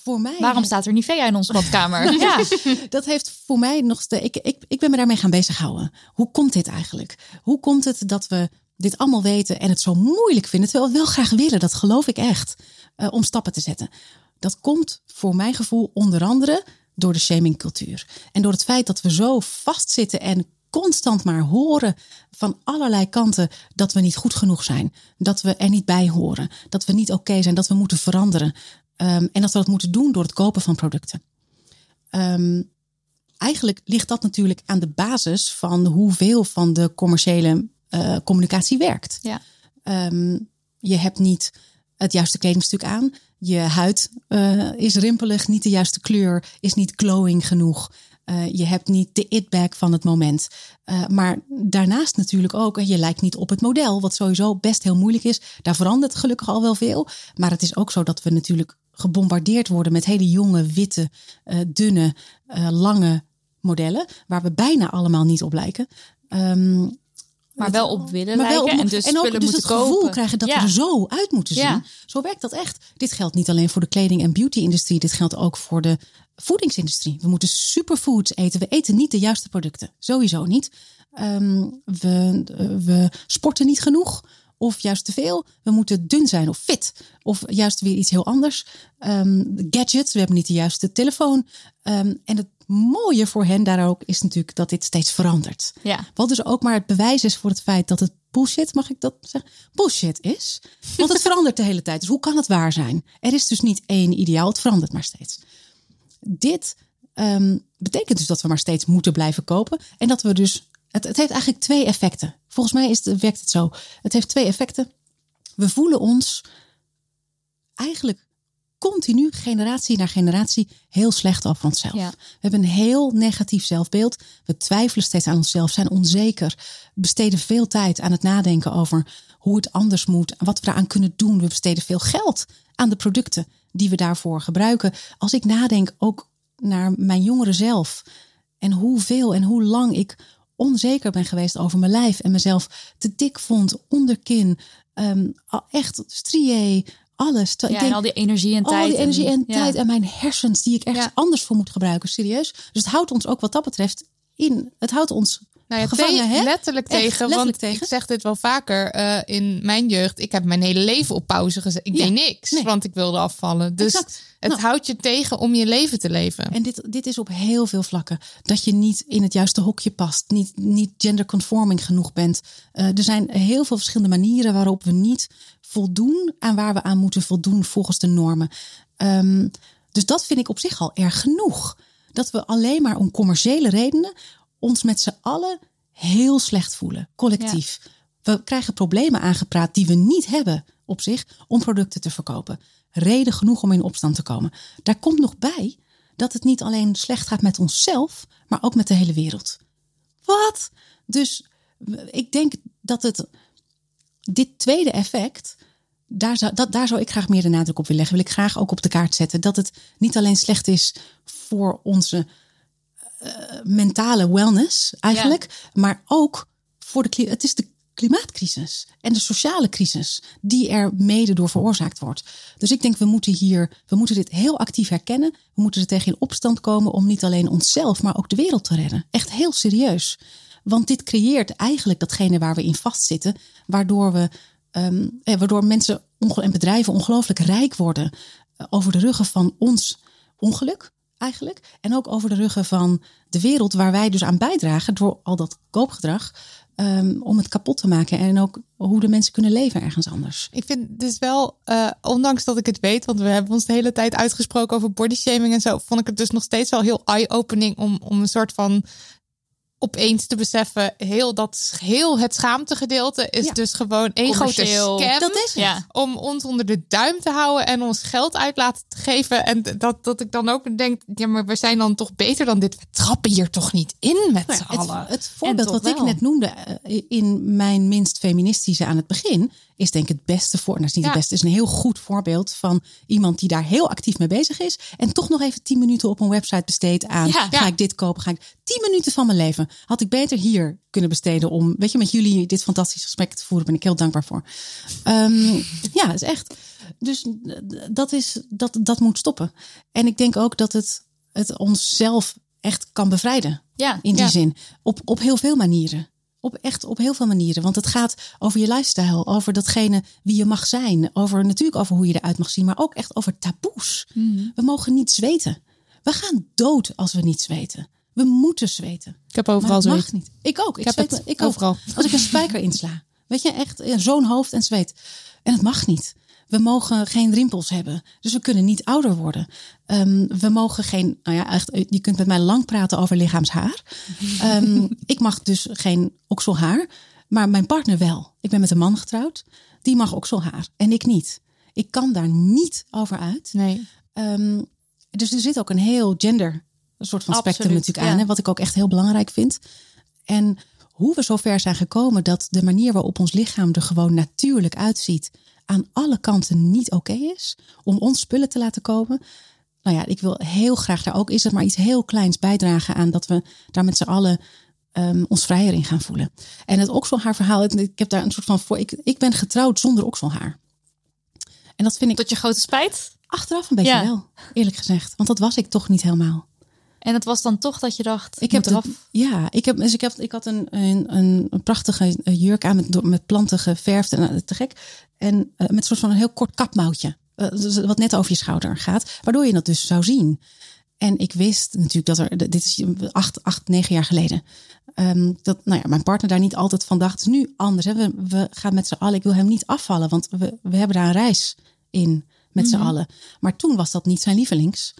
Voor mij. Waarom staat er Nivea in onze badkamer? ja. Dat heeft voor mij nog steeds. Ik, ik, ik ben me daarmee gaan bezighouden. Hoe komt dit eigenlijk? Hoe komt het dat we dit allemaal weten en het zo moeilijk vinden, terwijl we wel graag willen? Dat geloof ik echt. eh, om stappen te zetten. Dat komt voor mijn gevoel onder andere door de shamingcultuur. En door het feit dat we zo vastzitten en constant maar horen van allerlei kanten dat we niet goed genoeg zijn. Dat we er niet bij horen. Dat we niet oké zijn. Dat we moeten veranderen. Ehm, en dat we dat moeten doen door het kopen van producten. Ehm, eigenlijk ligt dat natuurlijk aan de basis van hoeveel van de commerciële eh, communicatie werkt. Ja. Ehm, je hebt niet het juiste kledingstuk aan. Je huid eh, is rimpelig, niet de juiste kleur, is niet glowing genoeg. Eh, je hebt niet de it-bag van het moment. Eh, maar daarnaast natuurlijk ook, je lijkt niet op het model, wat sowieso best heel moeilijk is. Daar verandert gelukkig al wel veel. Maar het is ook zo dat we natuurlijk gebombardeerd worden met hele jonge, witte, eh, dunne, eh, lange modellen, waar we bijna allemaal niet op lijken. Ehm, Maar wel op willen maar wel lijken op- en dus en ook dus moeten het gevoel kopen. krijgen dat Ja. we er zo uit moeten zien. Ja. Zo werkt dat echt. Dit geldt niet alleen voor de kleding- en beauty-industrie. Dit geldt ook voor de voedingsindustrie. We moeten superfoods eten. We eten niet de juiste producten. Sowieso niet. Ehm, we, eh, we sporten niet genoeg. Of juist te veel. We moeten dun zijn of fit. Of juist weer iets heel anders. Ehm, gadgets. We hebben niet de juiste telefoon. Ehm, en het mooie voor hen daar ook is natuurlijk dat dit steeds verandert. Ja. Wat dus ook maar het bewijs is voor het feit dat het bullshit, mag ik dat zeggen? Bullshit is. Want het verandert de hele tijd. Dus hoe kan het waar zijn? Er is dus niet één ideaal, het verandert maar steeds. Dit ehm, betekent dus dat we maar steeds moeten blijven kopen. En dat we dus. Het, het heeft eigenlijk twee effecten. Volgens mij is het, werkt het zo. Het heeft twee effecten. We voelen ons eigenlijk continu, generatie na generatie, heel slecht over onszelf. Ja. We hebben een heel negatief zelfbeeld. We twijfelen steeds aan onszelf, zijn onzeker, besteden veel tijd aan het nadenken over hoe het anders moet, wat we daaraan kunnen doen. We besteden veel geld aan de producten die we daarvoor gebruiken. Als ik nadenk ook naar mijn jongere zelf en hoeveel en hoe lang ik onzeker ben geweest over mijn lijf en mezelf te dik vond, onderkin, ehm, echt strié, alles. Ja, denk- en al die energie en tijd. al die energie en tijd en mijn hersens die ik ergens Ja. anders voor moet gebruiken, serieus. Dus het houdt ons ook wat dat betreft in. Het houdt ons Nou ja, gevangen, te- hè? letterlijk Echt, tegen. letterlijk want tegen. ik zeg dit wel vaker eh, in mijn jeugd. Ik heb mijn hele leven op pauze gezet. Ik Ja, deed niks, nee. want ik wilde afvallen. Dus Exact. het Nou. houdt je tegen om je leven te leven. En dit, dit is op heel veel vlakken. Dat je niet in het juiste hokje past. Niet, niet genderconforming genoeg bent. Eh, er zijn heel veel verschillende manieren waarop we niet voldoen aan waar we aan moeten voldoen volgens de normen. Ehm, dus dat vind ik op zich al erg genoeg. Dat we alleen maar om commerciële redenen ons met z'n allen heel slecht voelen, collectief. We krijgen problemen aangepraat die we niet hebben op zich om producten te verkopen. Reden genoeg om in opstand te komen. Daar komt nog bij dat het niet alleen slecht gaat met onszelf, maar ook met de hele wereld. Wat? Dus ik denk dat het dit tweede effect, daar zou, dat, daar zou ik graag meer de nadruk op willen leggen. Wil ik graag ook op de kaart zetten. Dat het niet alleen slecht is voor onze mentale wellness eigenlijk, maar ook voor de het is de klimaatcrisis en de sociale crisis die er mede door veroorzaakt wordt. Dus ik denk we moeten hier, we moeten dit heel actief herkennen. We moeten er tegen in opstand komen om niet alleen onszelf, maar ook de wereld te redden. Echt heel serieus. Want dit creëert eigenlijk datgene waar we in vastzitten, waardoor we Ehm, eh, waardoor mensen en bedrijven ongelooflijk rijk worden eh, over de ruggen van ons ongeluk eigenlijk. En ook over de ruggen van de wereld waar wij dus aan bijdragen door al dat koopgedrag. ehm, om het kapot te maken en ook hoe de mensen kunnen leven ergens anders. Ik vind dus wel, eh, ondanks dat ik het weet, want we hebben ons de hele tijd uitgesproken over bodyshaming en zo, vond ik het dus nog steeds wel heel eye-opening om, om een soort van opeens te beseffen, heel, dat, heel het schaamtegedeelte is Ja. dus gewoon één grote scam. Dat is het. Ja. om ons onder de duim te houden en ons geld uit laten te geven. En dat, dat ik dan ook denk, ja, maar we zijn dan toch beter dan dit. We trappen hier toch niet in met z'n Het, allen. het voorbeeld wat ik net noemde eh, in mijn minst feministische aan het begin, is denk ik het beste voor. Nou, is niet Ja. het beste, is een heel goed voorbeeld van iemand die daar heel actief mee bezig is. En toch nog even tien minuten op een website besteedt aan. Ja. ga Ja. ik dit kopen? Ga ik tien minuten van mijn leven had ik beter hier kunnen besteden om, weet je, met jullie dit fantastisch gesprek te voeren. Ben ik heel dankbaar voor. Ehm, ja, is echt. Dus eh, dat is dat dat moet stoppen. En ik denk ook dat het het onszelf echt kan bevrijden Ja. in die Ja. zin. Op, op heel veel manieren. Op echt op heel veel manieren. Want het gaat over je lifestyle, over datgene wie je mag zijn. Over natuurlijk over hoe je eruit mag zien, maar ook echt over taboes. We mogen niet zweten. We gaan dood als we niet zweten. We moeten zweten. ik heb overal zo. mag niet. Ik ook. Ik, heb zweet ik ook. overal. Als ik een spijker insla. Weet je, echt eh, zo'n hoofd en zweet. En het mag niet. We mogen geen rimpels hebben. Dus we kunnen niet ouder worden. Ehm, we mogen geen, nou ja, echt, je kunt met mij lang praten over lichaamshaar. Ehm, ik mag dus geen okselhaar, maar mijn partner wel. Ik ben met een man getrouwd, die mag okselhaar en ik niet. Ik kan daar niet over uit. Nee. Ehm, dus er zit ook een heel gender een soort van spectrum natuurlijk ja. aan. Hè, wat ik ook echt heel belangrijk vind. En hoe we zover zijn gekomen dat de manier waarop ons lichaam er gewoon natuurlijk uitziet, aan alle kanten niet oké is. Om ons spullen te laten komen. Nou ja, ik wil heel graag daar ook, is het maar iets heel kleins bijdragen aan dat we daar met z'n allen ehm, ons vrijer in gaan voelen. En het okselhaar verhaal, ik ik heb daar een soort van voor. Ik, ik ben getrouwd zonder okselhaar. En dat vind ik Tot je grote spijt. achteraf een beetje Ja. wel, eerlijk gezegd. Want dat was ik toch niet helemaal. En het was dan toch dat je dacht, Ik heb eraf. het, ja, ik heb, dus ik heb, ik had een, een, een, prachtige eh, jurk aan met, met planten geverfd en eh, te gek. En eh, met een soort van een heel kort kapmouwtje, eh, dus wat net over je schouder gaat, waardoor je dat dus zou zien. En ik wist natuurlijk dat er, dit is acht, acht negen jaar geleden, ehm, dat nou ja, mijn partner daar niet altijd van dacht. Het is nu anders. Hè? We, we gaan met z'n allen, ik wil hem niet afvallen, want we, we hebben daar een reis in met z'n allen. Maar toen was dat niet zijn lievelings.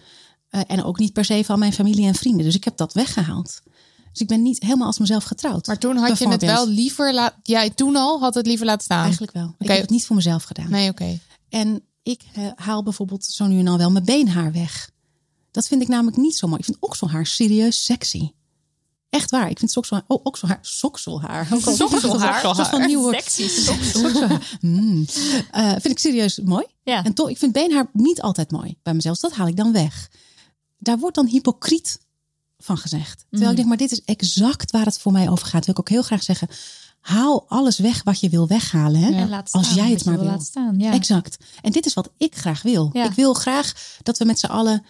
Eh, en ook niet per se van mijn familie en vrienden. Dus ik heb dat weggehaald. Dus ik ben niet helemaal als mezelf getrouwd. Maar toen had je het wel liever laten... Jij toen al had het liever laten staan? Eigenlijk wel. Ik heb het niet voor mezelf gedaan. Nee, oké. En ik eh, haal bijvoorbeeld zo nu en dan wel mijn beenhaar weg. Dat vind ik namelijk niet zo mooi. Ik vind okselhaar serieus sexy. Echt waar. Ik vind okselhaar... Oh, okselhaar. Sokselhaar. Ook al- Sokselhaar. Van nieuw woord. Sexy. Sokselhaar. Mm. Eh, vind ik serieus mooi. Ja. En toch, ik vind beenhaar niet altijd mooi bij mezelf. Dus dat haal ik dan weg. Daar wordt dan hypocriet van gezegd. Terwijl Mm. ik denk, maar dit is exact waar het voor mij over gaat. Wil ik ook heel graag zeggen. Haal alles weg wat je wil weghalen. Hè? En laat Als jij het maar wil wil. laten staan. Ja. Exact. En dit is wat ik graag wil. Ja. Ik wil graag dat we met z'n allen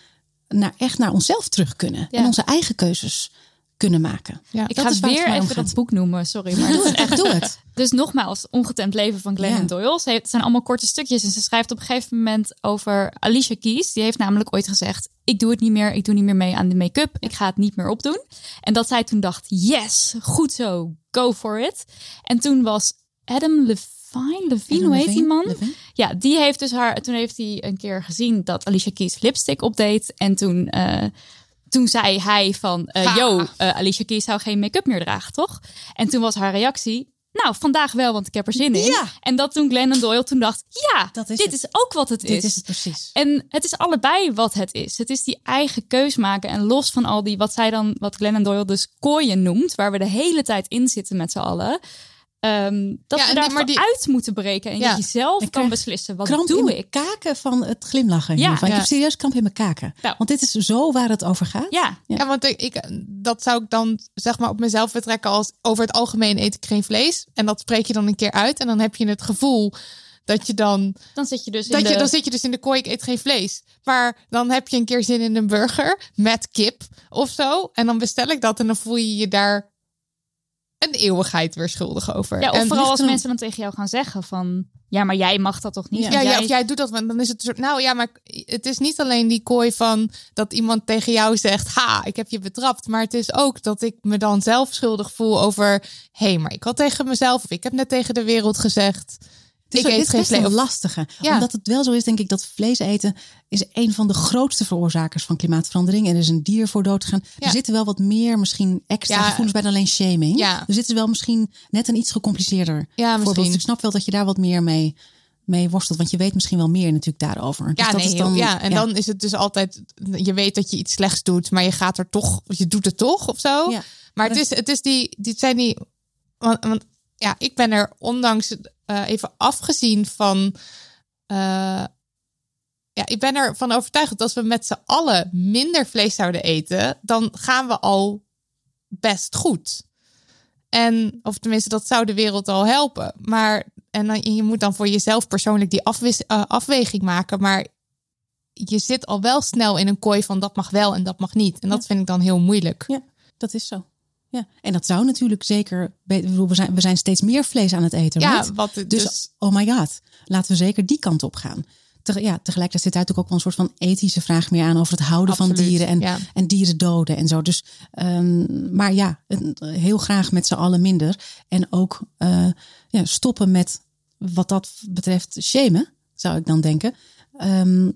naar, echt naar onszelf terug kunnen. Ja. En onze eigen keuzes kunnen maken. Ja. Ik ga het weer even dat boek noemen, sorry. Maar Doe het, echt doe het. Dus nogmaals, Ongetemd leven van Glennon Ja. Doyle. Ze heeft, het zijn allemaal korte stukjes. En ze schrijft op een gegeven moment over Alicia Keys. Die heeft namelijk ooit gezegd... ik doe het niet meer, ik doe niet meer mee aan de make-up. Ik ga het niet meer opdoen. En dat zij toen dacht, yes, goed zo, go for it. En toen was Adam Levine, Levine, Adam hoe heet die man? Levine? Ja, die heeft dus haar... Toen heeft hij een keer gezien dat Alicia Keys lipstick opdeed. En toen... eh, toen zei hij van, Ha. yo, eh, Alicia Keys zou geen make-up meer dragen, toch? En toen was haar reactie, nou, vandaag wel, want ik heb er zin in. Ja. En dat toen Glennon Doyle toen dacht, ja, Dat is dit het. is ook wat het Dit is. is het precies. En het is allebei wat het is. Het is die eigen keus maken en los van al die, wat zij dan, wat Glennon Doyle dus kooien noemt, waar we de hele tijd in zitten met z'n allen. Ehm, dat Ja, we daar maar die- uit moeten breken en Ja. dat je zelf Ik kan beslissen, wat Kramp doe ik? kaken van het glimlachen. Ja. Ik heb serieus kramp in mijn kaken. Nou. Want dit is zo waar het over gaat. Ja, Ja. Ja, want ik, ik, dat zou ik dan zeg maar op mezelf betrekken als over het algemeen eet ik geen vlees. En dat spreek je dan een keer uit. En dan heb je het gevoel dat je dan, dan zit je dus in je, de... dan zit je dus in de kooi, ik eet geen vlees. Maar dan heb je een keer zin in een burger met kip of zo. En dan bestel ik dat en dan voel je je daar een eeuwigheid weer schuldig over. Ja, of En- vooral als mensen dan tegen jou gaan zeggen van... Ja, maar jij mag dat toch niet? Ja. Jij- of jij doet dat, want dan is het een soort. Nou ja, maar het is niet alleen die kooi van dat iemand tegen jou zegt: Ha, ik heb je betrapt. Maar het is ook dat ik me dan zelf schuldig voel over: Hé, hey, maar ik had tegen mezelf, of ik heb net tegen de wereld gezegd: Het is, Ik eet dit is best een vlees. Lastige. Ja. Omdat het wel zo is, denk ik, dat vlees eten is een van de grootste veroorzakers van klimaatverandering. Er is een dier voor dood gegaan. Ja. Er zitten wel wat meer, misschien extra Ja. gevoelens bij dan alleen shaming. Ja. Er zitten wel misschien net een iets gecompliceerder Ja, voorbeeld. Dus ik snap wel dat je daar wat meer mee, mee worstelt. Want je weet misschien wel meer natuurlijk daarover. Dus Ja, dat nee, is dan, ja, en dan is het dus altijd, je weet dat je iets slechts doet, maar je gaat er toch, je doet het toch of zo. Ja. Maar het is, het is die, het zijn die, want, want ja, ik ben er ondanks eh, even afgezien van, eh, ja, ik ben ervan overtuigd dat als we met z'n allen minder vlees zouden eten, dan gaan we al best goed. En, of tenminste, dat zou de wereld al helpen. Maar, en dan, je moet dan voor jezelf persoonlijk die afwis, eh, afweging maken. Maar je zit al wel snel in een kooi van dat mag wel en dat mag niet. En dat vind ik dan heel moeilijk. Ja, dat is zo. Ja. En dat zou natuurlijk zeker. We zijn, we zijn steeds meer vlees aan het eten. Ja, right? wat Dus, dus, oh my god, laten we zeker die kant op gaan. Ja, tegelijkertijd zit daar natuurlijk ook wel een soort van ethische vraag meer aan over het houden van dieren en, ja. en dieren doden en zo. Dus, ehm, maar ja, heel graag met z'n allen minder. En ook eh, ja, stoppen met wat dat betreft shamen. zou ik dan denken. Ehm,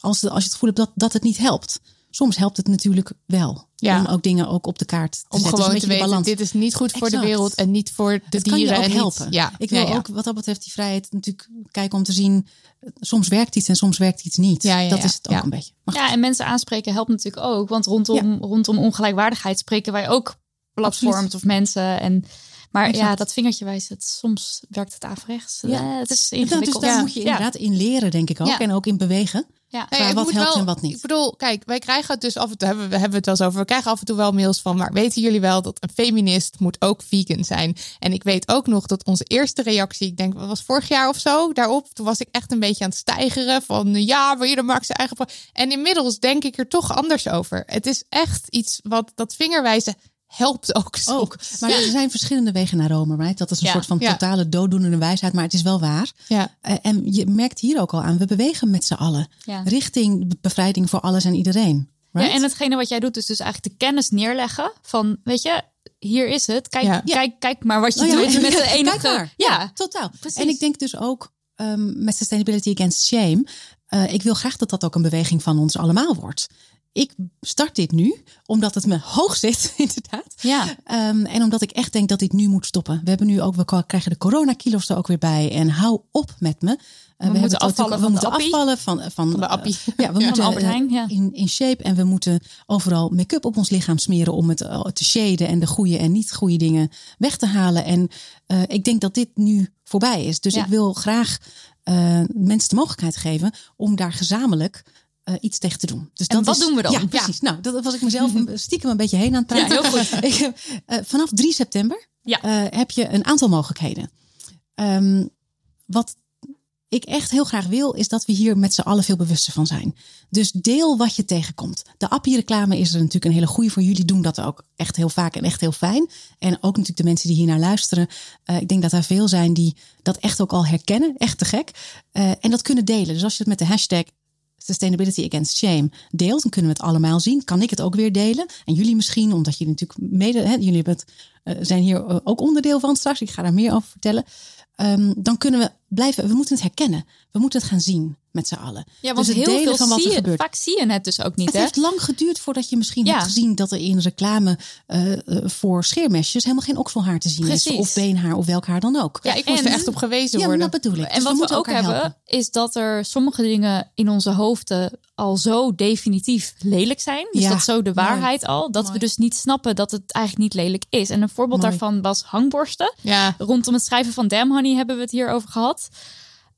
als, als je het gevoel hebt dat, dat het niet helpt. Soms helpt het natuurlijk wel. Ja. Om ook dingen ook op de kaart te Om zetten. Dus gewoon een te weten, balans. dit is niet goed voor de wereld en niet voor de Het kan je dieren. ook en niet- helpen. ja, Ik wil ja, ja. ook wat dat betreft die vrijheid natuurlijk kijken om te zien. eh, Soms werkt iets en soms werkt iets niet. Ja, ja, dat ja. is het ook Ja. een beetje. Maar Ja, en mensen aanspreken helpt natuurlijk ook. Want rondom, rondom ongelijkwaardigheid spreken wij ook platforms Absoluut. of mensen. En, maar ja, dat vingertje wijst het. Soms werkt het averechts. Ja. Het is dus ingewikkeld. daar Ja. moet je Ja. inderdaad in leren, denk ik ook. Ja. En ook in bewegen. Ja. Nee, wat helpt wel- en wat niet. Ik bedoel, kijk, wij krijgen het dus af en toe, hebben, we hebben het wel eens over, we krijgen af en toe wel mails van, maar weten jullie wel dat een feminist moet ook vegan zijn? En ik weet ook nog dat onze eerste reactie, ik denk, wat was vorig jaar of zo, daarop, toen was ik echt een beetje aan het stijgeren van, ja, maar ieder maakt zijn eigen... En inmiddels denk ik er toch anders over. Het is echt iets wat, dat vingerwijzen helpt ook. Ook. Maar er zijn verschillende wegen naar Rome, right? Dat is een Ja. soort van Ja. totale dooddoenende wijsheid, maar het is wel waar. Ja. Eh, en je merkt hier ook al aan, we bewegen met z'n allen Ja. richting be- bevrijding voor alles en iedereen. Right? Ja, en hetgene wat jij doet is dus eigenlijk de kennis neerleggen van, weet je, hier is het. Kijk, Ja. kijk, kijk maar wat je Oh ja, doet ja, met ja, de enige. maar. Ja, totaal. precies. En ik denk dus ook ehm, met Sustainability Against Shame. eh, ik wil graag dat dat ook een beweging van ons allemaal wordt. Ik start dit nu, omdat het me hoog zit, inderdaad. ja. Ehm, en omdat ik echt denk dat dit nu moet stoppen. We hebben nu ook, we krijgen de coronakilo's er ook weer bij. En hou op met me. Eh, moeten hebben het afvallen we de moeten appie. afvallen van, van, Van de appie. eh, ja, we moeten Albert eh, Heijn, ja. in, in shape en we moeten overal make-up op ons lichaam smeren om het eh, te shaden en de goede en niet goede dingen weg te halen. En eh, ik denk dat dit nu voorbij is. Dus Ja. ik wil graag eh, mensen de mogelijkheid geven om daar gezamenlijk eh, iets tegen te doen. Dus En dat wat is, doen we dan? Ja, precies. Nou, dat was ik mezelf een- stiekem een beetje heen aan het praten. Ja, heel goed. Ik eh, vanaf 3 september Ja. eh, heb je een aantal mogelijkheden. Ehm, wat ik echt heel graag wil, is dat we hier met z'n allen veel bewuster van zijn. Dus deel wat je tegenkomt. De appie-reclame is er natuurlijk een hele goede voor. Jullie doen dat ook echt heel vaak en echt heel fijn. En ook natuurlijk de mensen die hier naar luisteren. Ik denk dat er veel zijn die dat echt ook al herkennen. Echt te gek. En dat kunnen delen. Dus als je het met de hashtag Sustainability Against Shame deelt, dan kunnen we het allemaal zien. Kan ik het ook weer delen? En jullie misschien, omdat jullie natuurlijk mede, hè, jullie hebben eh, zijn hier eh, ook onderdeel van straks. Ik ga daar meer over vertellen. Ehm, dan kunnen we blijven, we moeten het herkennen. We moeten het gaan zien met z'n allen. Ja, want Dus het heel veel van wat er je, gebeurt. vaak zie je het dus ook niet. Het Hè? heeft lang geduurd voordat je misschien Ja. hebt gezien dat er in reclame eh, eh, voor scheermesjes helemaal geen okselhaar te zien Precies. is. Of beenhaar of welk haar dan ook. Ja, ik moest en- er echt op gewezen Ja, worden. dat bedoel ik. En Dus wat we, ook hebben, helpen. is dat er sommige dingen in onze hoofden al zo definitief lelijk zijn. Dus Ja, dat is zo de mooi. waarheid al. Dat we dus niet snappen dat het eigenlijk niet lelijk is. En een voorbeeld Mooi. daarvan was hangborsten. Ja, Rondom het schrijven van Damn Honey hebben we het hier over gehad.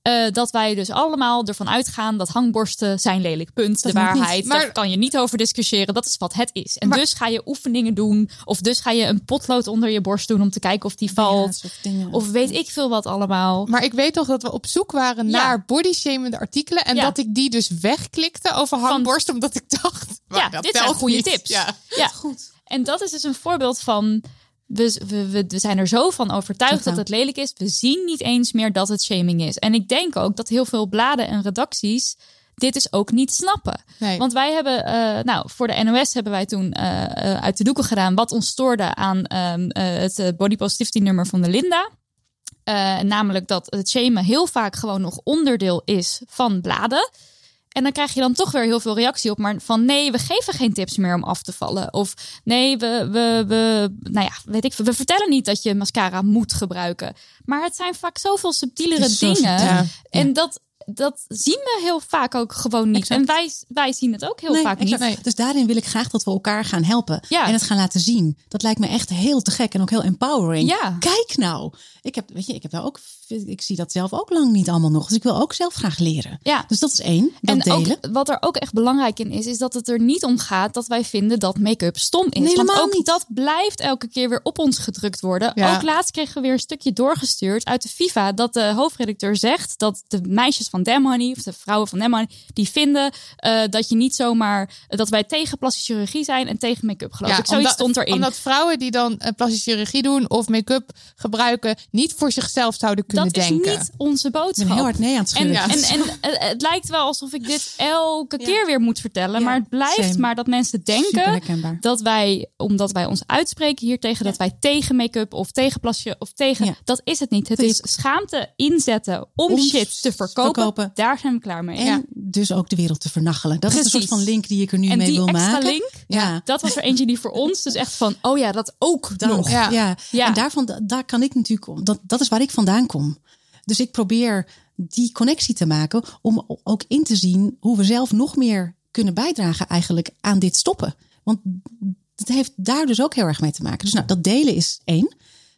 Eh, dat wij dus allemaal ervan uitgaan dat hangborsten zijn lelijk. Punt. Dat de waarheid. Maar- Daar kan je niet over discussiëren. Dat is wat het is. En Maar- dus ga je oefeningen doen. Of dus ga je een potlood onder je borst doen om te kijken of die valt. Ja, of weet ik veel wat allemaal. maar ik weet toch dat we op zoek waren Ja. naar bodyshamende artikelen. En Ja. dat ik die dus wegklikte over hangborst. Omdat ik dacht, Ja, dat dit zijn goede niet. tips. Ja. Ja. Goed. En dat is dus een voorbeeld van. We, we, we, zijn er zo van overtuigd dat het lelijk is. We zien niet eens meer dat het shaming is. En ik denk ook dat heel veel bladen en redacties dit dus ook niet snappen. Nee. Want wij hebben, eh, nou, voor de NOS hebben wij toen eh, eh, uit de doeken gedaan wat ons stoorde aan ehm, eh, het body positivity nummer van de Linda. Namelijk dat het shamen heel vaak gewoon nog onderdeel is van bladen. En dan krijg je dan toch weer heel veel reactie op. Maar van nee, we geven geen tips meer om af te vallen. Of nee, we, we, we, nou ja, weet ik, we vertellen niet dat je mascara moet gebruiken. Maar het zijn vaak zoveel subtielere zo dingen. Ja. En dat, dat zien we heel vaak ook gewoon niet. Exact. En wij, wij zien het ook heel Nee, vaak exact. niet. Dus daarin wil ik graag dat we elkaar gaan helpen. Ja. En het gaan laten zien. Dat lijkt me echt heel te gek en ook heel empowering. Ja. Kijk nou. Ik heb, weet je, ik heb daar ook, ik zie dat zelf ook lang niet allemaal nog. Dus ik wil ook zelf graag leren. Ja. Dus dat is één. Dat En delen. ook, wat er ook echt belangrijk in is, is dat het er niet om gaat dat wij vinden dat make-up stom is. Nee, Want helemaal ook niet. dat blijft elke keer weer op ons gedrukt worden. Ja. Ook laatst kregen we weer een stukje doorgestuurd uit de FIFA dat de hoofdredacteur zegt dat de meisjes van Dem Honey of de vrouwen van Dem Honey die vinden eh, dat je niet zomaar dat wij tegen plastische chirurgie zijn en tegen make-up geloof ik. Zoiets omdat, stond erin. Omdat vrouwen die dan eh, plastische chirurgie doen of make-up gebruiken, niet voor zichzelf zouden kunnen dat denken. is niet onze boodschap. heel hard nee aan het En, schudden. en, en het lijkt wel alsof ik dit elke keer weer moet vertellen. Ja, maar het blijft same. maar dat mensen denken dat wij, omdat wij ons uitspreken hier tegen, dat wij tegen make-up of tegen plasje of tegen. Dat is het niet. Het is schaamte inzetten om, Om shit te verkopen. kopen. Daar zijn we klaar mee. En dus ook de wereld te vernachelen. Dat is een soort van link die ik er nu En mee die wil extra maken. link, Ja. dat was er eentje die voor ons dus echt van, oh ja, dat ook Dan, nog. ja. Ja. Ja. En daarvan, daar kan ik natuurlijk, dat, dat is waar ik vandaan kom. Dus ik probeer die connectie te maken om ook in te zien hoe we zelf nog meer kunnen bijdragen eigenlijk aan dit stoppen. Want dat heeft daar dus ook heel erg mee te maken. Dus nou, dat delen is één.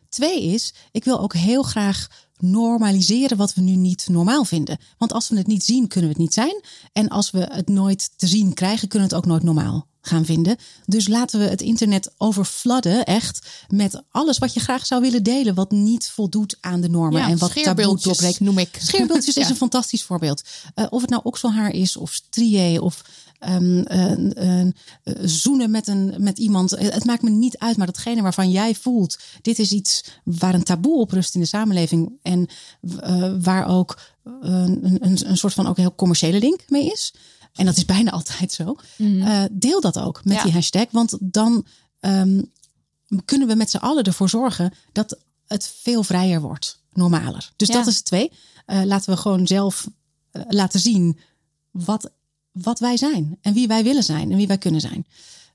Twee is, ik wil ook heel graag normaliseren wat we nu niet normaal vinden. Want als we het niet zien, kunnen we het niet zijn. En als we het nooit te zien krijgen, kunnen we het ook nooit normaal gaan vinden. Dus laten we het internet overfladden, echt, met alles wat je graag zou willen delen, wat niet voldoet aan de normen Ja, en wat taboe doorbreekt. noem ik. Scheerbeeldjes is Ja. een fantastisch voorbeeld. Eh, of het nou okselhaar is, of strié, of eh, zoenen met, een, met iemand. Eh, Het maakt me niet uit, maar datgene waarvan jij voelt... dit is iets waar een taboe op rust in de samenleving... en eh, waar ook een, een, een soort van ook heel commerciële link mee is... En dat is bijna altijd zo. Eh, deel dat ook met Ja. die hashtag. Want dan ehm, kunnen we met z'n allen ervoor zorgen dat het veel vrijer wordt, normaler. Dus Ja. dat is het twee. Laten we gewoon zelf laten zien wat, wat wij zijn en wie wij willen zijn en wie wij kunnen zijn.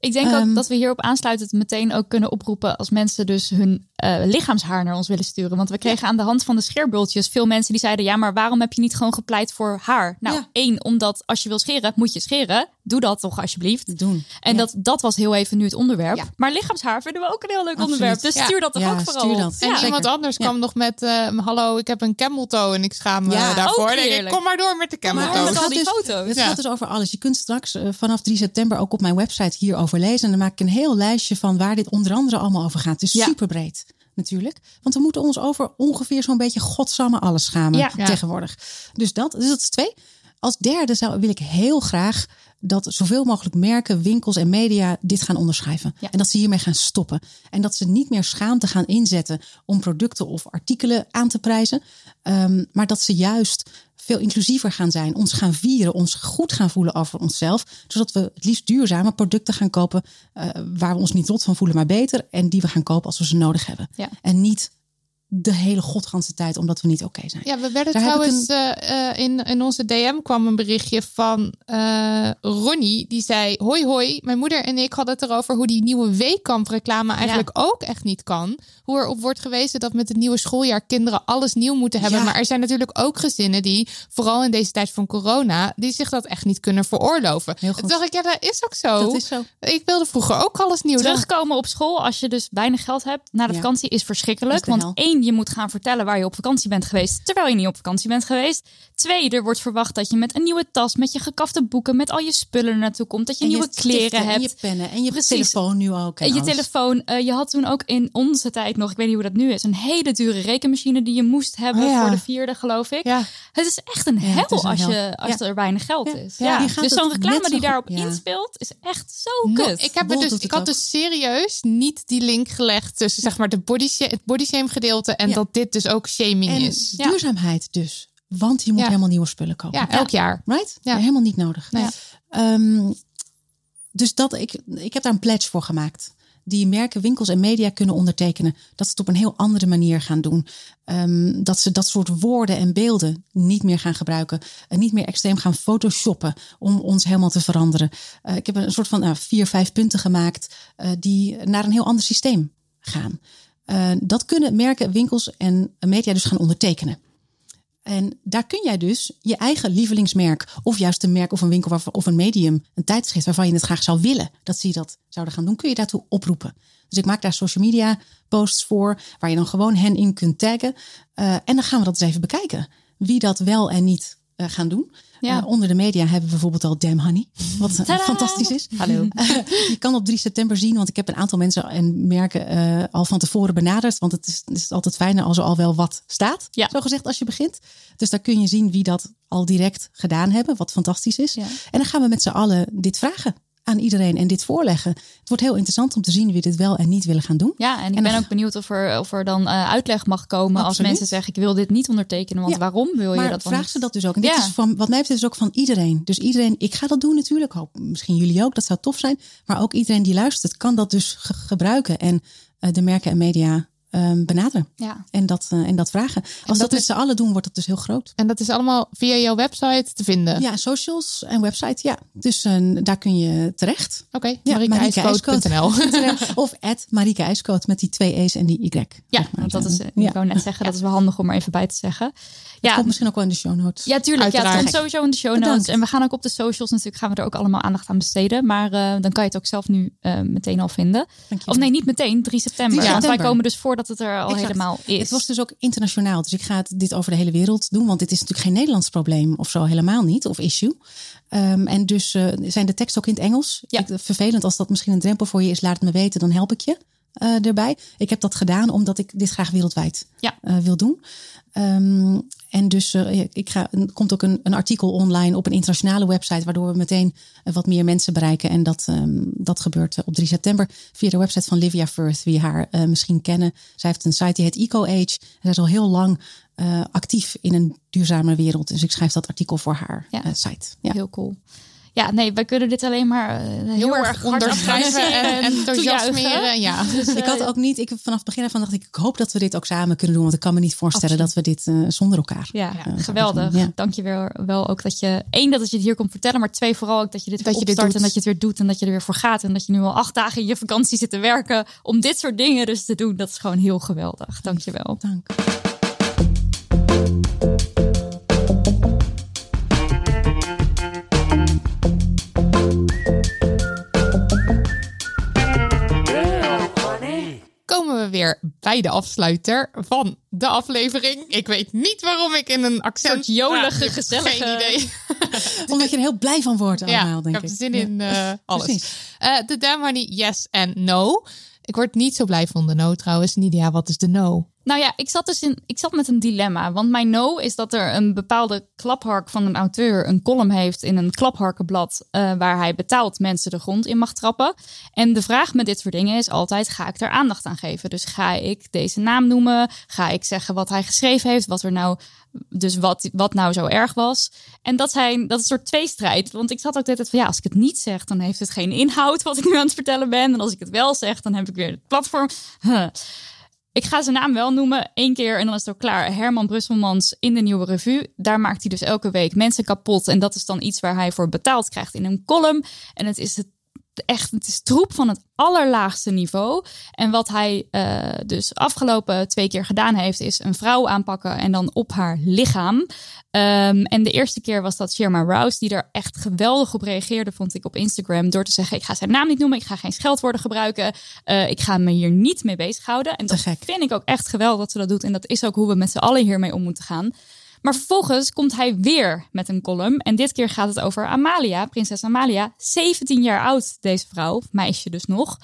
Ik denk Ehm, ook dat we hierop aansluitend meteen ook kunnen oproepen als mensen dus hun eh, lichaamshaar naar ons willen sturen. Want we kregen aan de hand van de scheerbultjes veel mensen die zeiden: ja, maar waarom heb je niet gewoon gepleit voor haar? Nou, Ja. één, omdat als je wil scheren, moet je scheren. Doe dat toch alsjeblieft. Doen. En Ja. dat, dat was heel even nu het onderwerp. Ja. Maar lichaamshaar vinden we ook een heel leuk Absoluut. onderwerp. Dus stuur dat toch Ja, ook vooral. stuur op. dat. En iemand anders Ja. kwam nog met... eh, hallo, ik heb een camel toe en ik schaam me Ja, daarvoor. ik, kom maar door met de camel Maar toe. met het gaat dus- foto's. Het Ja. gaat dus over alles. Je kunt straks eh, vanaf 3 september ook op mijn website hierover lezen. En dan maak ik een heel lijstje van waar dit onder andere allemaal over gaat. Het is Ja. super breed natuurlijk. Want we moeten ons over ongeveer zo'n beetje godsamme alles schamen Ja. Ja. tegenwoordig. Dus dat, dus dat is twee. Als derde zou, wil ik heel graag dat zoveel mogelijk merken, winkels en media dit gaan onderschrijven. Ja. En dat ze hiermee gaan stoppen. En dat ze niet meer schaamte gaan inzetten om producten of artikelen aan te prijzen. Ehm, maar dat ze juist veel inclusiever gaan zijn, ons gaan vieren, ons goed gaan voelen over onszelf. Zodat we het liefst duurzame producten gaan kopen eh, waar we ons niet rot van voelen, maar beter. En die we gaan kopen als we ze nodig hebben. Ja. En niet de hele godganse tijd omdat we niet oké zijn. Ja, we werden Daar trouwens eh, eh, in, in onze DM kwam een berichtje van eh, Ronnie. Die zei: Hoi, hoi. Mijn moeder en ik hadden het erover hoe die nieuwe weekkamp-reclame eigenlijk ook echt niet kan. Hoe erop wordt gewezen dat met het nieuwe schooljaar kinderen alles nieuw moeten hebben. Ja. Maar er zijn natuurlijk ook gezinnen die, vooral in deze tijd van corona, die zich dat echt niet kunnen veroorloven. Heel goed. Toen dacht ik, ja, dat is ook zo. Dat is zo. Ik wilde vroeger ook alles nieuw. Dan- Terugkomen op school als je dus weinig geld hebt na de Ja. vakantie is verschrikkelijk. Is Want hel. Één, je moet gaan vertellen waar je op vakantie bent geweest, terwijl je niet op vakantie bent geweest. Twee, er wordt verwacht dat je met een nieuwe tas, met je gekafte boeken, met al je spullen naartoe komt. Dat je En nieuwe kleren En je hebt. pennen en je Precies. telefoon nu ook. en je alles. telefoon. eh, je had toen ook in onze tijd nog, ik weet niet hoe dat nu is, een hele dure rekenmachine die je moest hebben Oh ja. voor de vierde, geloof ik. Ja. Het is echt een hel een als, hel. je, als er weinig geld is. Ja, Dus zo'n reclame zo die daarop inspeelt, is echt zo No, kut. ik heb, er dus, ik had ook. dus serieus niet die link gelegd tussen zeg maar de body, het body shame gedeelte en Ja. dat dit dus ook shaming En is. Duurzaamheid dus. Want je moet helemaal nieuwe spullen kopen. Ja, elk jaar. Right? Ja. Helemaal niet nodig. Nee. Ehm, dus dat, ik, ik heb daar een pledge voor gemaakt. Die merken, winkels en media kunnen ondertekenen. Dat ze het op een heel andere manier gaan doen. Ehm, dat ze dat soort woorden en beelden niet meer gaan gebruiken. En niet meer extreem gaan photoshoppen om ons helemaal te veranderen. Eh, ik heb een soort van nou, vier, vijf punten gemaakt eh, die naar een heel ander systeem gaan. Eh, dat kunnen merken, winkels en media dus gaan ondertekenen. En daar kun jij dus je eigen lievelingsmerk, of juist een merk of een winkel of een medium, een tijdschrift waarvan je het graag zou willen dat ze dat zouden gaan doen, kun je daartoe oproepen. Dus ik maak daar social media posts voor, waar je dan gewoon hen in kunt taggen. Eh, en dan gaan we dat eens even bekijken. Wie dat wel en niet eh, gaan doen. Ja. Eh, onder de media hebben we bijvoorbeeld al Damn Honey, wat eh, Tadaa! fantastisch is. Hallo. je kan op 3 september zien, want ik heb een aantal mensen en merken al van tevoren benaderd. Want het is, het is altijd fijner als er al wel wat staat, Ja. zo gezegd, als je begint. Dus daar kun je zien wie dat al direct gedaan hebben, wat fantastisch is. Ja. En dan gaan we met z'n allen dit vragen aan iedereen en dit voorleggen. Het wordt heel interessant om te zien wie dit wel en niet willen gaan doen. Ja, en ik En ben dan- ook benieuwd of er, of er dan eh, uitleg mag komen als mensen zeggen ik wil dit niet ondertekenen. Want Ja. waarom wil je dat dan vraag ze dat dus ook. En dit Ja. is van, wat mij betreft is ook van iedereen. Dus iedereen, ik ga dat doen natuurlijk. Hoop, misschien jullie ook, dat zou tof zijn. Maar ook iedereen die luistert kan dat dus ge- gebruiken. En eh, de merken en media ehm, benaderen. Ja. En dat, eh, en dat vragen. Als dat dat, met is- z'n allen doen, wordt het dus heel groot. En dat is allemaal via jouw website te vinden. Ja, socials en website, ja. Dus eh, daar kun je terecht. Oké, Ja, marikeijscoot.nl. of at met die twee E's en die Y. Ja, zeg maar. want dat is, eh, Ja. ik wou net zeggen, dat is wel handig om er even bij te zeggen. Het Ja, komt misschien ook wel in de show notes. ja tuurlijk. Ja, het komt sowieso in de show notes. Bedankt. En we gaan ook op de socials natuurlijk, gaan we er ook allemaal aandacht aan besteden. Maar dan kan je het ook zelf nu meteen al vinden. Of nee, niet meteen, 3 september. 3 Want wij september. komen dus voordat het er al Exact. helemaal is. Het was dus ook internationaal. Dus ik ga het dit over de hele wereld doen. Want dit is natuurlijk geen Nederlands probleem of zo helemaal niet. Of issue. Ehm, en dus eh, zijn de teksten ook in het Engels. Ja. Ik, vervelend als dat misschien een drempel voor je is. Laat het me weten, dan help ik je eh, erbij. Ik heb dat gedaan omdat ik dit graag wereldwijd Ja. eh, wil doen. Ehm, en dus eh, ik ga, er komt ook een, een artikel online op een internationale website, waardoor we meteen wat meer mensen bereiken. En dat, ehm, dat gebeurt op 3 september via de website van Livia Firth, wie haar misschien kennen. Zij heeft een site die heet EcoAge. En zij is al heel lang actief in een duurzame wereld. Dus ik schrijf dat artikel voor haar Ja. site. Ja. Heel cool. Ja, nee, wij kunnen dit alleen maar eh, heel, erg onderschrijven en, en enthousiasmeren. Ja. Dus, Ik had eh, ook niet, ik heb vanaf het begin ervan dacht ik, ik hoop dat we dit ook samen kunnen doen. Want ik kan me niet voorstellen dat we dit eh, zonder elkaar. Ja, Ja, geweldig. ja. Dank je wel, wel ook dat je... één, dat je het hier komt vertellen. Maar twee, vooral ook dat je dit Dat weer je dit opstart. doet. En dat je het weer doet. En dat je er weer voor gaat. En dat je nu al acht dagen in je vakantie zit te werken. Om dit soort dingen dus te doen. Dat is gewoon heel geweldig. Dank je wel. Dank. Komen we weer bij de afsluiter van de aflevering. Ik weet niet waarom ik in een accent... soort jolige, gezellige- Geen idee. Omdat je er heel blij van wordt allemaal, ja, denk ik ik. heb zin Ja. in eh, alles. Eh, De Damn Honey, yes en no. Ik word niet zo blij van de no trouwens. Nidia, wat is de no? Nou ja, ik zat dus in, ik zat met een dilemma. Want mijn no is dat er een bepaalde klaphark van een auteur een column heeft in een klapharkenblad. eh, waar hij betaald mensen de grond in mag trappen. En de vraag met dit soort dingen is altijd: ga ik daar aandacht aan geven? Dus ga ik deze naam noemen? Ga ik zeggen wat hij geschreven heeft? Wat er nou, dus wat, wat nou zo erg was? En dat, zijn, dat is een soort tweestrijd. Want ik zat ook altijd van ja, als ik het niet zeg, dan heeft het geen inhoud wat ik nu aan het vertellen ben. En als ik het wel zeg, dan heb ik weer het platform. Ik ga zijn naam wel noemen, één keer en dan is het ook klaar. Herman Brusselmans in de Nieuwe Revue. Daar maakt hij dus elke week mensen kapot. En dat is dan iets waar hij voor betaald krijgt in een column. En het is het echt, het is troep van het allerlaagste niveau. En wat hij eh, dus afgelopen twee keer gedaan heeft, is een vrouw aanpakken en dan op haar lichaam. Ehm, en de eerste keer was dat Sherma Rouse, die er echt geweldig op reageerde, vond ik op Instagram. Door te zeggen: Ik ga zijn naam niet noemen, ik ga geen scheldwoorden gebruiken. eh, ik ga me hier niet mee bezighouden. En dat vind ik ook echt geweldig dat ze dat doet. En dat is ook hoe we met z'n allen hiermee om moeten gaan. Maar vervolgens komt hij weer met een column. En dit keer gaat het over Amalia, prinses Amalia. 17 jaar oud, deze vrouw, meisje dus nog.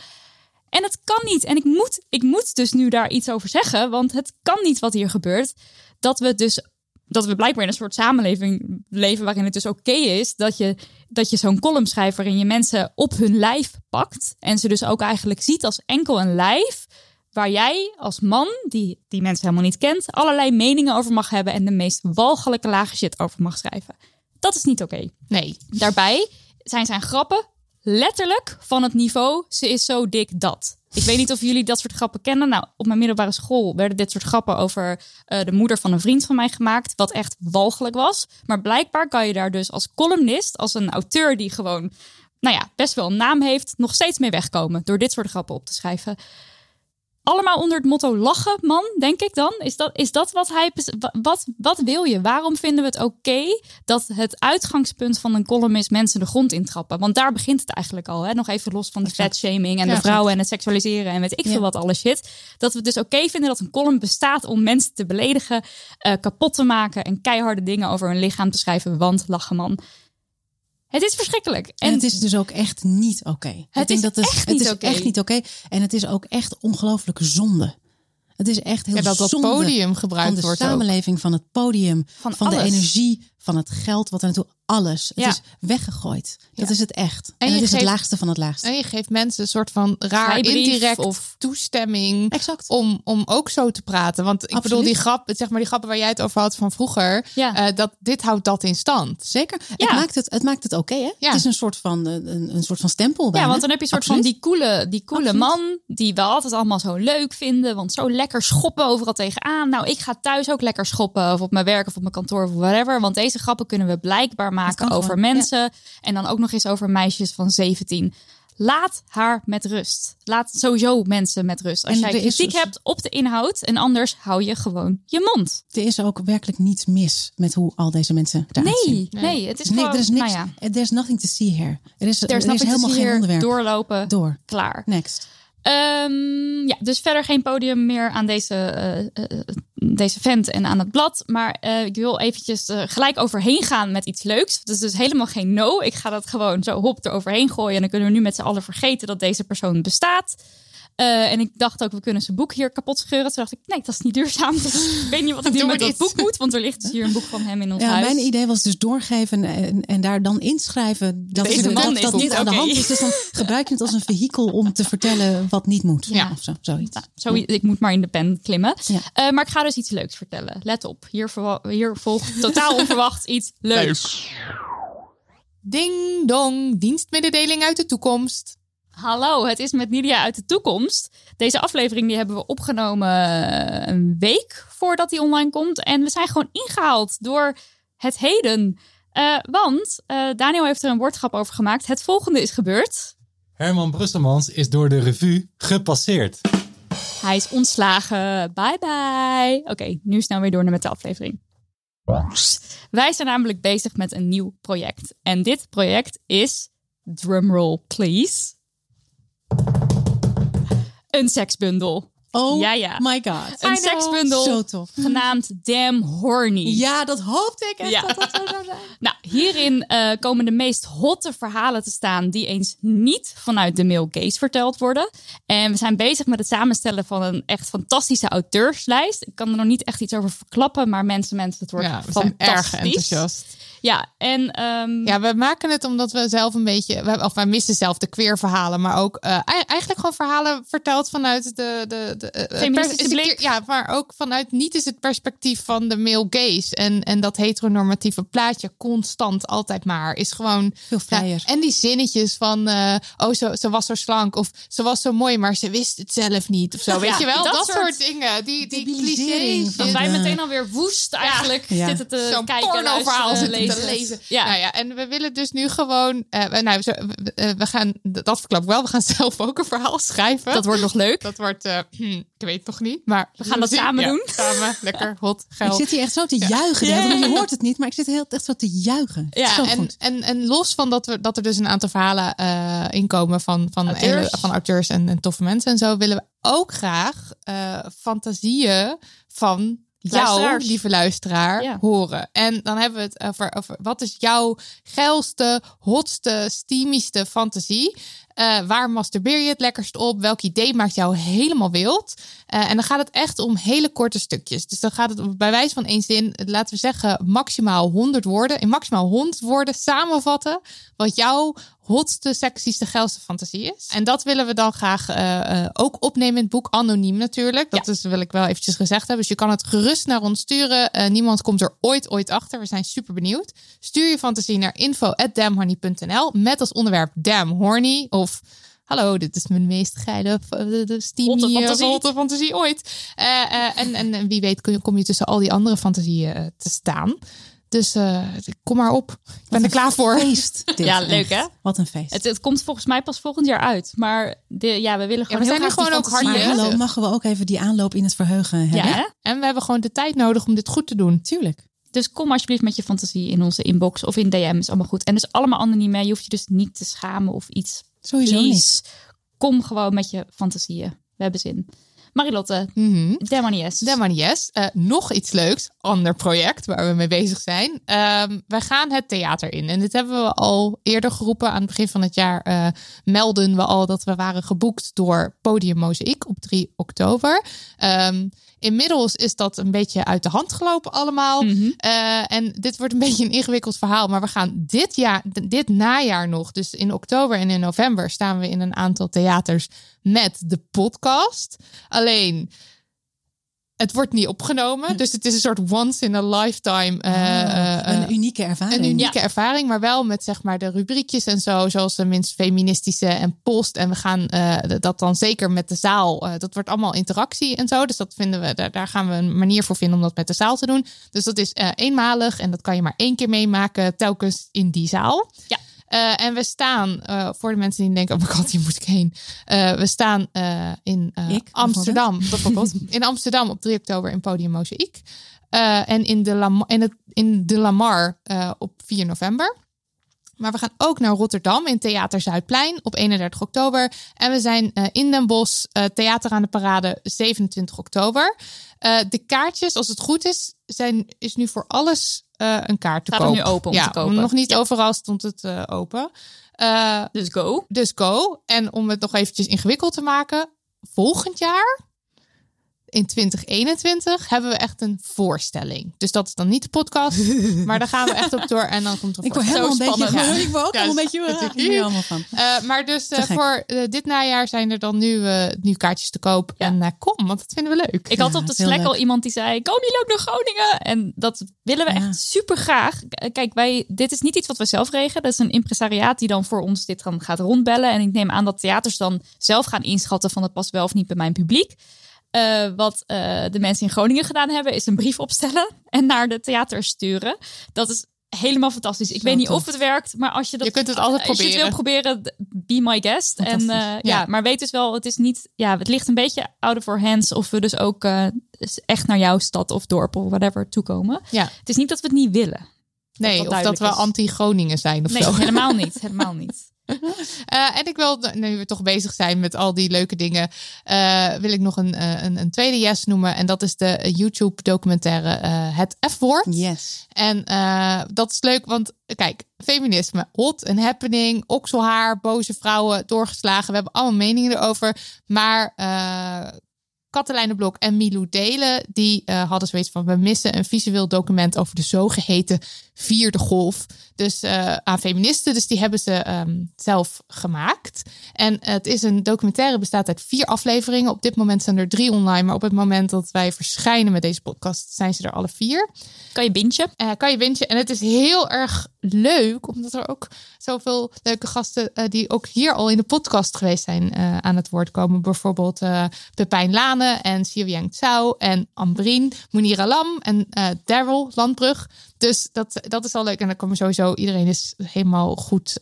En het kan niet. En ik moet, ik moet dus nu daar iets over zeggen. Want het kan niet wat hier gebeurt. Dat we dus. Dat we blijkbaar in een soort samenleving leven waarin het dus oké is dat je, dat je zo'n column schrijft waarin je mensen op hun lijf pakt. En ze dus ook eigenlijk ziet als enkel een lijf. Waar jij als man, die die mensen helemaal niet kent, allerlei meningen over mag hebben. En de meest walgelijke lage shit over mag schrijven. Dat is niet oké. Nee. Daarbij zijn zijn grappen letterlijk van het niveau. Ze is zo dik dat. Ik weet niet of jullie dat soort grappen kennen. Nou, op mijn middelbare school werden dit soort grappen over eh, de moeder van een vriend van mij gemaakt. Wat echt walgelijk was. Maar blijkbaar kan je daar dus als columnist, als een auteur die gewoon, nou ja, best wel een naam heeft, nog steeds mee wegkomen. Door dit soort grappen op te schrijven. Allemaal onder het motto lachen, man, denk ik dan. Is dat, is dat wat hij. Wat, wat wil je? Waarom vinden we het oké dat het uitgangspunt van een column is mensen de grond intrappen? Want daar begint het eigenlijk al. Hè? Nog even los van de fatshaming en Ja, de vrouwen en het seksualiseren en weet ik Ja. veel wat alles shit. Dat we het dus oké vinden dat een column bestaat om mensen te beledigen, eh, kapot te maken en keiharde dingen over hun lichaam te schrijven. Want lachen, man. Het is verschrikkelijk. En, het is dus ook echt niet oké. Het is dat het, echt het niet is oké. echt niet oké. En het is ook echt ongelooflijke zonde. Het is echt heel Ja, dat podium van gebruikt de wordt ook. samenleving, van het podium, Van van, de energie van het geld wat er naartoe alles. Het Ja. is weggegooid. Dat Ja. is het echt. En, En je het is het laagste van het laagste. En je geeft mensen een soort van raar indirect of- toestemming Exact. om, om ook zo te praten. Want ik Absoluut. bedoel, die grap, zeg maar die grappen waar jij het over had van vroeger, Ja. eh, dat, dit houdt dat in stand. Zeker. Ja. Het maakt het, het, maakt het oké, hè? Ja. Het is een soort van, eh, een, een soort van stempel Ja, want dan heb je een soort Absoluut. van die coole, die coole Absoluut. man die we altijd allemaal zo leuk vinden. Want zo lekker schoppen overal tegenaan. Nou, ik ga thuis ook lekker schoppen of op mijn werk of op mijn kantoor of whatever. Want deze grappen kunnen we blijkbaar maken over gewoon, mensen. En dan ook nog eens over meisjes van 17. Laat haar met rust. Laat sowieso mensen met rust. Als En jij is kritiek dus- hebt op de inhoud en anders hou je gewoon je mond. Er is ook werkelijk niets mis met hoe al deze mensen eruit zien. Nee, nee, het is Nee, gewoon, er is niks. nou ja, There's nothing to see here. Er is, er is helemaal geen onderwerp. Doorlopen, Door. klaar. Next. Ehm, ja, dus verder geen podium meer aan deze, eh, eh, deze vent en aan het blad. Maar eh, ik wil eventjes gelijk overheen gaan met iets leuks. Het is dus helemaal geen no. Ik ga dat gewoon zo hop eroverheen gooien. En dan kunnen we nu met z'n allen vergeten dat deze persoon bestaat. Eh, en ik dacht ook, we kunnen zijn boek hier kapot scheuren. Toen dacht ik, nee, dat is niet duurzaam. Dus ik weet niet wat ik nu met dat boek moet. Want er ligt dus hier een boek van hem in ons Ja, huis. mijn idee was dus doorgeven en, en daar dan inschrijven dat, Deze het- man dat, dat het niet, aan de hand is. Dus dan gebruik je het als een vehikel om te vertellen wat niet moet. Ja. Of zo, zoiets. Nou, zo, ik moet maar in de pen klimmen. Ja. Eh, maar ik ga dus iets leuks vertellen. Let op, hier, hier volgt totaal onverwacht iets leuks. Ding dong, dienstmededeling uit de toekomst. Hallo, het is met Nidia uit de toekomst. Deze aflevering die hebben we opgenomen eh, een week voordat die online komt. En we zijn gewoon ingehaald door het heden. Eh, want eh, Daniel heeft er een woordgrap over gemaakt. Het volgende is gebeurd. Herman Brusselmans is door de revue gepasseerd. Hij is ontslagen. Bye bye. Oké, nu snel weer door naar met de aflevering. Wij zijn namelijk bezig met een nieuw project. En dit project is, drumroll please, een seksbundel. Oh Ja, ja. my god. Een seksbundel Zo tof. genaamd Damn Horny. Ja, dat hoopte ik echt Ja. dat dat zo zou zijn. Nou, hierin eh, komen de meest hotte verhalen te staan die eens niet vanuit de male gaze verteld worden. En we zijn bezig met het samenstellen van een echt fantastische auteurslijst. Ik kan er nog niet echt iets over verklappen, maar mensen, mensen, het wordt Ja, we zijn fantastisch. erg enthousiast. Ja, en ehm, Ja, we maken het omdat we zelf een beetje, we, of wij missen zelf de queer verhalen, maar ook eh, ei- eigenlijk gewoon verhalen verteld vanuit de, de, de eh, Feministische een blik. Ja, maar ook vanuit niet is het perspectief van de male gaze en, en dat heteronormatieve plaatje constant altijd maar is gewoon Veel vrijer. Ja, en die zinnetjes van, eh, oh, ze, ze was zo slank of ze was zo mooi, maar ze wist het zelf niet of zo. Weet Ja, je wel? dat Dat, soort soort dingen. Die, die clichés. dat wij meteen alweer woest eigenlijk Ja. zitten te Zo'n kijken, pornoverhaal luisteren, zitten te lezen. Ja. Nou ja, en we willen dus nu gewoon... eh, we- nou, we, eh, we gaan, dat verklap ik wel, we gaan zelf ook een verhaal schrijven. Dat wordt nog leuk. Dat wordt, eh, ik weet het nog niet, maar... We gaan dat samen Ja, doen. Samen, lekker, hot, Ik geil. zit hier echt zo te juichen. Ja. Je hoort het niet, maar ik zit heel, echt zo te juichen. Ja, zo en, goed. en, en los van dat, we, dat er dus een aantal verhalen inkomen van, van, Auteurs. van auteurs en, en toffe mensen en zo, willen we ook graag fantasieën van jou, lieve luisteraar, Ja. horen. En dan hebben we het over, over wat is jouw geilste, hotste, steamigste fantasie? Eh, waar masturbeer je het lekkerst op? Welk idee maakt jou helemaal wild? Eh, en dan gaat het echt om hele korte stukjes. Dus dan gaat het bij wijze van één zin, laten we zeggen, maximaal 100 woorden. In maximaal 100 woorden samenvatten wat jouw hotste, sexieste, geilste fantasie is. En dat willen we dan graag eh, eh, ook opnemen in het boek. Anoniem natuurlijk. Dat is, wil ik wel eventjes gezegd hebben. Dus je kan het gerust naar ons sturen. Eh, niemand komt er ooit, ooit achter. We zijn super benieuwd. Stuur je fantasie naar info.damhorny.nl met als onderwerp damn horny of... Hallo, dit is mijn meest geile, de, de steamy, fantasie. hotte fantasie ooit. En, en, wie weet kom je tussen al die andere fantasieën te staan. Dus eh, kom maar op. Ik ben er klaar voor. Feest. dit, Ja, echt. leuk, hè? Wat een feest. Het, het komt volgens mij pas volgend jaar uit. Maar de, ja, we willen gewoon we heel zijn die gewoon ook hard mogen we ook even die aanloop in het verheugen hebben? Ja, hè? En we hebben gewoon de tijd nodig om dit goed te doen. Tuurlijk. Dus kom alsjeblieft met je fantasie in onze inbox of in DM. Is allemaal goed. En dus allemaal anoniem. hè. Je hoeft je dus niet te schamen of iets. Sowieso niet. Kom gewoon met je fantasieën. We hebben zin. Marilotte. Demonies. De man yes. Eh, nog iets leuks, ander project waar we mee bezig zijn. Ehm wij gaan het theater in. En dit hebben we al eerder geroepen. Aan het begin van het jaar eh, melden we al dat we waren geboekt door Podium Mozaïek op 3 oktober. Ehm, Inmiddels is dat een beetje uit de hand gelopen allemaal. Mhm. Eh, en dit wordt een beetje een ingewikkeld verhaal. Maar we gaan dit jaar, dit najaar nog, dus in oktober en in november, staan we in een aantal theaters met de podcast. Alleen. Het wordt niet opgenomen. Dus het is een soort once in a lifetime. eh, eh, Ah, een eh, unieke ervaring. een unieke ervaring, maar wel met zeg maar de rubriekjes en zo, zoals de minst feministische en post. En we gaan eh, dat dan zeker met de zaal. eh, dat wordt allemaal interactie en zo. Dus dat vinden we, daar, daar gaan we een manier voor vinden om dat met de zaal te doen. Dus dat is eh, eenmalig en dat kan je maar één keer meemaken, telkens in die zaal. Ja. Eh, en we staan, eh, voor de mensen die denken, oh mijn god, hier moet ik heen. Eh, we staan in Ik, Amsterdam, bijvoorbeeld. in Amsterdam op 3 oktober in Podium Mozaïek. En in de, Lam in, het, in de Lamar op 4 november. Maar we gaan ook naar Rotterdam in Theater Zuidplein op 31 oktober. En we zijn in Den Bosch, Theater aan de Parade, 27 oktober. De kaartjes, als het goed is, zijn, is nu voor alles eh, een kaart te Staat koop. nu open om ja, te kopen. Nog niet Ja. overal stond het eh, open. Eh, Dus go. dus go. En om het nog eventjes ingewikkeld te maken, volgend jaar, in 2021, hebben we echt een voorstelling. Dus dat is dan niet de podcast, maar daar gaan we echt op door en dan komt er Ik word helemaal een beetje, ik word ook Ja, een beetje, natuurlijk. ik ben allemaal van. Eh, maar dus eh, voor eh, dit najaar zijn er dan nu, nu kaartjes te koop. En kom, want dat vinden we leuk. Ik had op de Slack leuk. al iemand die zei: Kom jullie ook naar Groningen? En dat willen we echt super graag. Kijk, wij, dit is niet iets wat we zelf regelen. Dat is een impresariaat die dan voor ons dit dan gaat rondbellen. En ik neem aan dat theaters dan zelf gaan inschatten: van het past wel of niet bij mijn publiek. Eh, wat eh, de mensen in Groningen gedaan hebben, is een brief opstellen en naar de theater sturen. Dat is helemaal fantastisch. Ik Zo weet niet tof. of het werkt, maar als je dat Je kunt het altijd als je het wil proberen, be my guest. En eh, ja. Ja. maar weet dus wel, het is niet, ja, het ligt een beetje out of our hands of we dus ook eh, echt naar jouw stad of dorp of whatever toekomen. Ja. Het is niet dat we het niet willen. nee, dat of dat we anti-Groningen zijn of Nee, zo. helemaal niet, helemaal niet. Eh, en ik wil, nu we toch bezig zijn met al die leuke dingen, eh, wil ik nog een, eh, een, een tweede yes noemen. En dat is de YouTube-documentaire Het F-woord. Yes. En dat is leuk, want kijk, feminisme, hot en happening, okselhaar, boze vrouwen, doorgeslagen. We hebben allemaal meningen erover. Maar Katelijne Blok en Milou Delen, die eh, hadden zoiets van, we missen een visueel document over de zogeheten vierde golf. Dus eh, aan feministen, dus die hebben ze ehm, zelf gemaakt. En het is een documentaire, bestaat uit vier afleveringen. Op dit moment zijn er drie online, maar op het moment dat wij verschijnen met deze podcast, zijn ze er alle vier. Kan je bintje? Eh, kan je wintje. En het is heel erg leuk, omdat er ook zoveel leuke gasten eh, die ook hier al in de podcast geweest zijn eh, aan het woord komen. Bijvoorbeeld eh Pepijn Lane en Siriang Tsao en Ambrien, Munira Lam en Daryl Landbrug. Dus dat, dat is al leuk. En dan komen sowieso, iedereen is helemaal goed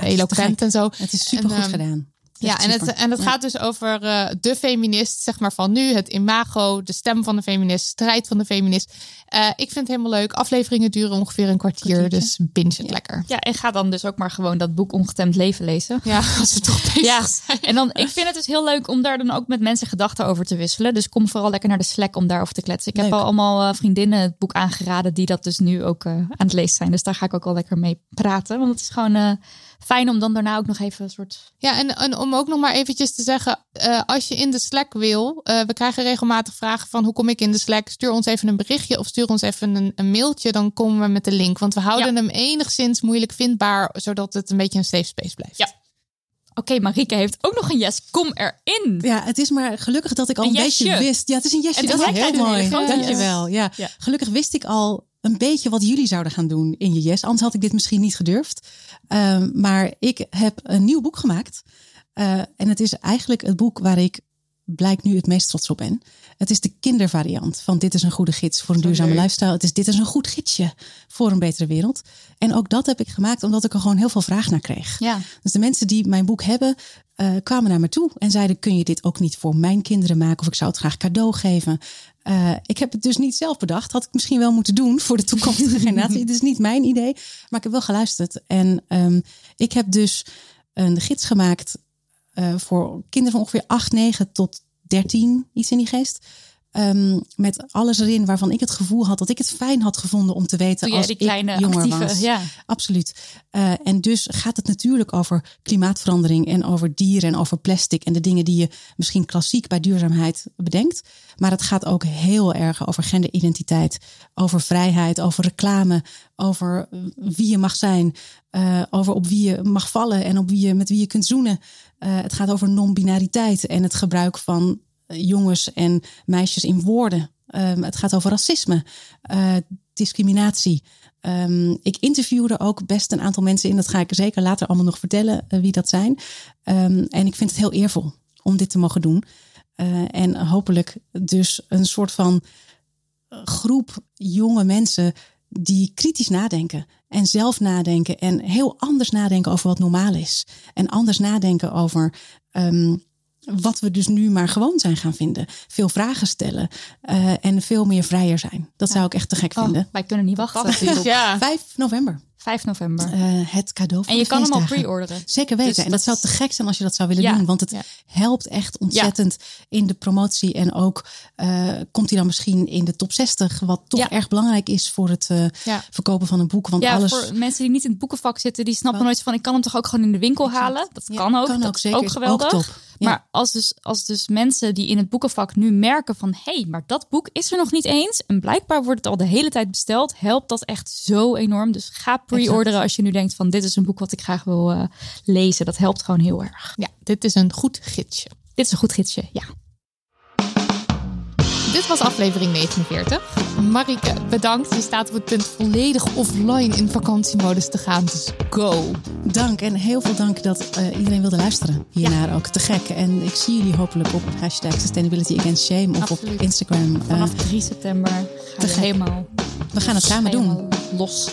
eloquent en zo. Het is super goed ehm, gedaan. Ja, en het, en het Ja. gaat dus over eh, de feminist, zeg maar van nu, het imago, de stem van de feminist, strijd van de feminist. Eh, ik vind het helemaal leuk. Afleveringen duren ongeveer een kwartier, Kwartiertje. dus binge het lekker. Ja, en ga dan dus ook maar gewoon dat boek Ongetemd Leven lezen. Ja, als we toch bezig Ja, zijn. en dan, ik vind het dus heel leuk om daar dan ook met mensen gedachten over te wisselen. Dus kom vooral lekker naar de Slack om daarover te kletsen. Ik heb al allemaal eh, vriendinnen het boek aangeraden die dat dus nu ook aan het lezen zijn. Dus daar ga ik ook wel lekker mee praten. Want het is gewoon eh, fijn om dan daarna ook nog even een soort... Ja, en, en om ook nog maar eventjes te zeggen, eh, als je in de Slack wil, eh, we krijgen regelmatig vragen van hoe kom ik in de Slack? Stuur ons even een berichtje of stuur ons even een, een mailtje, dan komen we met de link. Want we houden hem enigszins moeilijk vindbaar, zodat het een beetje een safe space blijft. Ja. Oké, Marieke heeft ook nog een yes. Kom erin. Ja, het is maar gelukkig dat ik al Een beetje wist. Ja, het is een yesje. En Dat is heel mooi. Dankjewel. Ja. Ja. Gelukkig wist ik al een beetje wat jullie zouden gaan doen in je yes. Anders had ik dit misschien niet gedurfd. Ehm, maar ik heb een nieuw boek gemaakt. Eh, en het is eigenlijk het boek waar ik blijkt nu het meest trots op ben. Het is de kindervariant van Dit is een goede gids voor een duurzame leuk. lifestyle. Het is Dit is een goed gidsje voor een betere wereld. En ook dat heb ik gemaakt omdat ik er gewoon heel veel vraag naar kreeg. Ja. Dus de mensen die mijn boek hebben, eh, kwamen naar me toe en zeiden: Kun je dit ook niet voor mijn kinderen maken? Of ik zou het graag cadeau geven. Eh, ik heb het dus niet zelf bedacht. Had ik misschien wel moeten doen voor de toekomstige generatie. Het is niet mijn idee, maar ik heb wel geluisterd. En ehm, ik heb dus een gids gemaakt eh, voor kinderen van ongeveer 8, 9 tot 13, iets in die geest. Ehm, met alles erin waarvan ik het gevoel had dat ik het fijn had gevonden om te weten als die ik kleine jonger actieve, was. ja. Absoluut. Eh, en dus gaat het natuurlijk over klimaatverandering en over dieren en over plastic en de dingen die je misschien klassiek bij duurzaamheid bedenkt. Maar het gaat ook heel erg over genderidentiteit, over vrijheid, over reclame, over wie je mag zijn, eh, over op wie je mag vallen en op wie je, met wie je kunt zoenen. Eh, het gaat over non-binariteit en het gebruik van eh, jongens en meisjes in woorden. Ehm, het gaat over racisme, eh, discriminatie. Ehm, ik interviewde ook best een aantal mensen in. Dat ga ik zeker later allemaal nog vertellen wie dat zijn. Ehm, en ik vind het heel eervol om dit te mogen doen. En hopelijk dus een soort van groep jonge mensen die kritisch nadenken en zelf nadenken en heel anders nadenken over wat normaal is. En anders nadenken over ehm, wat we dus nu maar gewoon zijn gaan vinden. Veel vragen stellen eh, en veel meer vrijer zijn. Dat zou ik echt te gek Oh, vinden. wij kunnen niet wachten. Ja. 5 november. 5 november. Eh, het cadeau en je kan hem al pre-orderen. Zeker weten. Dus en dat dat zou te gek zijn als je dat zou willen Ja. doen. Want het Ja. helpt echt ontzettend in de promotie. En ook eh, komt hij dan misschien in de top 60. Wat toch erg belangrijk is voor het eh, verkopen van een boek. Want Ja, alles voor mensen die niet in het boekenvak zitten, die snappen Wat? nooit van ik kan hem toch ook gewoon in de winkel Exact. halen. Dat kan ook. kan dat ook is zeker. ook geweldig. Ook Ja. Maar als dus, als dus mensen die in het boekenvak nu merken van hé, hey, maar dat boek is er nog niet eens. En blijkbaar wordt het al de hele tijd besteld. Helpt dat echt zo enorm. Dus ga pre-orderen als je nu denkt van dit is een boek wat ik graag wil eh, lezen. Dat helpt gewoon heel erg. Ja, dit is een goed gidsje. Dit is een goed gidsje, ja. Dit was aflevering 49. Marike, bedankt. Je staat op het punt volledig offline in vakantiemodus te gaan. Dus go. Dank en heel veel dank dat eh, iedereen wilde luisteren hiernaar ook. Te gek. En ik zie jullie hopelijk op hashtag Sustainability Against Shame of Absoluut. op Instagram. Eh, Vanaf 3 september ga te je gek. helemaal we gaan het samen doen. los.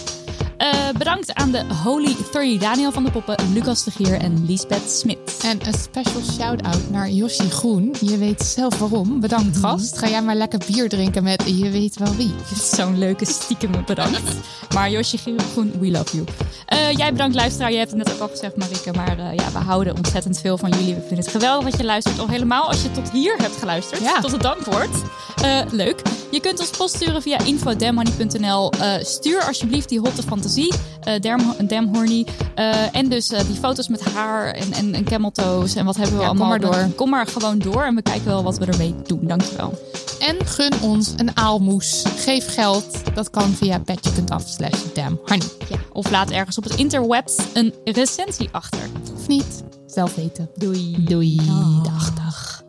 Eh, bedankt aan de Holy 30 Daniel van de Poppen, Lucas de Gier en Lisbeth Smit. En een special shout-out naar Yoshi Groen. Je weet zelf waarom. Bedankt gast. Ga jij maar lekker bier drinken met je weet wel wie. Zo'n leuke stiekem bedankt. Maar Josje Groen, we love you. Eh, jij bedankt luisteraar. Je hebt het net ook al gezegd Marike. Maar eh, ja, we houden ontzettend veel van jullie. We vinden het geweldig dat je luistert. Al helemaal als je tot hier hebt geluisterd. Ja. Tot het dankwoord. Leuk. Je kunt ons post sturen via info.damhoney.nl. Eh, stuur alsjeblieft die hotte fantasie. Eh damn, damn horny. Eh, en dus eh, die foto's met haar en, en, en cameltoes. En wat hebben we Ja, kom allemaal. maar door. Kom maar gewoon door. En we kijken wel wat we ermee doen. Dankjewel. En gun ons een aalmoes. Geef geld. Dat kan via petje.af slash damnhoney. Ja, of laat ergens op het interwebs een recensie achter. Of niet? Zelf weten. Doei. Doei. Dag, dag.